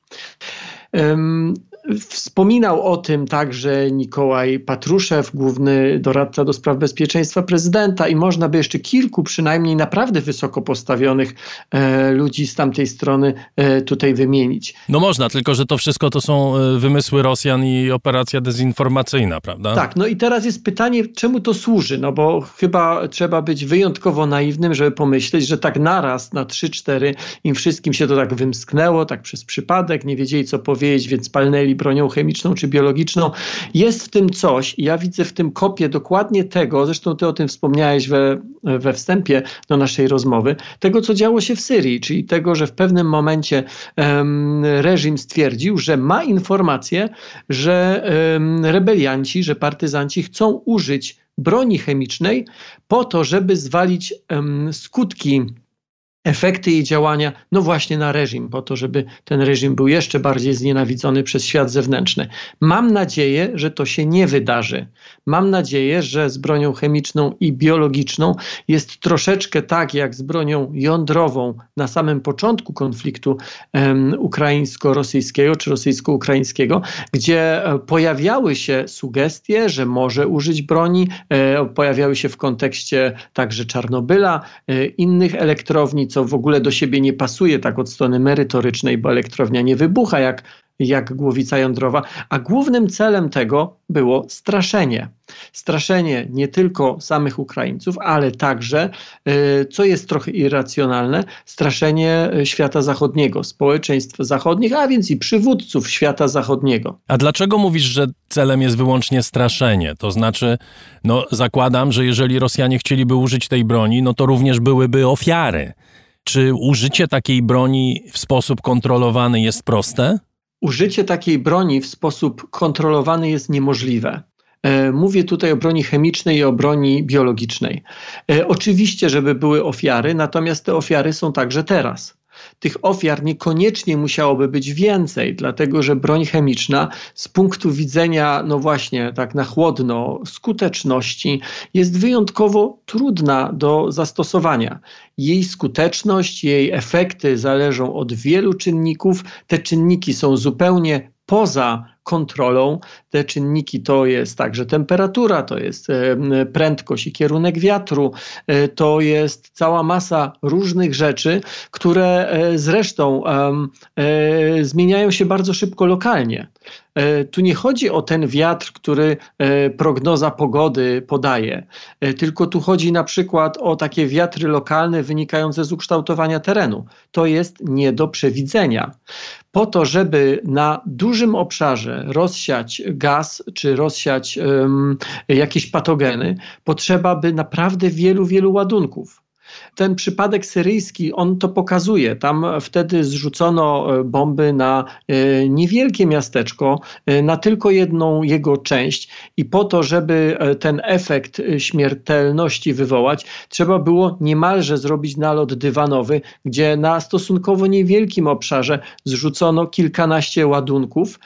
Wspominał o tym także Nikołaj Patruszew, główny doradca do spraw bezpieczeństwa prezydenta, i można by jeszcze kilku, przynajmniej naprawdę wysoko postawionych e, ludzi z tamtej strony e, tutaj wymienić. No można, tylko że to wszystko to są e, wymysły Rosjan i operacja dezinformacyjna, prawda? Tak, no i teraz jest pytanie, czemu to służy? No bo chyba trzeba być wyjątkowo naiwnym, żeby pomyśleć, że tak naraz na 3-4 im wszystkim się to tak wymsknęło, tak przez przypadek, nie wiedzieli co powiedzieć, więc palnęli bronią chemiczną czy biologiczną. Jest w tym coś ja widzę w tym kopię dokładnie tego, zresztą ty o tym wspomniałeś we, we wstępie do naszej rozmowy, tego co działo się w Syrii, czyli tego, że w pewnym momencie em, reżim stwierdził, że ma informację, że em, rebelianci, że partyzanci chcą użyć broni chemicznej po to, żeby zwalić em, skutki efekty jej działania, no właśnie na reżim, po to, żeby ten reżim był jeszcze bardziej znienawidzony przez świat zewnętrzny. Mam nadzieję, że to się nie wydarzy. Mam nadzieję, że z bronią chemiczną i biologiczną jest troszeczkę tak, jak z bronią jądrową na samym początku konfliktu em, ukraińsko-rosyjskiego czy rosyjsko-ukraińskiego, gdzie e, pojawiały się sugestie, że może użyć broni, e, pojawiały się w kontekście także Czarnobyla, e, innych elektrowni, co w ogóle do siebie nie pasuje tak od strony merytorycznej, bo elektrownia nie wybucha jak jak głowica jądrowa, a głównym celem tego było straszenie. Straszenie nie tylko samych Ukraińców, ale także, y, co jest trochę irracjonalne, straszenie y, świata zachodniego, społeczeństw zachodnich, a więc i przywódców świata zachodniego. A dlaczego mówisz, że celem jest wyłącznie straszenie? To znaczy, no zakładam, że jeżeli Rosjanie chcieliby użyć tej broni, no to również byłyby ofiary. Czy użycie takiej broni w sposób kontrolowany jest proste? Użycie takiej broni w sposób kontrolowany jest niemożliwe. E, Mówię tutaj o broni chemicznej i o broni biologicznej. E, Oczywiście, żeby były ofiary, natomiast te ofiary są także teraz. Tych ofiar niekoniecznie musiałoby być więcej, dlatego że broń chemiczna z punktu widzenia, no właśnie, tak na chłodno, skuteczności jest wyjątkowo trudna do zastosowania. Jej skuteczność, jej efekty zależą od wielu czynników. Te czynniki są zupełnie poza kontrolą. Te czynniki to jest także temperatura, to jest e, prędkość i kierunek wiatru, e, to jest cała masa różnych rzeczy, które e, zresztą zmieniają się bardzo szybko lokalnie. E, Tu nie chodzi o ten wiatr, który e, prognoza pogody podaje, e, tylko tu chodzi na przykład o takie wiatry lokalne wynikające z ukształtowania terenu. To jest nie do przewidzenia. Po to, żeby na dużym obszarze rozsiać gaz czy rozsiać em, jakieś patogeny, potrzeba by naprawdę wielu, wielu ładunków. Ten przypadek syryjski, on to pokazuje. Tam wtedy zrzucono e, bomby na e, niewielkie miasteczko, e, na tylko jedną jego część i po to, żeby ten efekt śmiertelności wywołać, trzeba było niemalże zrobić nalot dywanowy, gdzie na stosunkowo niewielkim obszarze zrzucono kilkanaście ładunków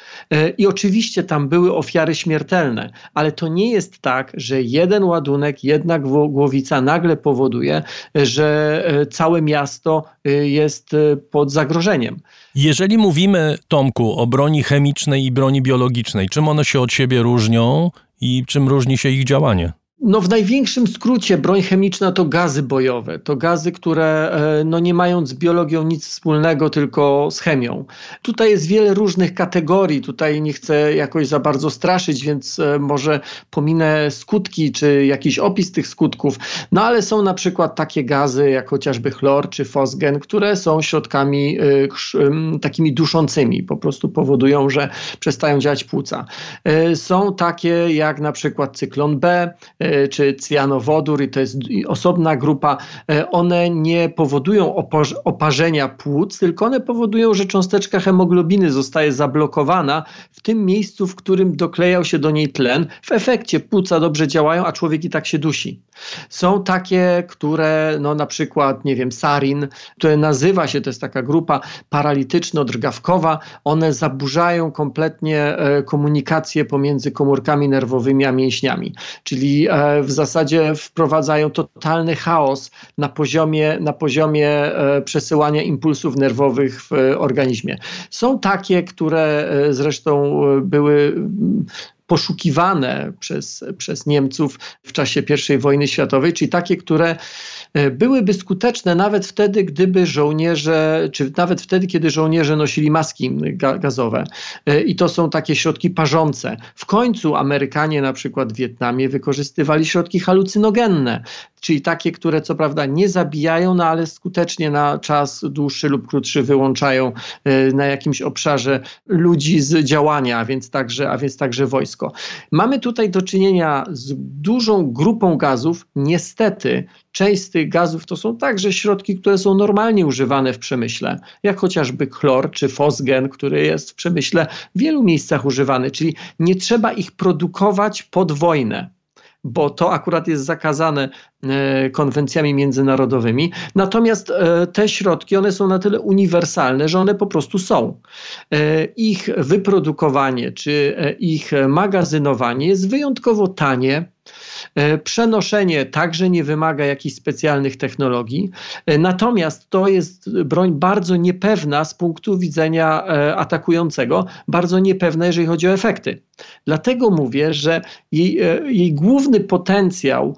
i oczywiście tam były ofiary śmiertelne, ale to nie jest tak, że jeden ładunek, jedna gło- głowica nagle powoduje, że e, całe miasto e, jest e, pod zagrożeniem. Jeżeli mówimy, Tomku, o broni chemicznej i broni biologicznej, czym one się od siebie różnią i czym różni się ich działanie? No w największym skrócie broń chemiczna to gazy bojowe. To gazy, które e, no nie mają z biologią nic wspólnego, tylko z chemią. Tutaj jest wiele różnych kategorii. Tutaj nie chcę jakoś za bardzo straszyć, więc e, może pominę skutki czy jakiś opis tych skutków. No ale są na przykład takie gazy jak chociażby chlor czy fosgen, które są środkami e, takimi duszącymi. Po prostu powodują, że przestają działać płuca. Są takie jak na przykład cyklon B, czy cyjanowodór i to jest osobna grupa, e, one nie powodują oparzenia płuc, tylko one powodują, że cząsteczka hemoglobiny zostaje zablokowana w tym miejscu, w którym doklejał się do niej tlen. W efekcie płuca dobrze działają, a człowiek i tak się dusi. Są takie, które no na przykład, nie wiem, sarin, które nazywa się, to jest taka grupa paralityczno-drgawkowa, one zaburzają kompletnie e, komunikację pomiędzy komórkami nerwowymi a mięśniami. Czyli e, w zasadzie wprowadzają totalny chaos na poziomie, na poziomie e, przesyłania impulsów nerwowych w e, organizmie. Są takie, które e, zresztą e, były mm, poszukiwane przez, przez Niemców w czasie I wojny światowej, czyli takie, które e, byłyby skuteczne nawet wtedy, gdyby żołnierze, czy nawet wtedy, kiedy żołnierze nosili maski ga- gazowe. E, I to są takie środki parzące. W końcu Amerykanie na przykład w Wietnamie wykorzystywali środki halucynogenne, czyli takie, które co prawda nie zabijają, no ale skutecznie na czas dłuższy lub krótszy wyłączają e, na jakimś obszarze ludzi z działania, a więc także, a więc także wojsko. Mamy tutaj do czynienia z dużą grupą gazów. Niestety, część z tych gazów to są także środki, które są normalnie używane w przemyśle, jak chociażby chlor czy fosgen, który jest w przemyśle w wielu miejscach używany, czyli nie trzeba ich produkować pod wojnę bo to akurat jest zakazane e, konwencjami międzynarodowymi. Natomiast e, te środki, one są na tyle uniwersalne, że one po prostu są. E, Ich wyprodukowanie czy e, ich magazynowanie jest wyjątkowo tanie. E, Przenoszenie także nie wymaga jakichś specjalnych technologii, E, natomiast to jest broń bardzo niepewna z punktu widzenia e, atakującego, bardzo niepewna, jeżeli chodzi o efekty. Dlatego mówię, że jej, jej główny potencjał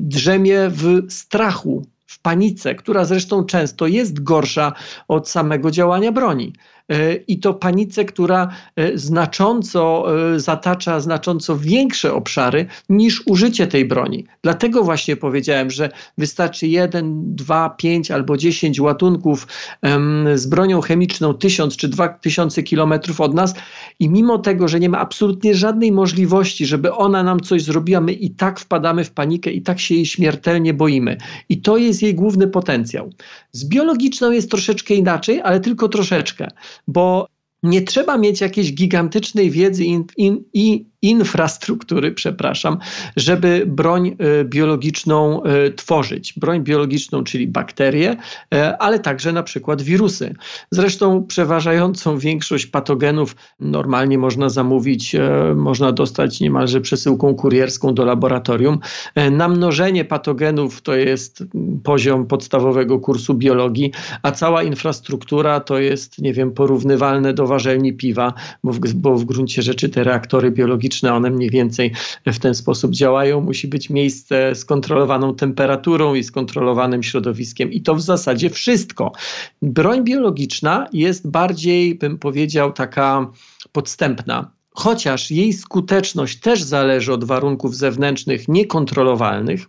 drzemie w strachu, w panice, która zresztą często jest gorsza od samego działania broni. E, i to panice, która e, znacząco e, zatacza znacząco większe obszary niż użycie tej broni. Dlatego właśnie powiedziałem, że wystarczy jeden, dwa, pięć albo dziesięć łatunków em, z bronią chemiczną tysiąc czy dwa tysiące kilometrów od nas i mimo tego, że nie ma absolutnie żadnej możliwości, żeby ona nam coś zrobiła, my i tak wpadamy w panikę i tak się jej śmiertelnie boimy. I to jest jej główny potencjał. Z biologiczną jest troszeczkę inaczej, ale tylko troszeczkę, bo nie trzeba mieć jakiejś gigantycznej wiedzy in, i infrastruktury, przepraszam, żeby broń y, biologiczną y, tworzyć. Broń biologiczną, czyli bakterie, y, ale także na przykład wirusy. Zresztą przeważającą większość patogenów normalnie można zamówić, można dostać niemalże przesyłką kurierską do laboratorium. Namnożenie patogenów to jest poziom podstawowego kursu biologii, a cała infrastruktura to jest, nie wiem, porównywalne do warzelni piwa, bo w, bo w gruncie rzeczy te reaktory biologiczne one mniej więcej w ten sposób działają. Musi być miejsce z kontrolowaną temperaturą i skontrolowanym środowiskiem. I to w zasadzie wszystko. Broń biologiczna jest bardziej, bym powiedział, taka podstępna chociaż jej skuteczność też zależy od warunków zewnętrznych niekontrolowalnych.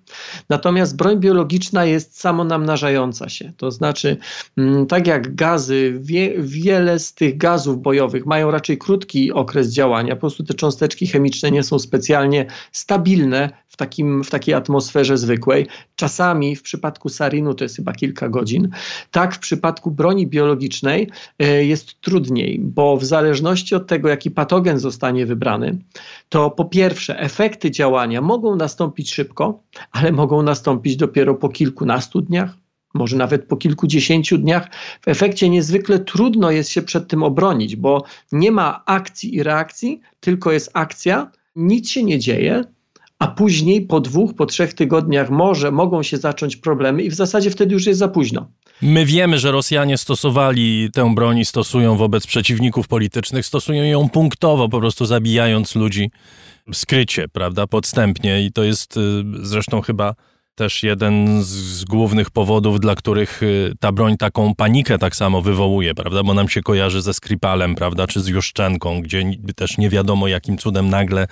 Natomiast broń biologiczna jest samonamnażająca się. To znaczy, mm, tak jak gazy, wie, wiele z tych gazów bojowych mają raczej krótki okres działania. Po prostu te cząsteczki chemiczne nie są specjalnie stabilne w, takim, w takiej atmosferze zwykłej. Czasami w przypadku sarinu to jest chyba kilka godzin. Tak w przypadku broni biologicznej y, jest trudniej, bo w zależności od tego, jaki patogen zostanie wybrany, to po pierwsze efekty działania mogą nastąpić szybko, ale mogą nastąpić dopiero po kilkunastu dniach, może nawet po kilkudziesięciu dniach. W efekcie niezwykle trudno jest się przed tym obronić, bo nie ma akcji i reakcji, tylko jest akcja, nic się nie dzieje, a później po dwóch, po trzech tygodniach może mogą się zacząć problemy i w zasadzie wtedy już jest za późno. My wiemy, że Rosjanie stosowali tę broń i stosują wobec przeciwników politycznych, stosują ją punktowo, po prostu zabijając ludzi skrycie, prawda, podstępnie i to jest y, zresztą chyba też jeden z głównych powodów, dla których y, ta broń taką panikę tak samo wywołuje, prawda? Bo nam się kojarzy ze Skripalem, prawda? Czy z Juszczenką, gdzie też nie wiadomo jakim cudem nagle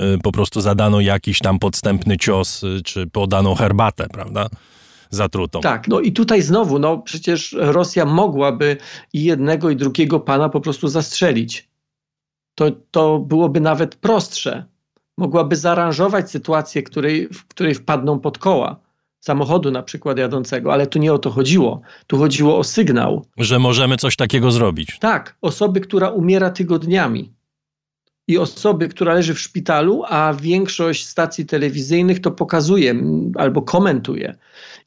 y, po prostu zadano jakiś tam podstępny cios, czy podano herbatę, prawda? Zatrutą. Tak, no i tutaj znowu, no przecież Rosja mogłaby i jednego i drugiego pana po prostu zastrzelić. To, to byłoby nawet prostsze mogłaby zaaranżować sytuację, której, w której wpadną pod koła samochodu na przykład jadącego, ale tu nie o to chodziło. Tu chodziło o sygnał. Że możemy coś takiego zrobić. Tak, osoby, która umiera tygodniami i osoby, która leży w szpitalu, a większość stacji telewizyjnych to pokazuje albo komentuje.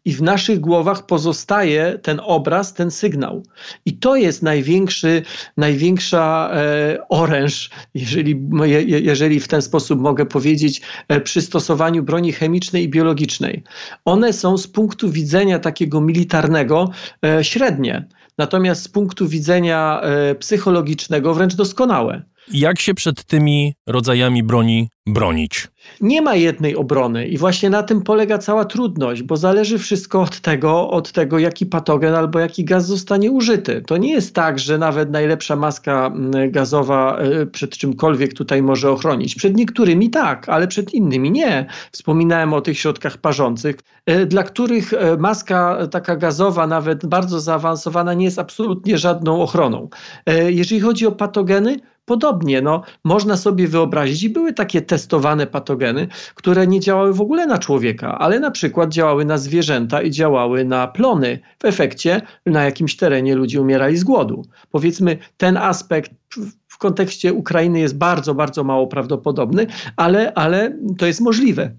I w naszych głowach pozostaje ten obraz, ten sygnał. I to jest największy, największa e, oręż, jeżeli, je, jeżeli w ten sposób mogę powiedzieć, e, przy stosowaniu broni chemicznej i biologicznej. One są z punktu widzenia takiego militarnego e, średnie. Natomiast z punktu widzenia e, psychologicznego wręcz doskonałe. Jak się przed tymi rodzajami broni bronić? Nie ma jednej obrony i właśnie na tym polega cała trudność, bo zależy wszystko od tego, od tego, jaki patogen albo jaki gaz zostanie użyty. To nie jest tak, że nawet najlepsza maska mm, gazowa e, przed czymkolwiek tutaj może ochronić. Przed niektórymi tak, ale przed innymi nie. Wspominałem o tych środkach parzących, e, dla których e, maska taka gazowa, nawet bardzo zaawansowana, nie jest absolutnie żadną ochroną. Jeżeli chodzi o patogeny, Podobnie, no, można sobie wyobrazić, i były takie testowane patogeny, które nie działały w ogóle na człowieka, ale na przykład działały na zwierzęta i działały na plony. W efekcie na jakimś terenie ludzie umierali z głodu. Powiedzmy, ten aspekt w kontekście Ukrainy jest bardzo, bardzo mało prawdopodobny, ale, ale to jest możliwe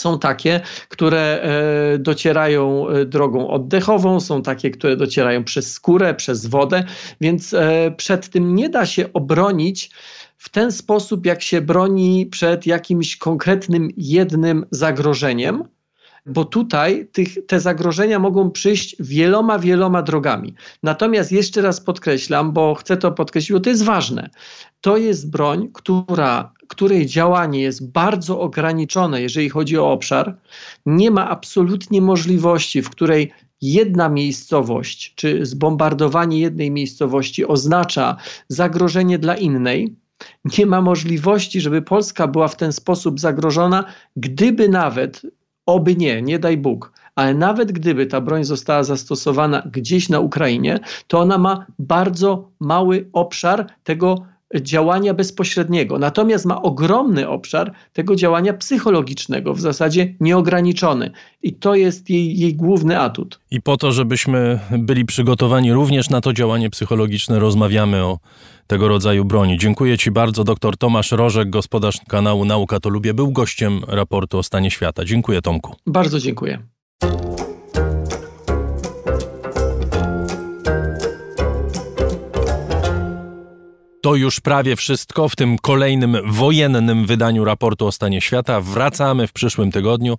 są takie, które e, docierają e, drogą oddechową, są takie, które docierają przez skórę, przez wodę, więc e, przed tym nie da się obronić w ten sposób, jak się broni przed jakimś konkretnym jednym zagrożeniem bo tutaj tych, te zagrożenia mogą przyjść wieloma, wieloma drogami. Natomiast jeszcze raz podkreślam, bo chcę to podkreślić, bo to jest ważne. To jest broń, która, której działanie jest bardzo ograniczone, jeżeli chodzi o obszar. Nie ma absolutnie możliwości, w której jedna miejscowość czy zbombardowanie jednej miejscowości oznacza zagrożenie dla innej, nie ma możliwości, żeby Polska była w ten sposób zagrożona, gdyby nawet, oby nie, nie daj Bóg, ale nawet gdyby ta broń została zastosowana gdzieś na Ukrainie, to ona ma bardzo mały obszar tego działania bezpośredniego. Natomiast ma ogromny obszar tego działania psychologicznego, w zasadzie nieograniczony. I to jest jej, jej główny atut. I po to, żebyśmy byli przygotowani również na to działanie psychologiczne, rozmawiamy o tego rodzaju broni. Dziękuję Ci bardzo. Dr Tomasz Rożek, gospodarz kanału Nauka to Lubię, był gościem raportu o stanie świata. Dziękuję Tomku. Bardzo dziękuję. To już prawie wszystko w tym kolejnym wojennym wydaniu raportu o stanie świata. Wracamy w przyszłym tygodniu.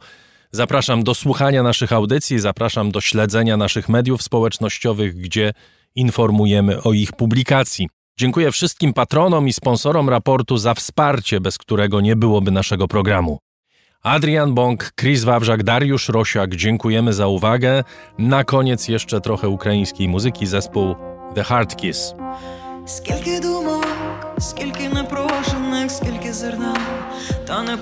Zapraszam do słuchania naszych audycji, zapraszam do śledzenia naszych mediów społecznościowych, gdzie informujemy o ich publikacji. Dziękuję wszystkim patronom i sponsorom raportu za wsparcie, bez którego nie byłoby naszego programu. Adrian Bąk, Chris Wawrzak, Dariusz Rosiak, dziękujemy za uwagę. Na koniec jeszcze trochę ukraińskiej muzyki, zespół The Hard Kiss. Скільки думок, скільки непрошених, скільки зерна, та не